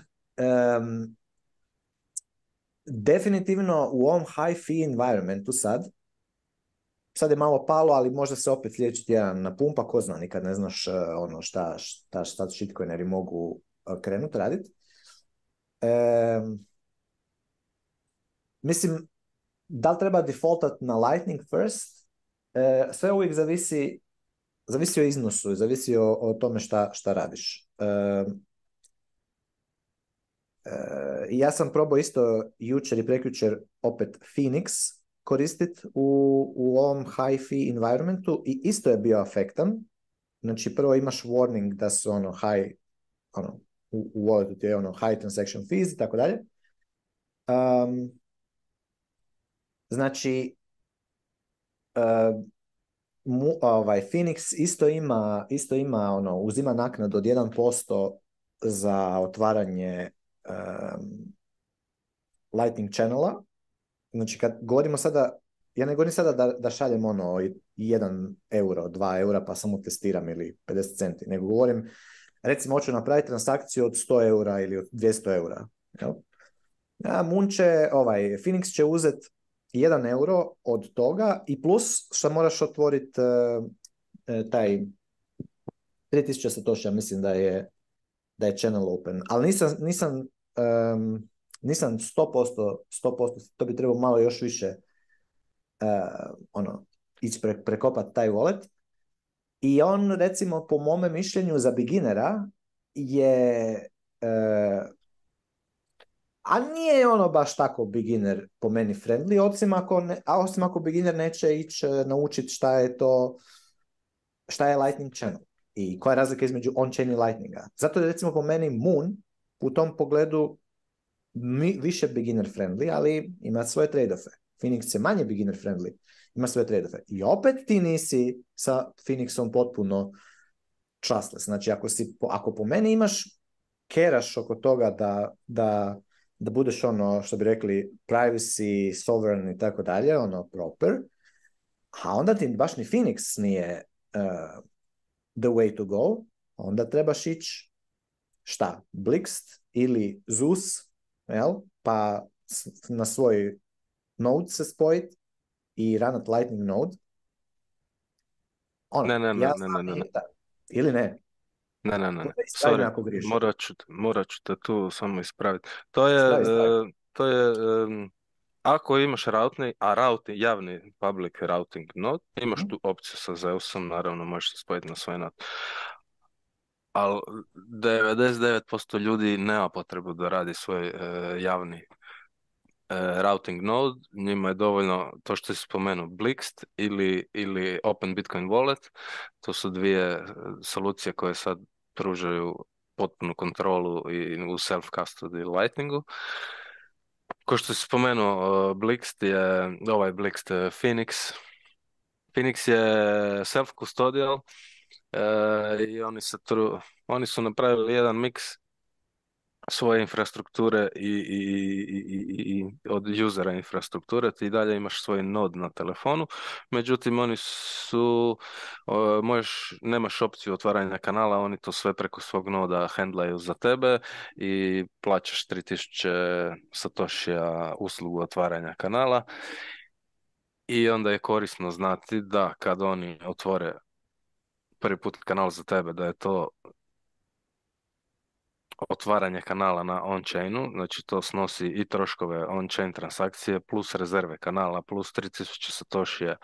definitivno u ovom high fee environmentu sad, sad je malo palo, ali možda se opet sljedeći tjedan na pumpa, ko zna, nikad ne znaš e, ono šta, šta, šta shitcoineri mogu e, krenuti raditi. mislim, da li treba defaultat na Lightning first, e, sve uvijek zavisi, zavisi o iznosu, zavisi o, o tome šta, šta radiš. E, e, ja sam probao isto jučer i prekjučer opet Phoenix koristit u, u ovom high fee environmentu i isto je bio afektan. Znači prvo imaš warning da su ono high, ono, u, u walletu ono, high transaction fees i tako dalje. Znači, uh, ovaj, Phoenix isto ima, isto ima ono, uzima naknadu od 1% za otvaranje um, Lightning channela. Znači, kad govorimo sada, ja ne govorim sada da, da šaljem ono 1 euro, 2 eura pa samo testiram ili 50 centi, nego govorim recimo hoću napraviti transakciju od 100 eura ili od 200 eura. Jel? ovaj, Phoenix će uzeti... Jedan euro od toga i plus što moraš otvoriti e, e, taj 3000 satoša, mislim da je da je channel open, ali nisam, nisam, um, nisam 100%, 100%, to bi trebao malo još više uh, ono, ići pre, taj wallet. I on, recimo, po mome mišljenju za beginera je a nije ono baš tako beginner po meni friendly, osim ako, ne, a osim ako beginner neće ići e, naučiti šta je to, šta je Lightning Channel i koja je razlika između on-chain i Lightninga. Zato je recimo po meni Moon u tom pogledu mi, više beginner friendly, ali ima svoje trade-offe. Phoenix je manje beginner friendly, ima svoje trade-offe. I opet ti nisi sa Phoenixom potpuno trustless. Znači ako, si, ako po meni imaš keraš oko toga da, da da budeš ono što bi rekli privacy, sovereign i tako dalje, ono proper, a onda ti baš ni Phoenix nije uh, the way to go, onda trebaš ići šta, Blixt ili Zeus, jel? pa na svoj node se spojit i at lightning node. Ono, ne, ne, ne, ne, ne, Ili ne. Ne, ne, ne. Sorry, morat ću, te tu samo ispraviti. To je, e, to je ako imaš routni, a routing, javni public routing node, imaš mhm. tu opciju sa Zeusom, naravno možeš se spojiti na svoj node. Ali 99% ljudi nema potrebu da radi svoj e, javni e, routing node, njima je dovoljno to što si spomenuo Blixt ili, ili Open Bitcoin Wallet, to su dvije solucije koje sad pružaju potpunu kontrolu i u self-custody Lightningu. Ko što si spomenuo, uh, Blixt je, ovaj Blixt je uh, Phoenix. Phoenix je self-custodial uh, i oni, oni su napravili jedan miks svoje infrastrukture i, i, i, od usera infrastrukture, ti dalje imaš svoj nod na telefonu, međutim oni su, možeš, nemaš opciju otvaranja kanala, oni to sve preko svog noda hendlaju za tebe i plaćaš 3000 satoshija uslugu otvaranja kanala i onda je korisno znati da kad oni otvore prvi put kanal za tebe, da je to otvaranje kanala na on-chainu, znači to snosi i troškove on-chain transakcije plus rezerve kanala plus 3000 satoshija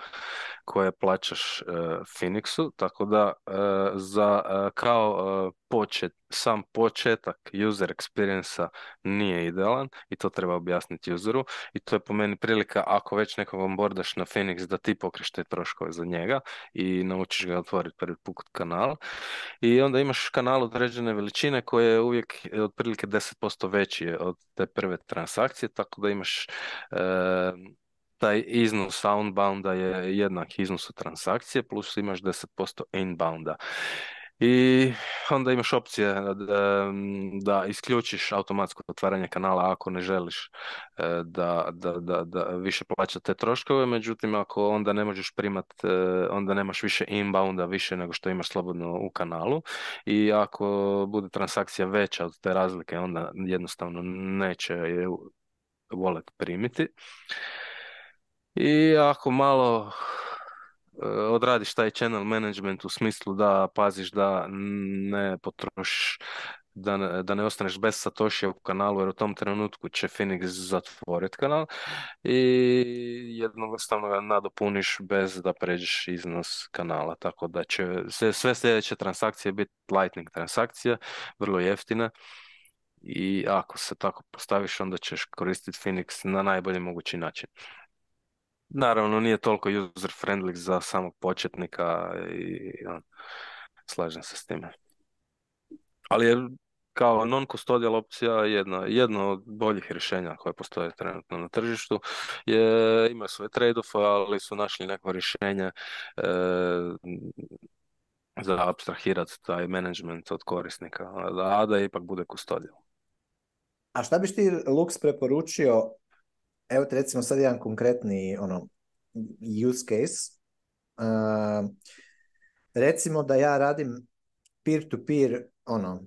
koje plaćaš e, Phoenixu, tako da e, za e, kao počet sam početak user experience nije idealan i to treba objasniti useru i to je po meni prilika ako već nekog onboardaš na Phoenix da ti pokriš te troškove za njega i naučiš ga otvoriti prvi put kanal i onda imaš kanal određene veličine koje je uvijek e, otprilike 10% veći od te prve transakcije tako da imaš e, taj iznos soundbounda je jednak iznosu transakcije plus imaš 10% inbounda i onda imaš opcije da, e, da isključiš automatsko otvaranje kanala ako ne želiš e, da, da, da više plaća te troškove, međutim ako onda ne možeš primat, e, onda nemaš više inbounda više nego što imaš slobodno u kanalu i ako bude transakcija veća od te razlike onda jednostavno neće je wallet primiti. I ako malo E, odradiš taj channel management u smislu da paziš da ne potrošiš da ne, da ne ostaneš bez Satoshi u kanalu jer u tom trenutku će Phoenix zatvoriti kanal i jednostavno ga nadopuniš bez da pređeš iznos kanala tako da će sve sljedeće transakcije biti lightning transakcija vrlo jeftina i ako se tako postaviš onda ćeš koristiti Phoenix na najbolji mogući način Naravno, nije toliko user-friendly za samog početnika i on slažem se s time. Ali je kao non-custodial opcija jedna, jedno od boljih rješenja koje postoje trenutno na tržištu. Je, ima svoje trade ali su našli neko rješenje e, za abstrahirati taj management od korisnika, a da ipak bude custodial. A šta biš ti, Lux, preporučio evo te recimo sad jedan konkretni ono, use case. Uh, recimo da ja radim peer-to-peer ono,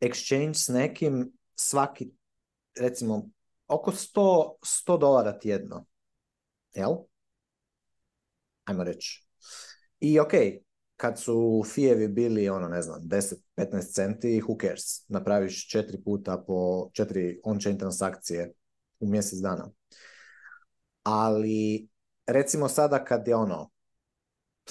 exchange s nekim svaki, recimo, oko 100, 100 dolara tjedno. Jel? Ajmo reći. I ok, kad su fijevi bili, ono, ne znam, 10-15 centi, who cares? Napraviš četiri puta po četiri on-chain transakcije u mjesec dana. Ali recimo sada kad je ono,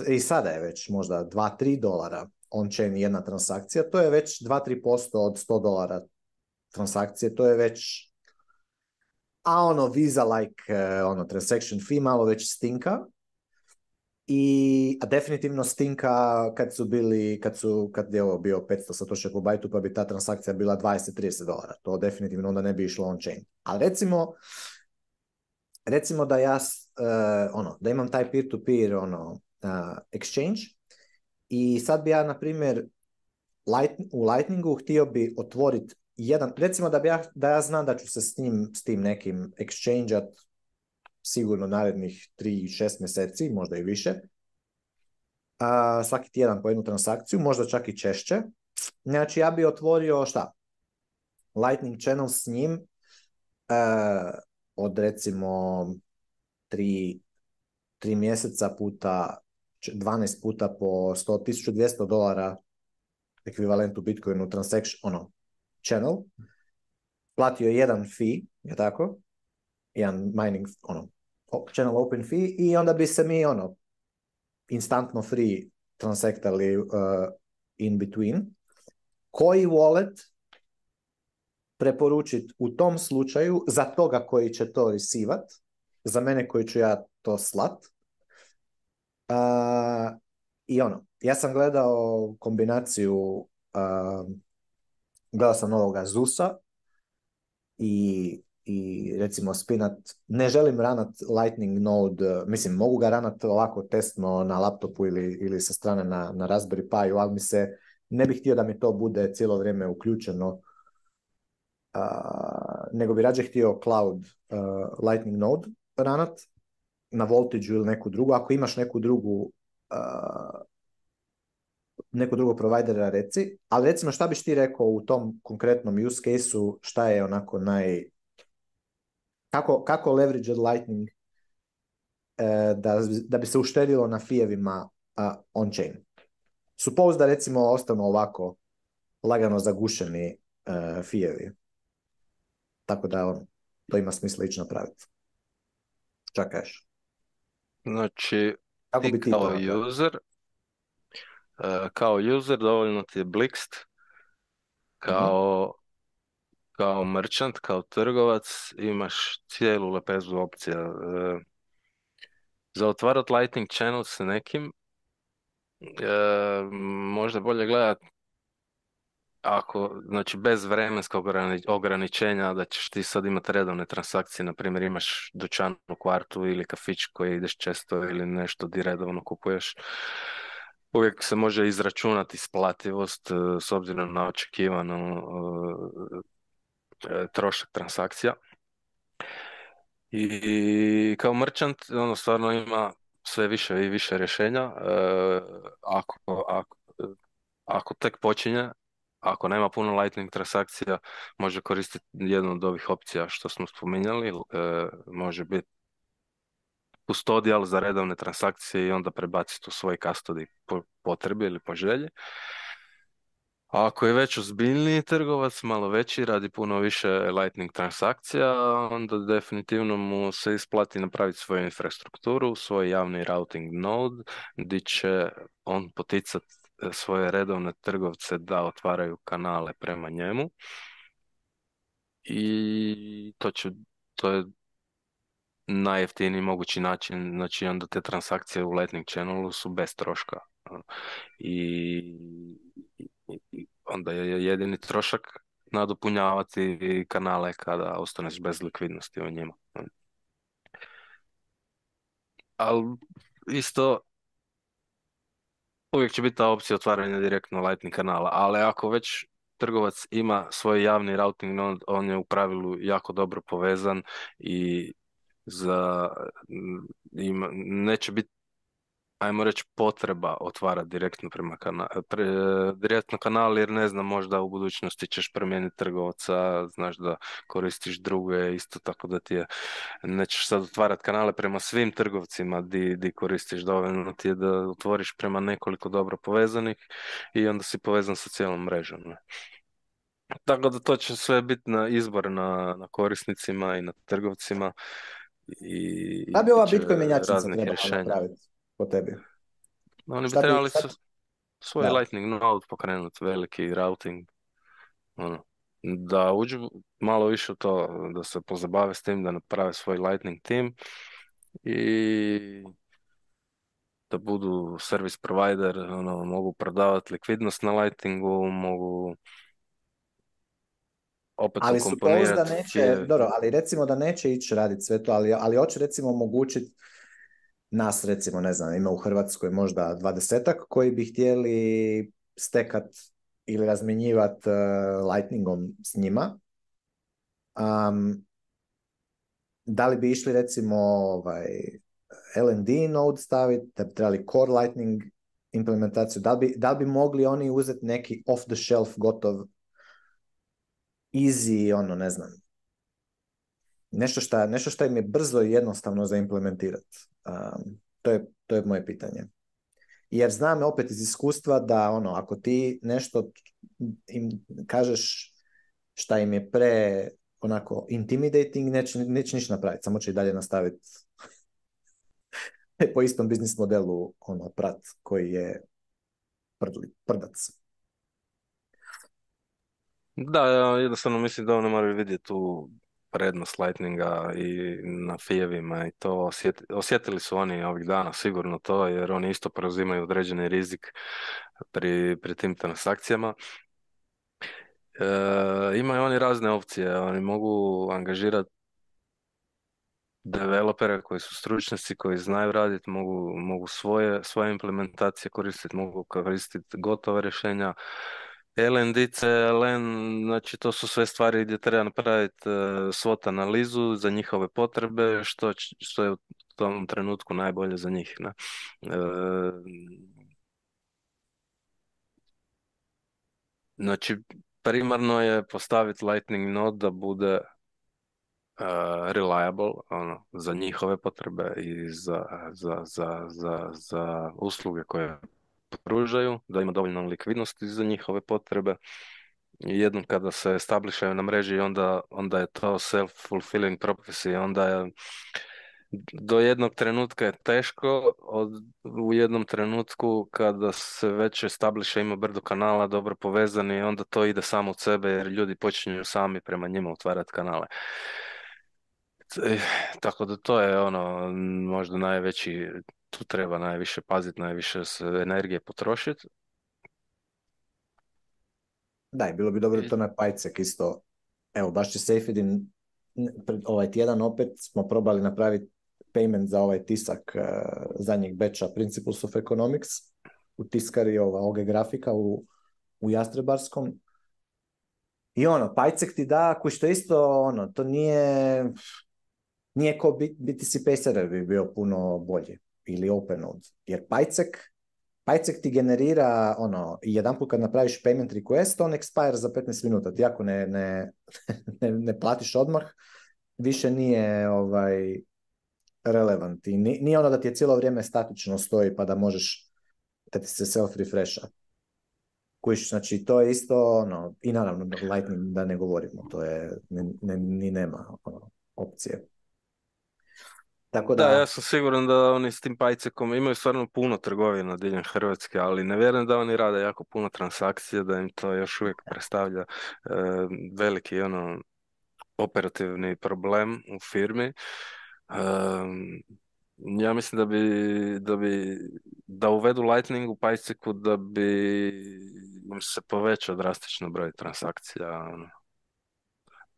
i sada je već možda 2-3 dolara on-chain jedna transakcija, to je već 2-3% od 100 dolara transakcije, to je već a ono Visa like eh, ono transaction fee malo već stinka, i a definitivno Stinka kad su bili, kad, su, kad je ovo bio 500 satoša po bajtu, pa bi ta transakcija bila 20-30 dolara. To definitivno onda ne bi išlo on-chain. Ali recimo, recimo da ja eh, ono, da imam taj peer-to-peer ono, eh, exchange i sad bi ja, na primjer, u Lightningu htio bi otvoriti jedan, recimo da, bi ja, da ja znam da ću se s tim, s tim nekim exchangeat sigurno narednih 3-6 mjeseci, možda i više. A, svaki tjedan po jednu transakciju, možda čak i češće. Znači ja bi otvorio šta? Lightning channel s njim a, e, od recimo 3, 3 mjeseca puta 12 puta po 100 1200 dolara ekvivalentu u Bitcoinu transaction, ono, channel, platio jedan fee, je tako, jedan mining, ono, channel open fee i onda bi se mi, ono, instantno free transaktali uh, in between. Koji wallet preporučit u tom slučaju za toga koji će to resivat, za mene koji ću ja to slat. Uh, I ono, ja sam gledao kombinaciju, uh, gledao sam ovoga Zusa i i recimo spinat, ne želim ranat Lightning Node, eh, mislim mogu ga ranat ovako testno na laptopu ili, ili sa strane na, na Raspberry Pi, ali mi se ne bih htio da mi to bude cijelo vrijeme uključeno, eh, nego bi rađe htio cloud eh, Lightning Node ranat na voltage ili neku drugu. Ako imaš neku drugu uh, neku drugog provajdera reci, ali recimo šta biš ti rekao u tom konkretnom use case-u, šta je onako naj, kako, kako leverage Lightning e, da, da bi se uštedilo na fijevima on-chain. Suppose da recimo ostanu ovako lagano zagušeni uh, fijevi. Tako da on, to ima smisla ići napraviti. Čakaš. Znači, Kako ti bi kao user, e, kao user dovoljno ti je blikst kao mhm kao merchant, kao trgovac imaš cijelu lepezu opcija. E, za otvarat Lightning channel sa nekim, e, možda bolje gledat ako, znači bez vremenskog ograničenja da ćeš ti sad imati redovne transakcije, na primjer imaš dućanu kvartu ili kafić koji ideš često ili nešto di redovno kupuješ, uvijek se može izračunati isplativost e, s obzirom na očekivanu E, trošak transakcija. I kao merchant ono stvarno ima sve više i više rješenja. E, ako, ako, ako tek počinje, ako nema puno Lightning transakcija, može koristiti jednu od ovih opcija što smo spominjali. E, može biti kustodijal za redovne transakcije i onda prebaciti u svoj kastodi po potrebi ili po želji ako je već ozbiljniji trgovac, malo veći, radi puno više lightning transakcija, onda definitivno mu se isplati napraviti svoju infrastrukturu, svoj javni routing node, gdje će on poticati e, svoje redovne trgovce da otvaraju kanale prema njemu. I to, to je najjeftiniji mogući način, znači onda te transakcije u Lightning Channelu su bez troška. Ono. I onda je jedini trošak nadopunjavati kanale kada ostaneš bez likvidnosti u njima. Ali isto uvijek će biti ta opcija otvaranja direktno Lightning kanala, ali ako već trgovac ima svoj javni routing, on, on je u pravilu jako dobro povezan i za, ima, neće biti ajmo reći potreba otvara direktno prema kanal, direktno kanal jer ne znam možda u budućnosti ćeš promijeniti trgovca, znaš da koristiš druge isto tako da ti je nećeš sad otvarati kanale prema svim trgovcima di, di koristiš dovoljno ti je da otvoriš prema nekoliko dobro povezanih i onda si povezan sa cijelom mrežom. Tako da to će sve biti na izbor na, na korisnicima i na trgovcima. I, da bi ova Bitcoin trebala napraviti po tebi. Oni bi trebali svoj da. Lightning Node pokrenuti, veliki routing. Ono, da uđu malo više u to, da se pozabave s tim, da naprave svoj Lightning team i da budu service provider, ono, mogu prodavati likvidnost na Lightningu, mogu opet ali su da neće, dobro, ali recimo da neće ići raditi sve to, ali, ali hoće recimo omogućiti nas recimo, ne znam, ima u Hrvatskoj možda dvadesetak koji bi htjeli stekat ili razmjenjivati uh, e, lightningom s njima. Um, da li bi išli recimo ovaj, LND node staviti, da bi trebali core lightning implementaciju, da li bi, da bi mogli oni uzeti neki off the shelf gotov easy, ono ne znam, nešto što nešto im je brzo i jednostavno za implementirati. to, je, to je moje pitanje. Jer znam opet iz iskustva da ono, ako ti nešto im kažeš šta im je pre onako intimidating, neće, ništa napraviti, samo će i dalje nastaviti *laughs* po istom biznis modelu ono, prat koji je prdac. Da, ja jednostavno mislim da ono vidjeti tu prednost Lightninga i na fijevima i to osjetili su oni ovih dana sigurno to jer oni isto preuzimaju određeni rizik pri, pri tim transakcijama. E, imaju oni razne opcije, oni mogu angažirati developere koji su stručnjaci, koji znaju raditi, mogu, mogu svoje, svoje implementacije koristiti, mogu koristiti gotova rješenja, LND, CLN, znači to su sve stvari gdje treba napraviti e, SWOT analizu za njihove potrebe, što, što je u tom trenutku najbolje za njih. E, znači, primarno je postaviti Lightning node da bude e, reliable ono, za njihove potrebe i za, za, za, za usluge koje pružaju, da ima dovoljno likvidnosti za njihove potrebe. I jednom kada se establišaju na mreži, onda, onda je to self-fulfilling prophecy, onda je do jednog trenutka je teško, od, u jednom trenutku kada se već establiše ima brdo kanala dobro povezani, onda to ide samo od sebe jer ljudi počinju sami prema njima otvarati kanale. Eh, tako da to je ono možda najveći tu treba najviše paziti, najviše se energije potrošiti. Da, bilo bi dobro da to na Pajcek isto. Evo, baš će Safedin ovaj tjedan opet smo probali napraviti payment za ovaj tisak uh, zadnjeg beča Principles of Economics u tiskari ova, oge grafika u, u Jastrebarskom. I ono, Pajcek ti da, koji što isto, ono, to nije, nije ko BTC Pacer bi bio puno bolje ili OpenNode. Jer pajcek PyCek ti generira, ono, jedan put kad napraviš payment request, on expire za 15 minuta. Ti ako ne, ne, *laughs* ne, ne platiš odmah, više nije ovaj, relevant. I nije ono da ti je cijelo vrijeme statično stoji pa da možeš da ti se self-refresha. Kojiš, znači to je isto, ono, i naravno Lightning da ne govorimo, to je, ni, ni nema ono, opcije. Tako da... ja sam siguran da oni s tim pajcekom imaju stvarno puno trgovina diljem Hrvatske, ali ne vjerujem da oni rade jako puno transakcija, da im to još uvijek predstavlja e, veliki ono operativni problem u firmi. ja mislim da bi, da bi da uvedu Lightning u Pajceku da bi im se povećao drastično broj transakcija ono,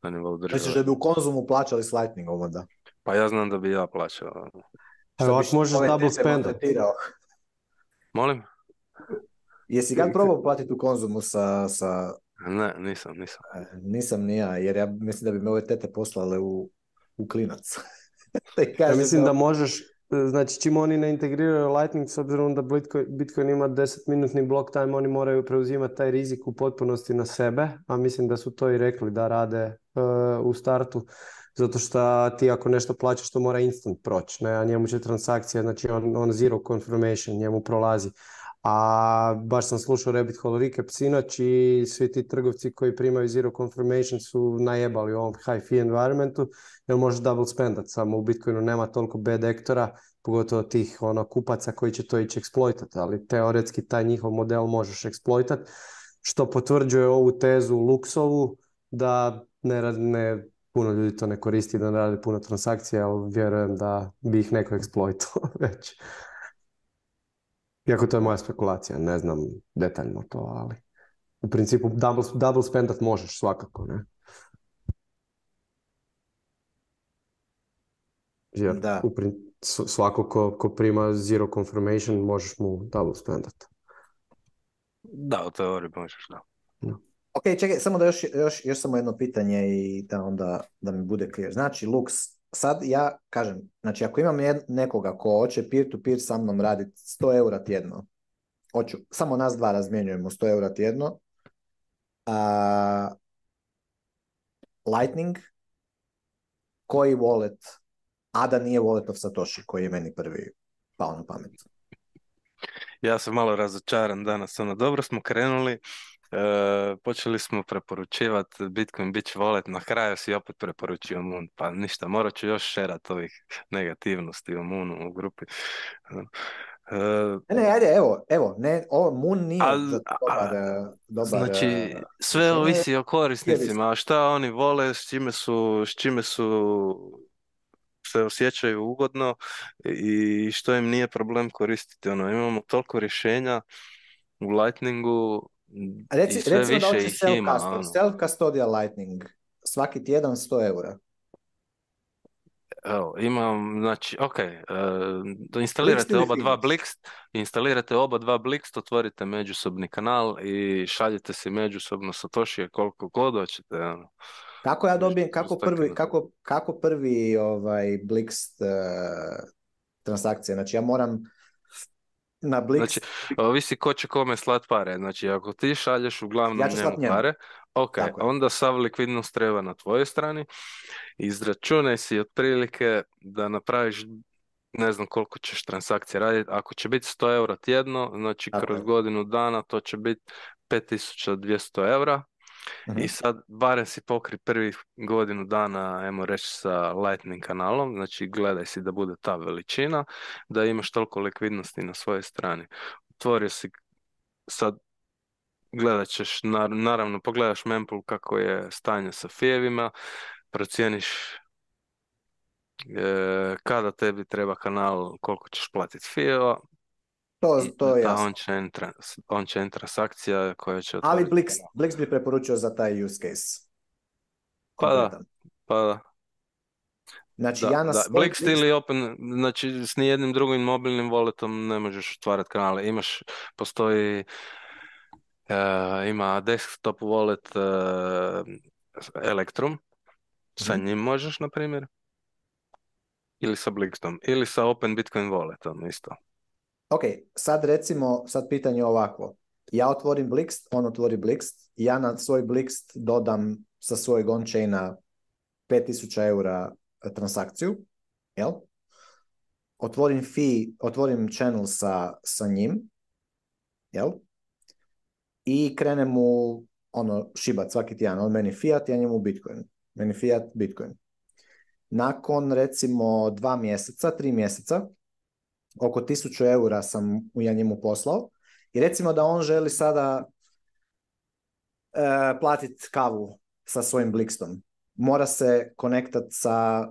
na nivou da bi u konzumu plaćali s Lightningom da? Pa ja znam da bi ja plaćao. Ono. Evo, ako možeš double spend. Molim? Jesi ga probao platiti u konzumu sa, sa... Ne, nisam, nisam. E, nisam ni ja, jer ja mislim da bi me ove tete poslale u, u klinac. *laughs* ja mislim da... možeš, e, znači čim oni ne integriraju Lightning, s obzirom da Bitcoin, ima 10-minutni block time, oni moraju preuzimati taj rizik u potpunosti na sebe, a mislim da su to i rekli da rade e, u startu zato što ti ako nešto plaćaš to mora instant proći, ne? a njemu će transakcija, znači on, on zero confirmation, njemu prolazi. A baš sam slušao rebit Hole Recap sinoć i svi ti trgovci koji primaju zero confirmation su najebali u ovom high fee environmentu jer možeš double spendat, samo u Bitcoinu nema toliko bad ektora, pogotovo tih ono, kupaca koji će to ići eksploitat, ali teoretski taj njihov model možeš eksploitat, što potvrđuje ovu tezu Luxovu da ne, ne puno ljudi to ne koristi, da ne radi puno transakcija, ali vjerujem da bi ih neko eksploito *laughs* već. Iako to je moja spekulacija, ne znam detaljno to, ali u principu double, double spendat možeš svakako, ne? Jer da. U prin... svako ko, ko, prima zero confirmation možeš mu double spendat. Da, u teoriji možeš, da. No. Ok, čekaj, samo da još, još, još samo jedno pitanje i da onda da mi bude clear. Znači, Lux, sad ja kažem, znači ako imam nekoga ko hoće peer-to-peer sa mnom raditi 100 eura tjedno, hoću, samo nas dva razmjenjujemo 100 eura tjedno, a, Lightning, koji wallet, a da nije wallet of Satoshi, koji je meni prvi pao na pamet. Ja sam malo razočaran danas, ono, dobro smo krenuli, E, počeli smo preporučivati Bitcoin Beach Wallet, na kraju si opet preporučio Moon, pa ništa, morat ću još šerat ovih negativnosti o Moonu u grupi. ne, e, ne, ajde, evo, evo, ne, Moon nije e, Znači, sve ovisi o korisnicima, a šta oni vole, s čime su, s čime su se osjećaju ugodno i što im nije problem koristiti. Ono, imamo toliko rješenja u Lightningu a reci, sve recimo da hoćeš self, ono. lightning, svaki tjedan 100 eura. Evo, imam, znači, ok, e, instalirate oba dva blikst, instalirate oba dva Blixt, otvorite međusobni kanal i šaljete se međusobno sa Tošije koliko god hoćete. Ono. Kako ja dobijem, kako prvi, kako, kako prvi ovaj Blixt uh, e, transakcija, znači ja moram na Blix. Znači, ovisi ko će kome slat pare. Znači, ako ti šalješ uglavnom ja njemu pare, ok, onda sav likvidnost treba na tvojoj strani. Izračunaj si otprilike da napraviš ne znam koliko ćeš transakcije raditi. Ako će biti 100 eura tjedno, znači kroz godinu dana to će biti 5200 eura i sad barem si pokri prvi godinu dana, ajmo reći, sa Lightning kanalom, znači gledaj si da bude ta veličina, da imaš toliko likvidnosti na svojoj strani. Otvorio si sad gledat ćeš, naravno pogledaš Mempool kako je stanje sa fijevima, procijeniš e, kada tebi treba kanal, koliko ćeš platiti fijeva, to, to je on chain, on će transakcija koja će... Ali Blix, Blix bi preporučio za taj use case. Pa da, pa da. Znači, ja ili Open, znači s nijednim drugim mobilnim walletom ne možeš otvarati kanale. Imaš, postoji, e, ima desktop wallet uh, e, Electrum, sa mhm. njim možeš, na primjer, ili sa Blixom, ili sa Open Bitcoin walletom isto ok, sad recimo, sad pitanje ovako. Ja otvorim Blixt, on otvori Blixt, ja na svoj Blixt dodam sa svojeg on-chaina 5000 eura e, transakciju, jel? Otvorim fee, otvorim channel sa, sa njim, jel? I krenem mu ono, šibat svaki tjedan, on meni fiat, ja njemu bitcoin. Meni fiat, bitcoin. Nakon recimo dva mjeseca, tri mjeseca, oko 1000 eura sam ja njemu poslao i recimo da on želi sada e, eh, platiti kavu sa svojim blikstom Mora se konektat sa,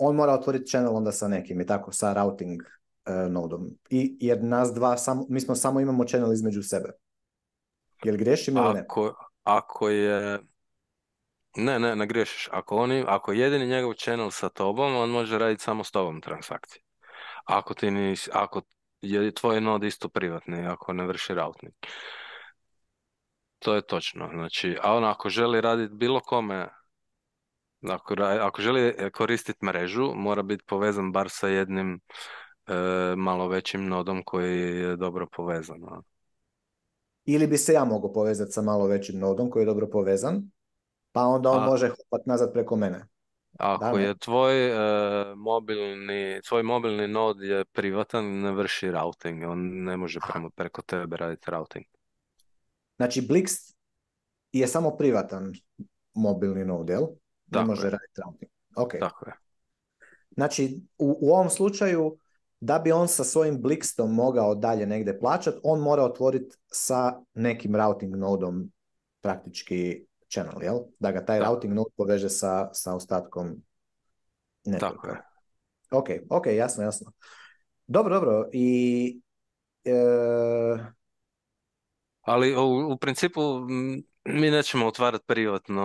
on mora otvoriti channel onda sa nekim i tako, sa routing eh, nodom. I, jer nas dva, sam, mi smo samo imamo channel između sebe. Jel grešim ili ne? Ako, ako je, ne, ne, ne griješiš. Ako, ako jedini njegov channel sa tobom, on može raditi samo s tobom transakcije. Ako ti nis, ako je tvoj nod isto privatni, ako ne vrši routing. To je točno. Znači, a on ako želi raditi bilo kome, ako, ako želi koristiti mrežu, mora biti povezan bar sa jednim e, malo većim nodom koji je dobro povezan. Ili bi se ja mogao povezati sa malo većim nodom koji je dobro povezan, pa onda on može hopat nazad preko mene. Ako je tvoj eh, mobilni, tvoj mobilni nod je privatan, ne vrši routing, on ne može prema preko tebe raditi routing. Znači, Blix je samo privatan mobilni nod, jel? Ne može raditi routing. Tako je. Znači, u, ovom slučaju, da bi on sa svojim Blixtom mogao dalje negdje plaćati, on mora otvoriti sa nekim routing nodom praktički channel, jel? Da ga taj da. routing node poveže sa, sa ostatkom networka. Ok, ok, jasno, jasno. Dobro, dobro. I... E... Ali u, principu mi nećemo otvarati privatno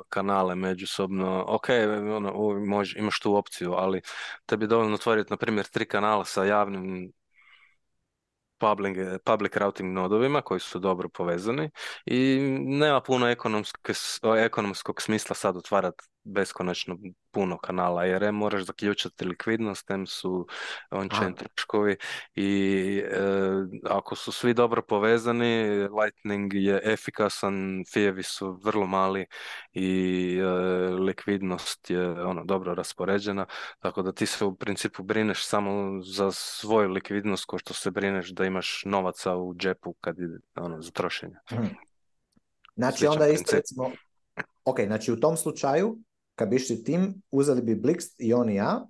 e, kanale međusobno. Ok, ono, može, imaš tu opciju, ali te bi dovoljno otvoriti, na primjer, tri kanala sa javnim public, public routing nodovima koji su dobro povezani i nema puno ekonomske, ekonomskog smisla sad otvarati beskonačno puno kanala jer em moraš zaključati likvidnost, em su on-chain troškovi i e, ako su svi dobro povezani, Lightning je efikasan, fijevi su vrlo mali i e, likvidnost je ono dobro raspoređena, tako da ti se u principu brineš samo za svoju likvidnost ko što se brineš da imaš novaca u džepu kad ide ono, za trošenje. Mhm. Znači onda isto recimo, ok, znači u tom slučaju kad bi išli tim, uzeli bi Blixt i on i ja,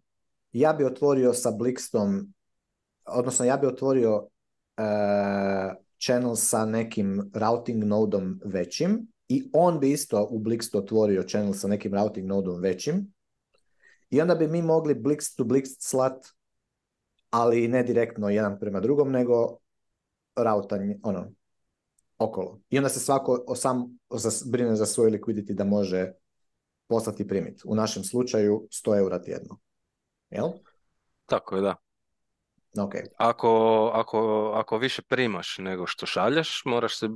ja bi otvorio sa Blixtom, odnosno ja bi otvorio e, channel sa nekim routing nodom većim i on bi isto u Blixtu otvorio channel sa nekim routing nodom većim i onda bi mi mogli Blixt to Blixt slat, ali ne direktno jedan prema drugom, nego rautanje, ono, okolo. I onda se svako sam brine za svoj liquidity da može poslati primit. U našem slučaju 100 eura tjedno. Jel? Tako je, da. Ok. Ako, ako, ako više primaš nego što šalješ, moraš, se,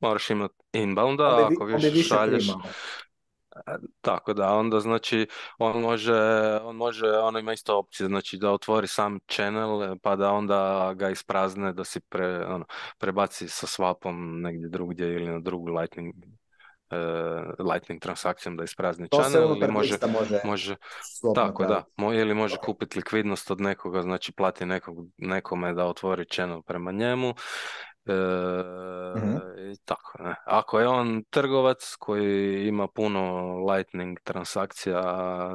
moraš imati inbounda, a ako više, više šalješ... E, tako da, onda znači on može, on može, ono ima isto opcije, znači da otvori sam channel pa da onda ga isprazne da si pre, ono, prebaci sa swapom negdje drugdje ili na drugu lightning E, Lightning transakcijom da isprazni to channel ili može, može, tako da, da ili može kupiti likvidnost od nekoga, znači plati nekog, nekome da otvori channel prema njemu E, mhm. tako, ne. Ako je on trgovac koji ima puno lightning transakcija,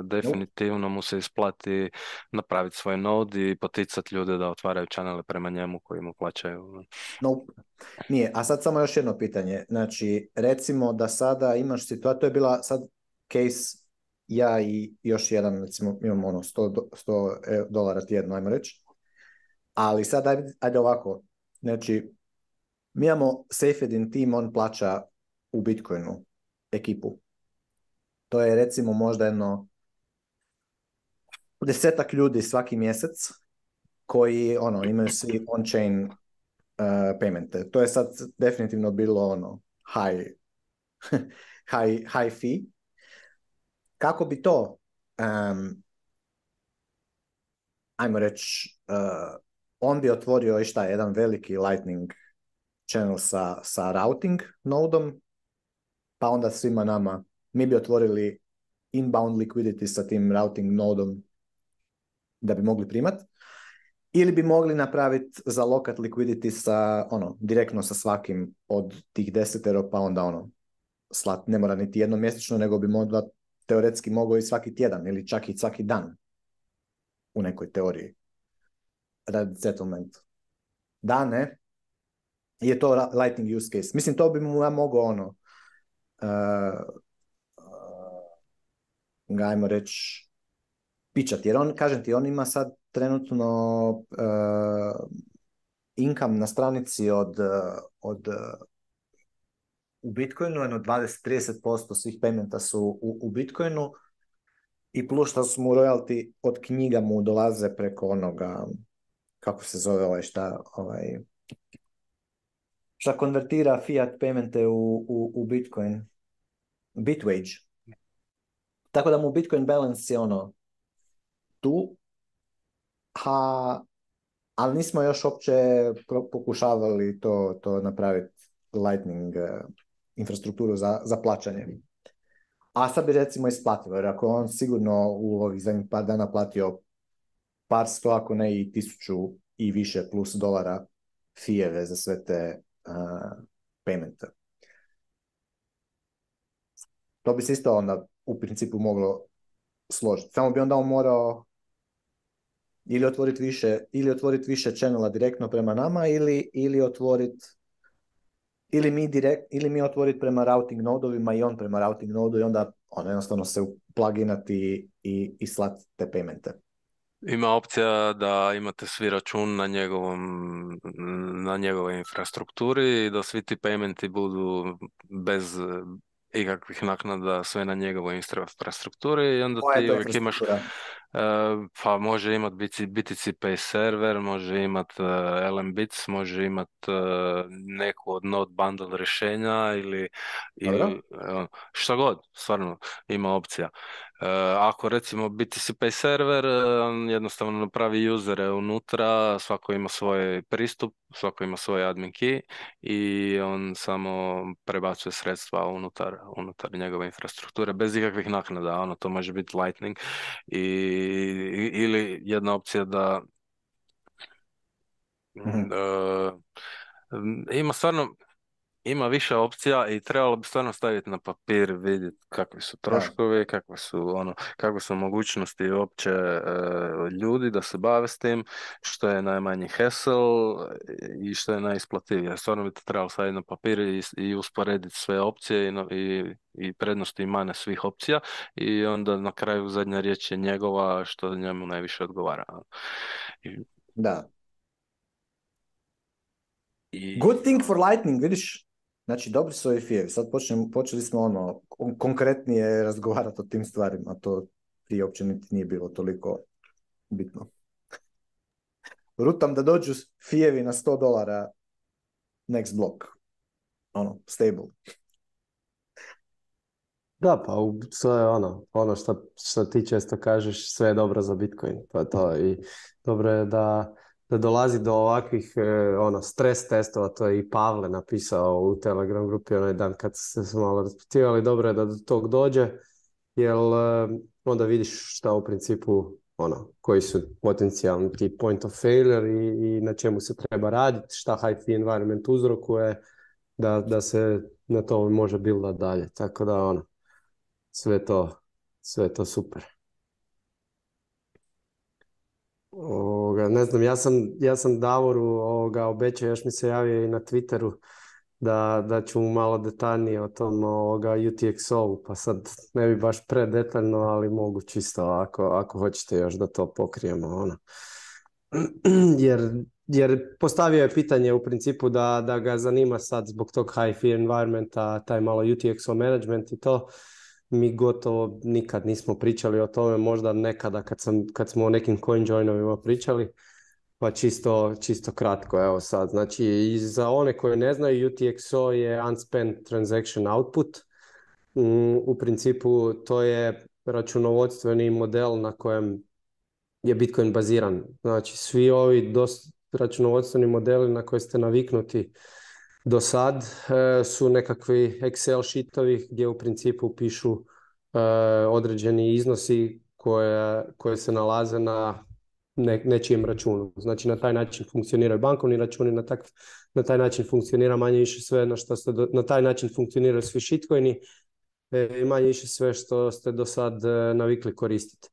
definitivno mu se isplati napraviti svoj node i poticati ljude da otvaraju čanele prema njemu koji mu plaćaju. No, nije. A sad samo još jedno pitanje. Znači, recimo da sada imaš situaciju, to je bila sad case ja i još jedan, recimo imamo ono 100, 100 e, dolara tjedno, ajmo reći. Ali sad ajde, ajde ovako, znači mi imamo Safedin tim, on plaća u Bitcoinu ekipu. To je recimo možda jedno desetak ljudi svaki mjesec koji ono imaju svi on-chain eh, paymente. To je sad definitivno bilo ono high, *laughs* high, high fee. Kako bi to um, ajmo reći, eh, on bi otvorio i šta, jedan veliki lightning channel sa, sa routing nodom, pa onda svima nama, mi bi otvorili inbound liquidity sa tim routing nodom da bi mogli primat, ili bi mogli napraviti za lokat liquidity sa, ono, direktno sa svakim od tih desetero, pa onda ono, slat ne mora niti jednom mjesečno, nego bi možda teoretski mogao i svaki tjedan ili čak i svaki dan u nekoj teoriji radi settlement. Da, je to lightning use case. Mislim, to bi mu ja mogao ono, uh, ajmo reći, pičati. Jer on, kažem ti, on ima sad trenutno uh, income na stranici od, od u Bitcoinu, jedno 20-30% svih paymenta su u, u Bitcoinu i plus što su mu royalty od knjiga mu dolaze preko onoga, kako se zove ovaj šta, ovaj, šta konvertira fiat paymente u, u, u Bitcoin. Bitwage. Tako da mu Bitcoin balance je ono tu, a, ali nismo još opće pokušavali to, to napraviti Lightning e, infrastrukturu za, za plaćanje. A sad bi recimo isplatilo, jer ako on sigurno u ovih zadnjih par dana platio par sto, ako ne i tisuću i više plus dolara fijeve za sve te paymenta. To bi se isto onda u principu moglo složiti. Samo bi onda on morao ili otvoriti više, ili otvoriti više channela direktno prema nama ili, ili otvoriti ili mi, direkt, ili mi otvoriti prema routing nodovima i on prema routing nodu i onda on jednostavno se pluginati i, i slati te paymente. Ima opcija da imate svi račun na, njegovom, na njegovoj infrastrukturi i da svi ti paymenti budu bez ikakvih naknada sve na njegovoj infrastrukturi i onda ti uvijek imaš pa može imat pay server, može imat e, bits, može imat e, neku od node bundle rješenja ili, ili šta god, stvarno ima opcija. E, ako recimo pay server jednostavno napravi usere unutra, svako ima svoj pristup, svako ima svoj admin key i on samo prebacuje sredstva unutar, unutar njegove infrastrukture bez ikakvih naknada, ono to može biti lightning i ili jedna opcija da, mhm. ima stvarno ima više opcija i trebalo bi stvarno staviti na papir, vidjeti kakvi su troškovi, kakve su, ono, kakve su mogućnosti uopće e, ljudi da se bave s tim, što je najmanji hesel i što je najisplativije. Stvarno bi to trebalo staviti na papir i, i usporediti sve opcije i, i, i prednosti i mane svih opcija i onda na kraju zadnja riječ je njegova što njemu najviše odgovara. I... Da. Good thing for lightning, vidiš? Znači, dobri su ovi fijevi, Sad počeli smo ono, konkretnije razgovarati o tim stvarima. To prije uopće nije bilo toliko bitno. Rutam da dođu fijevi na 100 dolara next block. Ono, stable. Da, pa sve je ono, ono što, što ti često kažeš, sve je dobro za Bitcoin. Pa to i dobro je da da dolazi do ovakvih e, ono, stres testova, to je i Pavle napisao u Telegram grupi onaj dan kad se malo raspitivali, dobro je da do tog dođe, jer e, onda vidiš šta u principu ono, koji su potencijalni ti point of failure i, na čemu se treba raditi, šta high fee environment uzrokuje, da, da se na to može bilda dalje. Tako da ono, sve to, sve to super. Ovoga, ne znam, ja sam, ja sam Davoru ovoga, obećao, još mi se javio i na Twitteru da, da ću mu malo detaljnije o tom ovoga, UTXO-u, pa sad ne bi baš predetaljno, ali mogu čisto ako, ako hoćete još da to pokrijemo. Ono. *clears throat* Jer, jer postavio je pitanje u principu da, da ga zanima sad zbog tog high fee environmenta, taj malo UTXO management i to mi gotovo nikad nismo pričali o tome, možda nekada kad, sam, kad smo o nekim coin joinovima pričali, pa čisto, kratko evo sad. Znači i za one koje ne znaju UTXO je Unspent Transaction Output. Mm, u principu to je računovodstveni model na kojem je Bitcoin baziran. Znači svi ovi dost, računovodstveni modeli na koje ste naviknuti do sad e, su nekakvi Excel sheetovi gdje u principu pišu e, određeni iznosi koje, se nalaze na nečijem računu. Znači na taj način funkcioniraju bankovni računi, na, na taj način funkcionira manje više sve na što na taj način funkcioniraju svi shitcoini e, i manje više sve što ste do sad navikli koristiti.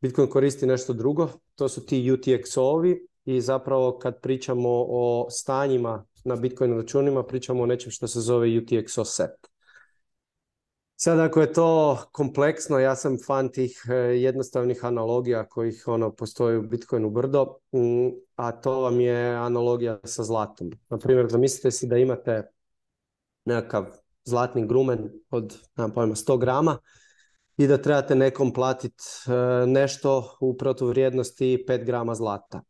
Bitcoin koristi nešto drugo, to su ti UTXO-ovi i zapravo kad pričamo o stanjima na Bitcoin računima, pričamo o nečem što se zove UTXO set. Sad ako je to kompleksno, ja sam fan tih e, jednostavnih analogija kojih ono postoji u Bitcoinu brdo, mm, a to vam je analogija sa zlatom. Na primjer, zamislite si da imate nekakav zlatni grumen od, pojma, 100 grama i da trebate nekom platiti e, nešto u protuvrijednosti 5 grama zlata.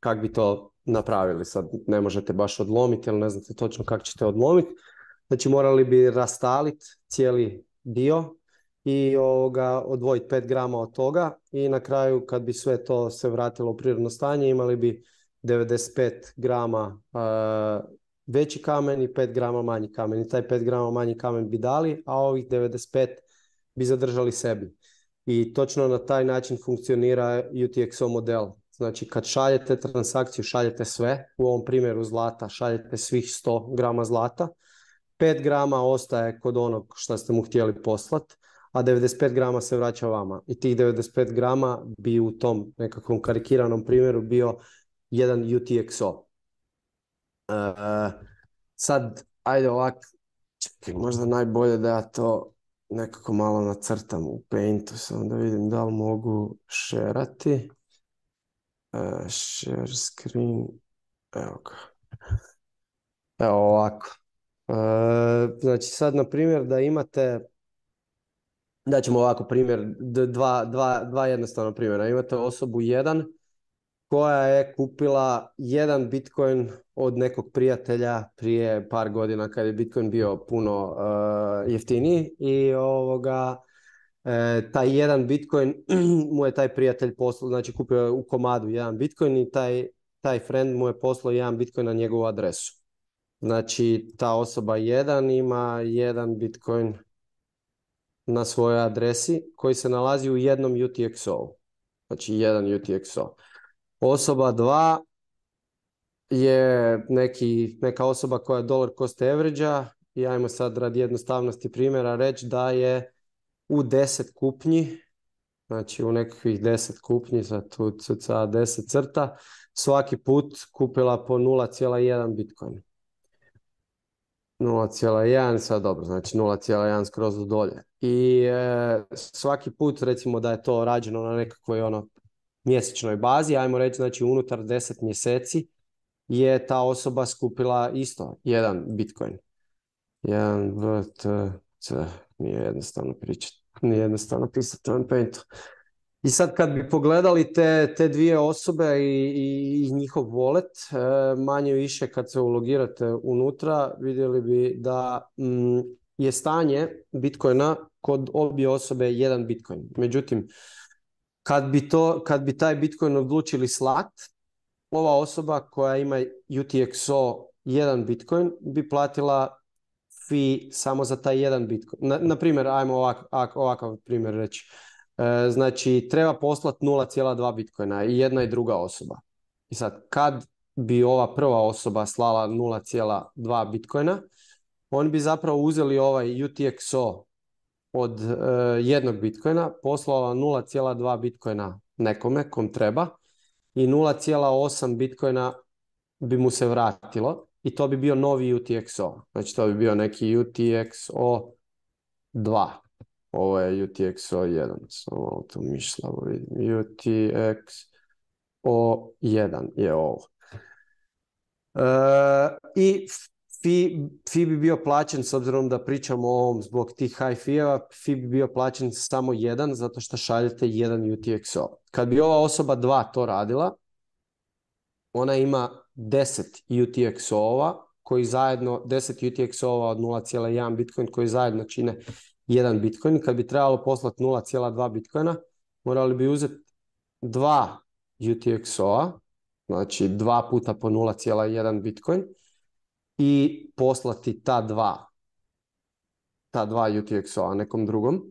Kak bi to napravili. Sad ne možete baš odlomiti, ali ne znate točno kako ćete odlomiti. Znači morali bi rastaliti cijeli dio i ovoga, odvojiti 5 grama od toga i na kraju kad bi sve to se vratilo u prirodno stanje imali bi 95 grama e, veći kamen i 5 grama manji kamen. I taj 5 grama manji kamen bi dali, a ovih 95 bi zadržali sebi. I točno na taj način funkcionira UTXO model. Znači kad šaljete transakciju, šaljete sve, u ovom primjeru zlata, šaljete svih 100 grama zlata, 5 grama ostaje kod onog što ste mu htjeli poslati, a 95 grama se vraća vama. I tih 95 grama bi u tom nekakvom karikiranom primjeru bio jedan UTXO. E, sad, ajde ovak, možda najbolje da ja to nekako malo nacrtam u Paintu, samo da vidim da li mogu šerati. E, share screen. Evo ga. Evo ovako. E, znači sad, na primjer, da imate... Da ćemo ovako primjer, dva, dva, dva jednostavna primjera. Imate osobu jedan koja je kupila jedan Bitcoin od nekog prijatelja prije par godina kad je Bitcoin bio puno uh, jeftiniji i ovoga E, taj jedan Bitcoin *clears throat* mu je taj prijatelj poslao, znači kupio je u komadu jedan Bitcoin i taj, taj friend mu je poslao jedan Bitcoin na njegovu adresu. Znači ta osoba jedan ima jedan Bitcoin na svojoj adresi koji se nalazi u jednom UTXO-u. Znači jedan UTXO. Osoba dva je neki, neka osoba koja je dollar cost average i ajmo sad radi jednostavnosti primjera reći da je u 10 kupnji, znači u nekakvih 10 kupnji, za tu cca 10 crta, svaki put kupila po 0,1 bitcoin. 0,1, sad dobro, znači 0,1 skroz do dolje. I e, svaki put recimo da je to rađeno na nekakvoj ono mjesečnoj bazi, ajmo reći znači unutar 10 mjeseci je ta osoba skupila isto jedan bitcoin. 1, 2, nije jednostavno pričati, nije jednostavno pisati on paintu. I sad kad bi pogledali te, te dvije osobe i, i, njihov wallet, e, manje više kad se ulogirate unutra, vidjeli bi da mm, je stanje Bitcoina kod obje osobe jedan Bitcoin. Međutim, kad bi, to, kad bi taj Bitcoin odlučili slat, ova osoba koja ima UTXO jedan Bitcoin bi platila samo za taj jedan Bitcoin. Na, primjer, ajmo ovakav primjer reći. E, znači, treba poslati 0,2 Bitcoina i jedna i druga osoba. I sad, kad bi ova prva osoba slala 0,2 Bitcoina, oni bi zapravo uzeli ovaj UTXO od e, jednog Bitcoina, poslala 0,2 Bitcoina nekome kom treba i 0,8 Bitcoina bi mu se vratilo i to bi bio novi UTXO. Znači to bi bio neki UTXO 2. Ovo je UTXO 1. Samo to UTXO 1 je ovo. E, I fi, bi bio plaćen, s obzirom da pričamo o ovom zbog tih high fee-eva, fi bi bio plaćen samo jedan, zato što šaljete jedan UTXO. Kad bi ova osoba 2 to radila, ona ima 10 UTXO-ova koji zajedno, 10 UTXO-ova od 0,1 Bitcoin koji zajedno čine jedan Bitcoin. Kad bi trebalo poslati 0,2 Bitcoina, morali bi uzeti dva UTXO-a, znači 2 puta po 0,1 Bitcoin i poslati ta dva, ta dva UTXO-a nekom drugom.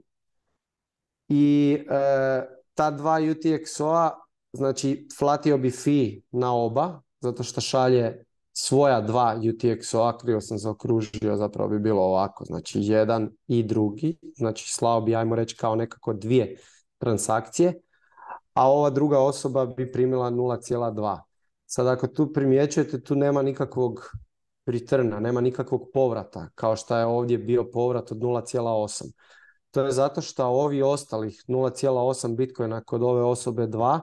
I e, ta dva UTXO-a, znači flatio bi fee na oba, zato što šalje svoja dva UTXO-a, krivo sam zaokružio, zapravo bi bilo ovako, znači jedan i drugi, znači slao bi, ajmo reći, kao nekako dvije transakcije, a ova druga osoba bi primila 0,2. Sad ako tu primjećujete, tu nema nikakvog returna, nema nikakvog povrata, kao što je ovdje bio povrat od 0,8. To je zato što ovi ostalih 0,8 bitcoina kod ove osobe 2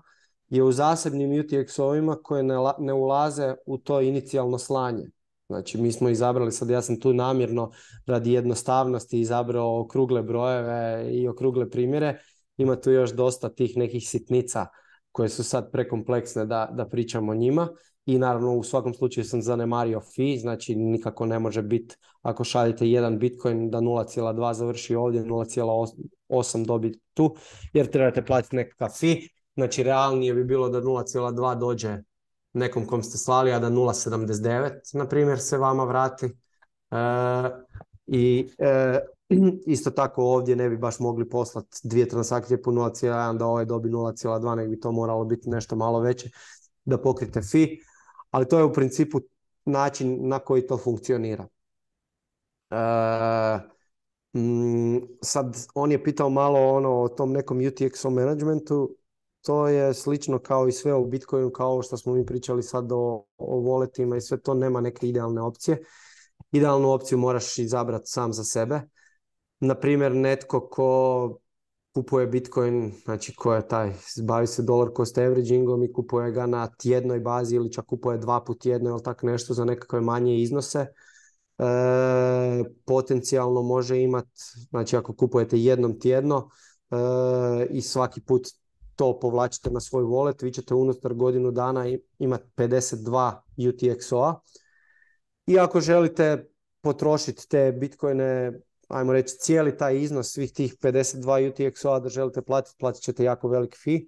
je u zasebnim UTX-ovima koje ne, ulaze u to inicijalno slanje. Znači, mi smo izabrali, sad ja sam tu namjerno radi jednostavnosti izabrao okrugle brojeve i okrugle primjere. Ima tu još dosta tih nekih sitnica koje su sad prekompleksne da, da pričamo o njima. I naravno u svakom slučaju sam zanemario fi, znači nikako ne može biti ako šaljete jedan bitcoin da 0,2 završi ovdje, 0,8 dobiti tu, jer trebate platiti nekakav fee. Znači realnije bi bilo da 0,2 dođe nekom kom ste slali, a da 0,79 na primjer se vama vrati. E, I e, *clears throat* isto tako ovdje ne bi baš mogli poslati dvije transakcije po 0,1 da ovaj dobi 0,2, nego bi to moralo biti nešto malo veće da pokrite fi. Ali to je u principu način na koji to funkcionira. E, sad, on je pitao malo ono o tom nekom UTXO managementu to je slično kao i sve u Bitcoinu, kao što smo mi pričali sad o, o voletima i sve to, nema neke idealne opcije. Idealnu opciju moraš izabrati sam za sebe. Naprimjer, netko ko kupuje Bitcoin, znači ko je taj, bavi se dollar cost averagingom i kupuje ga na tjednoj bazi ili čak kupuje dva put tjedno ili tak nešto za nekakve manje iznose. E, potencijalno može imat, znači ako kupujete jednom tjedno e, i svaki put to povlačite na svoj wallet, vi ćete unutar godinu dana imati 52 UTXO-a. I ako želite potrošiti te bitcoine, ajmo reći cijeli taj iznos svih tih 52 UTXO-a da želite platiti, platit ćete jako velik fee.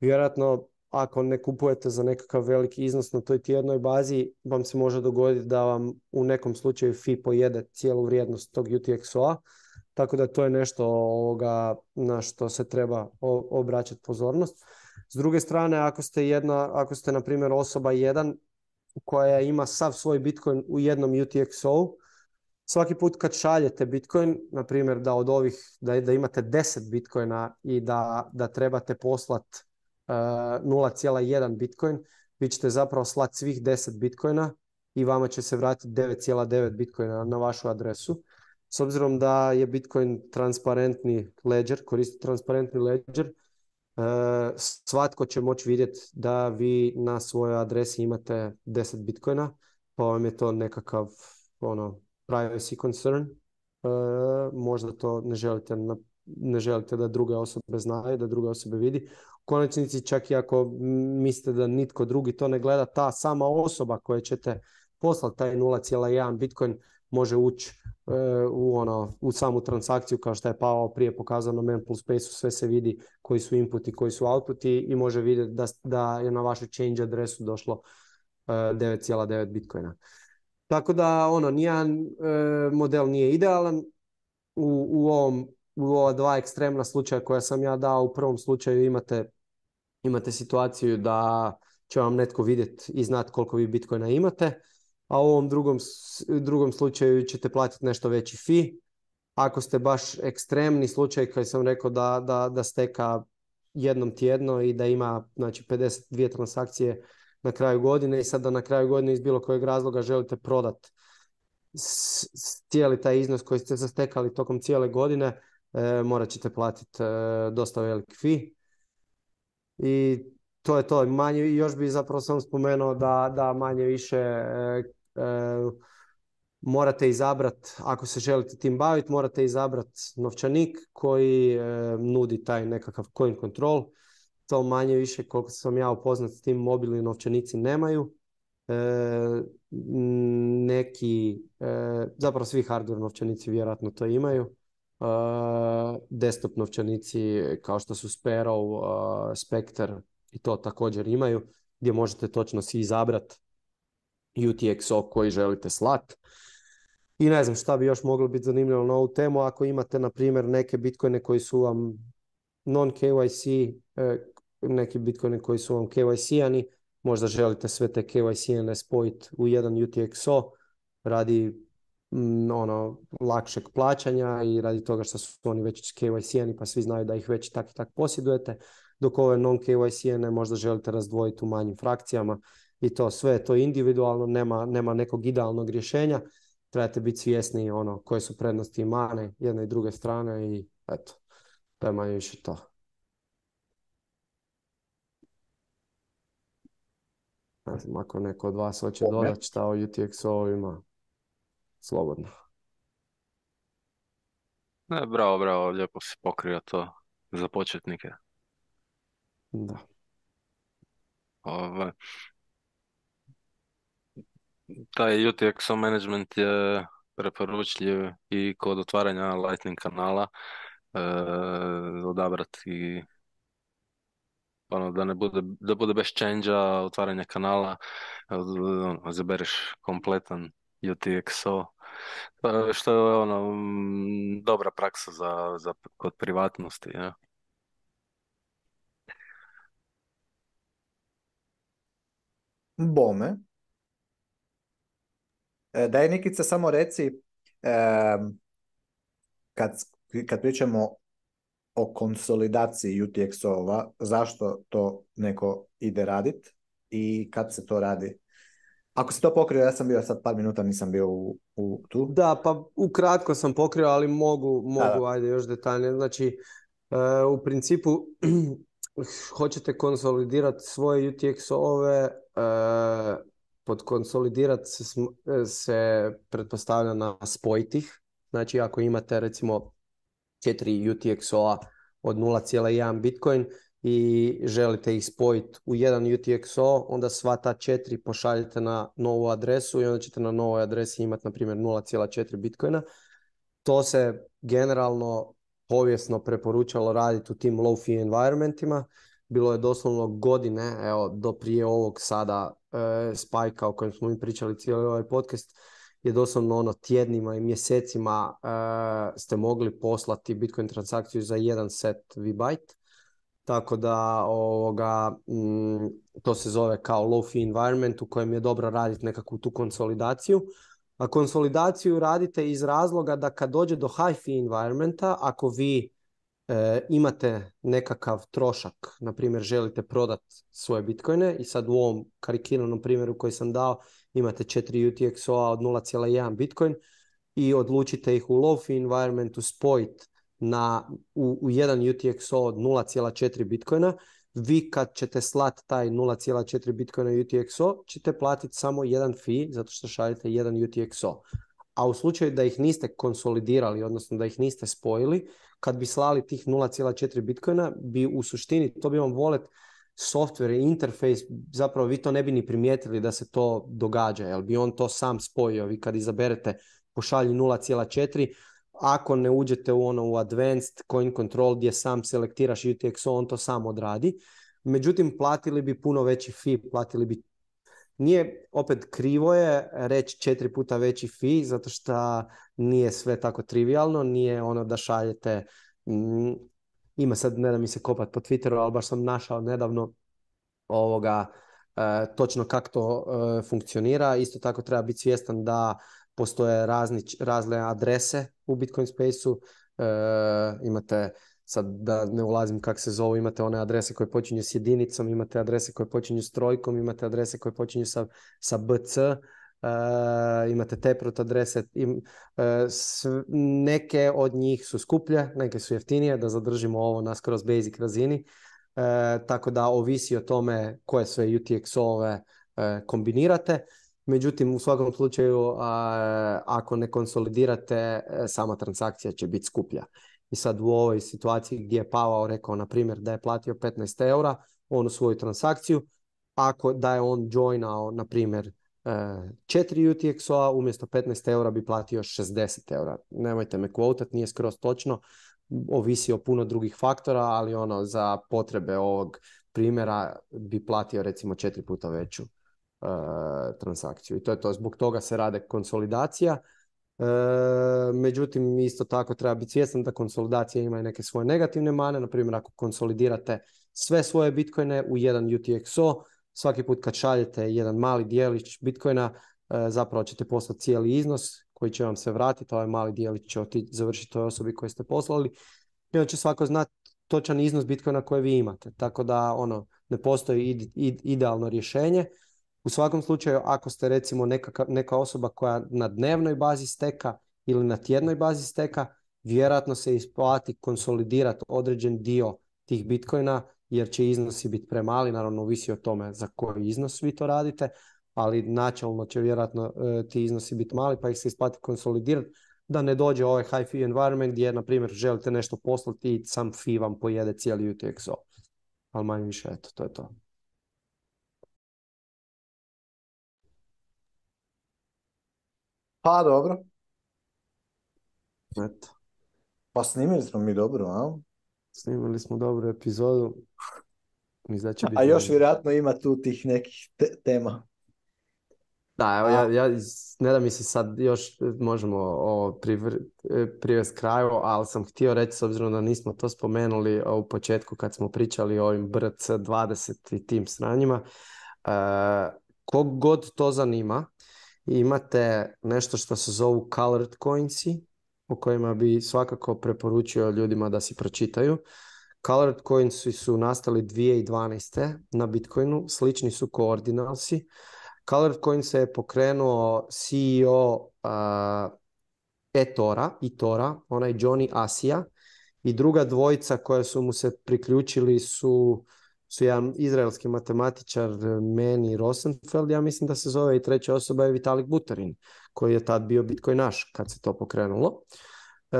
Vjerojatno ako ne kupujete za nekakav veliki iznos na toj tjednoj bazi, vam se može dogoditi da vam u nekom slučaju fee pojede cijelu vrijednost tog UTXO-a tako da to je nešto ovoga na što se treba obraćati pozornost. S druge strane, ako ste jedna, ako ste na primjer osoba jedan koja ima sav svoj Bitcoin u jednom UTXO, svaki put kad šaljete Bitcoin, na primjer da od ovih, da, da imate 10 Bitcoina i da, da trebate poslat 0,1 eh, Bitcoin, vi ćete zapravo slati svih 10 Bitcoina i vama će se vratiti 9,9 Bitcoina na vašu adresu. S obzirom da je Bitcoin transparentni ledger, koristi transparentni ledger, e, svatko će moći vidjeti da vi na svojoj adresi imate 10 bitcoina, pa vam je to nekakav ono, privacy concern. E, možda to ne želite, ne želite da druge osobe znaju, da druge osobe vidi. U konačnici čak i ako mislite da nitko drugi to ne gleda, ta sama osoba koja ćete poslati taj 0,1 bitcoin može ući e, u, ono, u samu transakciju kao što je Pavao prije pokazano na Mempool Space-u, sve se vidi koji su inputi, koji su outputi i može vidjeti da, da je na vašu change adresu došlo 9,9 e, bitcoina. Tako da ono, nijedan model nije idealan. U, u, ovom, u ova dva ekstremna slučaja koja sam ja dao, u prvom slučaju imate, imate situaciju da će vam netko vidjeti i znati koliko vi bitcoina imate a u ovom drugom, drugom slučaju ćete platiti nešto veći fi. Ako ste baš ekstremni slučaj koji sam rekao da, da, da steka jednom tjedno i da ima znači, 52 transakcije na kraju godine i sada da na kraju godine iz bilo kojeg razloga želite prodati cijeli taj iznos koji ste zastekali tokom cijele godine, e, morat ćete platiti e, dosta velik fi. I to je to. Manje, još bi zapravo sam spomenuo da, da manje više e, Eh, morate izabrat ako se želite tim baviti, morate izabrati novčanik koji eh, nudi taj nekakav coin control. To manje više, koliko sam ja upoznat s tim, mobilni novčanici nemaju. Eh, neki, zapravo svi hardware novčanici vjerojatno to imaju. desktop novčanici kao što su Sparrow, Spectre i to također imaju gdje možete točno si izabrati UTXO koji želite slat. I ne znam šta bi još moglo biti zanimljivo na ovu temu. Ako imate, na primjer, neke bitcoine koji su vam non-KYC, e, neki bitcoine koji su vam KYC-ani, možda želite sve te KYC-ane spojiti u jedan UTXO radi mm, ono, lakšeg plaćanja i radi toga što su oni već KYC-ani pa svi znaju da ih već tak i tak posjedujete, dok ove non-KYC-ane možda želite razdvojiti u manjim frakcijama i to sve je to individualno, nema, nema nekog idealnog rješenja. Trebate biti svjesni ono koje su prednosti i mane jedne i druge strane i eto, to je manje više to. Ne znam, ako neko od vas hoće dodati šta o UTXO-ovima, slobodno. Ne, bravo, bravo, lijepo si pokrio to za početnike. Da. Ove, ovaj, taj UTXO management je preporučljiv i kod otvaranja Lightning kanala e, odabrati ono, da ne bude, da bude bez change otvaranja kanala, e, ono, zabereš kompletan UTXO, pa, što je ono, dobra praksa za, kod privatnosti. Ja. Bome, E, daj Nikica samo reci e, kad, kad pričamo o konsolidaciji utxo ova zašto to neko ide radit i kad se to radi? Ako se to pokrio, ja sam bio sad par minuta, nisam bio u, u tu. Da, pa ukratko sam pokrio, ali mogu, mogu ajde još detaljnije. Znači, e, u principu *clears throat* hoćete konsolidirati svoje utxo ove pod konsolidirat se, e, se pretpostavlja na spojitih. Znači ako imate recimo 4 UTXO-a od 0,1 Bitcoin i želite ih spojiti u jedan UTXO, onda sva ta četiri pošaljite na novu adresu i onda ćete na novoj adresi imati na primjer 0,4 Bitcoina. To se generalno povijesno preporučalo raditi u tim low fee environmentima. Bilo je doslovno godine, evo do prije ovog sada E, spajka o kojem smo mi pričali cijeli ovaj podcast je doslovno ono tjednima i mjesecima e, ste mogli poslati Bitcoin transakciju za jedan set v Tako da ovoga, mm, to se zove kao low fee environment u kojem je dobro raditi nekakvu tu konsolidaciju. A konsolidaciju radite iz razloga da kad dođe do high fee environmenta, ako vi E, imate nekakav trošak, na primjer želite prodat svoje bitcoine i sad u ovom karikiranom primjeru koji sam dao imate 4 UTXO-a od 0,1 bitcoin i odlučite ih u low fee environmentu spojiti na, u, u jedan UTXO od 0,4 bitcoina, vi kad ćete slati taj 0,4 bitcoina UTXO ćete platiti samo jedan fee zato što šaljete jedan UTXO. A u slučaju da ih niste konsolidirali, odnosno da ih niste spojili, kad bi slali tih 0,4 bitcoina, bi u suštini to bi vam volet software interface, interfejs, zapravo vi to ne bi ni primijetili da se to događa, jer bi on to sam spojio. Vi kad izaberete pošalji 0,4, ako ne uđete u ono u advanced coin control gdje sam selektiraš UTXO, on to sam odradi. Međutim, platili bi puno veći fee, platili bi nije, opet krivo je reći četiri puta veći fi, zato što nije sve tako trivialno, nije ono da šaljete, ima sad, ne da mi se kopat po Twitteru, ali baš sam našao nedavno ovoga, e, točno kako to e, funkcionira. Isto tako treba biti svjestan da postoje razne adrese u Bitcoin Spaceu, e, imate sad da ne ulazim kak se zove, imate one adrese koje počinju s jedinicom, imate adrese koje počinju s trojkom, imate adrese koje počinju sa, sa BC, eh, imate teprot adrese, eh, neke od njih su skuplje, neke su jeftinije, da zadržimo ovo na skroz basic razini, eh, tako da ovisi o tome koje sve utx ove kombinirate. Međutim, u svakom slučaju, ako ne konsolidirate, sama transakcija će biti skuplja i sad u ovoj situaciji gdje je Pavao rekao, na primjer, da je platio 15 eura, onu svoju transakciju, ako da je on joinao, na primjer, 4 e, UTXO-a, umjesto 15 eura bi platio 60 eura. Nemojte me kvotat, nije skroz točno, ovisi o puno drugih faktora, ali ono, za potrebe ovog primjera bi platio recimo četiri puta veću e, transakciju. I to je to, zbog toga se rade konsolidacija, E, međutim, isto tako treba biti svjestan da konsolidacija ima i neke svoje negativne mane. Na primjer, ako konsolidirate sve svoje bitcoine u jedan UTXO, svaki put kad šaljete jedan mali dijelić bitcoina, e, zapravo ćete poslati cijeli iznos koji će vam se vratiti, ovaj mali dijelić će završiti toj osobi koju ste poslali. I onda će svako znati točan iznos bitcoina koje vi imate. Tako da ono ne postoji idealno rješenje. U svakom slučaju, ako ste recimo neka, neka osoba koja na dnevnoj bazi steka ili na tjednoj bazi steka, vjerojatno se isplati konsolidirati određen dio tih bitcoina jer će iznosi biti premali, naravno ovisi o tome za koji iznos vi to radite, ali načelno će vjerojatno e, ti iznosi biti mali pa ih se isplati konsolidirati da ne dođe ovaj high fee environment gdje, na primjer, želite nešto poslati i sam fee vam pojede cijeli UTXO. Ali manje više, eto, to je to. Pa dobro. Eto. Pa snimili smo mi dobro, a? Snimili smo dobru epizodu. Mi a još vjerojatno ima tu tih nekih tema. Da, evo, ja, ja, ne da mi se sad još e, možemo ovo e, privest kraju, ali sam htio reći, s obzirom da nismo to spomenuli u početku kad smo pričali o ovim BRC20 i tim stranjima e, kog god to zanima, imate nešto što se zovu colored coinsi, o kojima bi svakako preporučio ljudima da si pročitaju. Colored coinsi su nastali 2012. na Bitcoinu, slični su koordinalsi. Colored coins se je pokrenuo CEO uh, eTora, Itora, onaj Johnny Asia i druga dvojica koja su mu se priključili su su jedan izraelski matematičar eh, Meni Rosenfeld, ja mislim da se zove i treća osoba je Vitalik Buterin, koji je tad bio naš kad se to pokrenulo. E,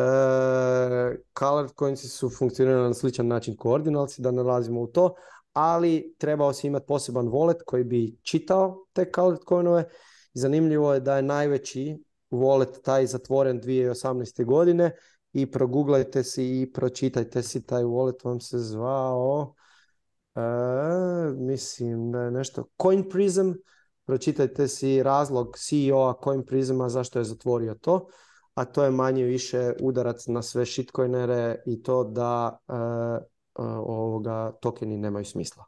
colored coins su funkcionirali na sličan način koordinalci, da nalazimo u to, ali trebao se imati poseban wallet koji bi čitao te colored coinove. Zanimljivo je da je najveći wallet taj zatvoren 2018. godine i proguglajte si i pročitajte si taj wallet vam se zvao E, mislim da je nešto Coin Prism, pročitajte si razlog CEO-a Coin Prisma zašto je zatvorio to, a to je manje više udarac na sve shitcoinere i to da e, e, ovoga tokeni nemaju smisla.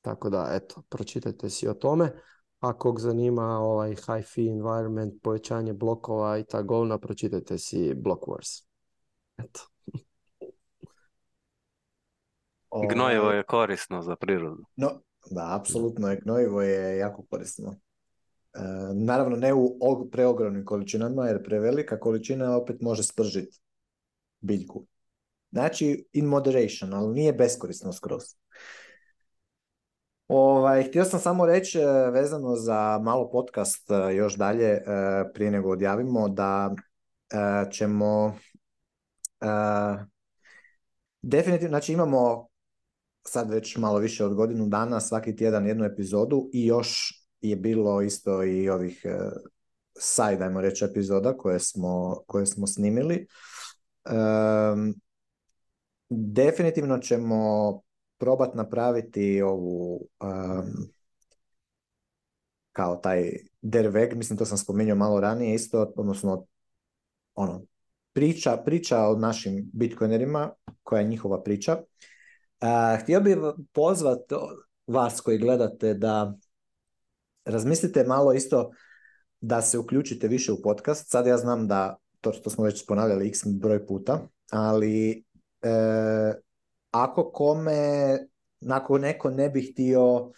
Tako da, eto, pročitajte si o tome. A kog zanima ovaj high fee environment, povećanje blokova i ta govna, pročitajte si Block Eto. Ovo... Ovaj, Gnojivo je korisno za prirodu. No, da, apsolutno je. Gnojivo je jako korisno. E, naravno, ne u preogromnim količinama, jer prevelika količina opet može spržiti biljku. Znači, in moderation, ali nije beskorisno skroz. Ovaj, htio sam samo reći e, vezano za malo podcast e, još dalje prije nego odjavimo da ćemo definitivno, znači imamo sad već malo više od godinu dana svaki tjedan jednu epizodu i još je bilo isto i ovih e, side, ajmo reći, epizoda koje smo, koje smo snimili. definitivno ćemo probat napraviti ovu kao taj derveg, mislim to sam spominjao malo ranije isto, odnosno ono, priča, priča o našim bitcoinerima, koja je njihova priča, htio bih pozvati vas koji gledate da razmislite malo isto da se uključite više u podcast. Sad ja znam da, to što smo već ponavljali x broj puta, ali e, ako kome, ako neko ne bi htio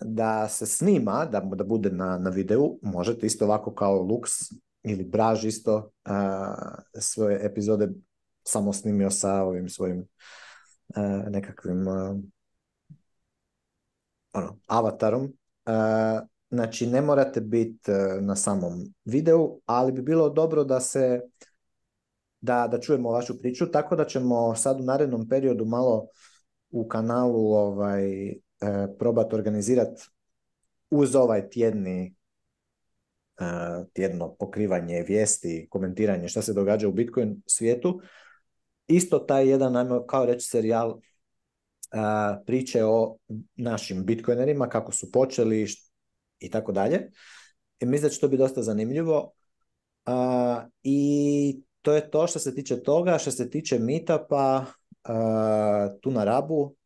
da se snima, da, da bude na, na videu, možete isto ovako kao Lux ili Braž isto svoje epizode samo snimio sa ovim svojim E, nekakvim e, ono, avatarom. E, znači, ne morate biti na samom videu, ali bi bilo dobro da se da, da čujemo vašu priču, tako da ćemo sad u narednom periodu malo u kanalu ovaj, e, probati organizirati uz ovaj tjedni tjedno pokrivanje vijesti, komentiranje šta se događa u Bitcoin svijetu, isto taj jedan, kao reći, serijal uh, priče o našim bitcoinerima, kako su počeli i tako dalje. I mislim da će to biti dosta zanimljivo. I to je to što se tiče toga. Što se tiče meetupa, uh, tu na Rabu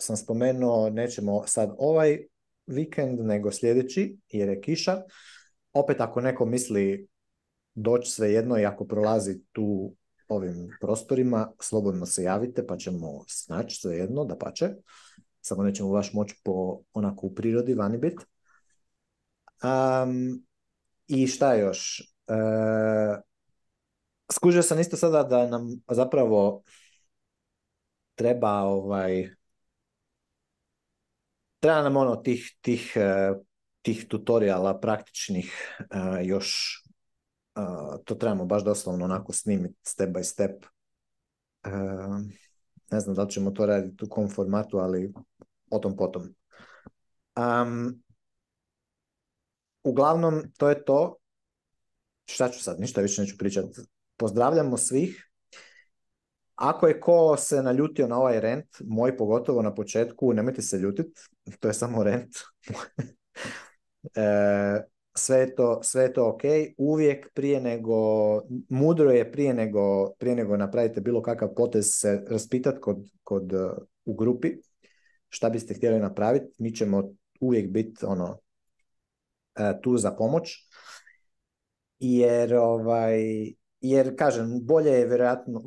sam spomenuo, nećemo sad ovaj vikend, nego sljedeći, jer je kiša. Opet ako neko misli doći svejedno i ako prolazi tu ovim prostorima, slobodno se javite pa ćemo snaći sve jedno, da pače. Samo nećemo vaš moć po onako u prirodi vani bit. Um, I šta još? Uh, skužio sam isto sada da nam zapravo treba ovaj treba nam ono tih, tih, e, tih tutoriala praktičnih e, još to trebamo baš doslovno onako snimiti step by step. E, ne znam da li ćemo to raditi u kom formatu, ali o tom potom. uglavnom, to je to. Šta ću sad? Ništa više neću pričati. Pozdravljamo svih. Ako je ko se naljutio na ovaj rent, moj pogotovo na početku, nemojte se ljutiti, to je samo rent. *laughs* E, sve to, sve to ok, uvijek prije nego, mudro je prije nego, prije nego napravite bilo kakav potez se raspitati kod, kod, u grupi šta biste htjeli napraviti, mi ćemo uvijek biti ono, e, tu za pomoć, jer ovaj, jer kažem, bolje je vjerojatno,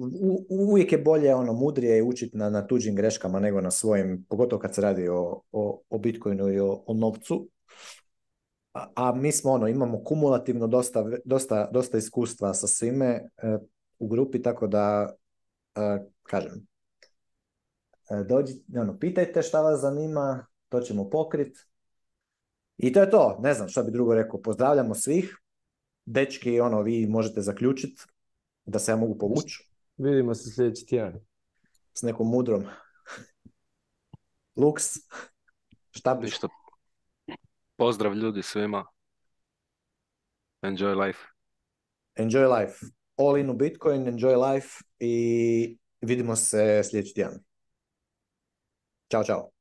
uvijek je bolje ono mudrije je učiti na, na tuđim greškama nego na svojim, pogotovo kad se radi o, o, Bitcoinu i o, o novcu a mi smo ono, imamo kumulativno dosta, dosta, dosta iskustva sa svime e, u grupi, tako da e, kažem, e, dođi, ono, pitajte šta vas zanima, to ćemo pokrit. I to je to, ne znam šta bi drugo rekao, pozdravljamo svih, dečki, ono, vi možete zaključiti da se ja mogu povući. Vidimo se sljedeći tjedan. S nekom mudrom. Luks, šta bi? Pozdrav ljudi svima. Enjoy life. Enjoy life. All in u Bitcoin, enjoy life i vidimo se sljedeći tjedan. Ćao, čao.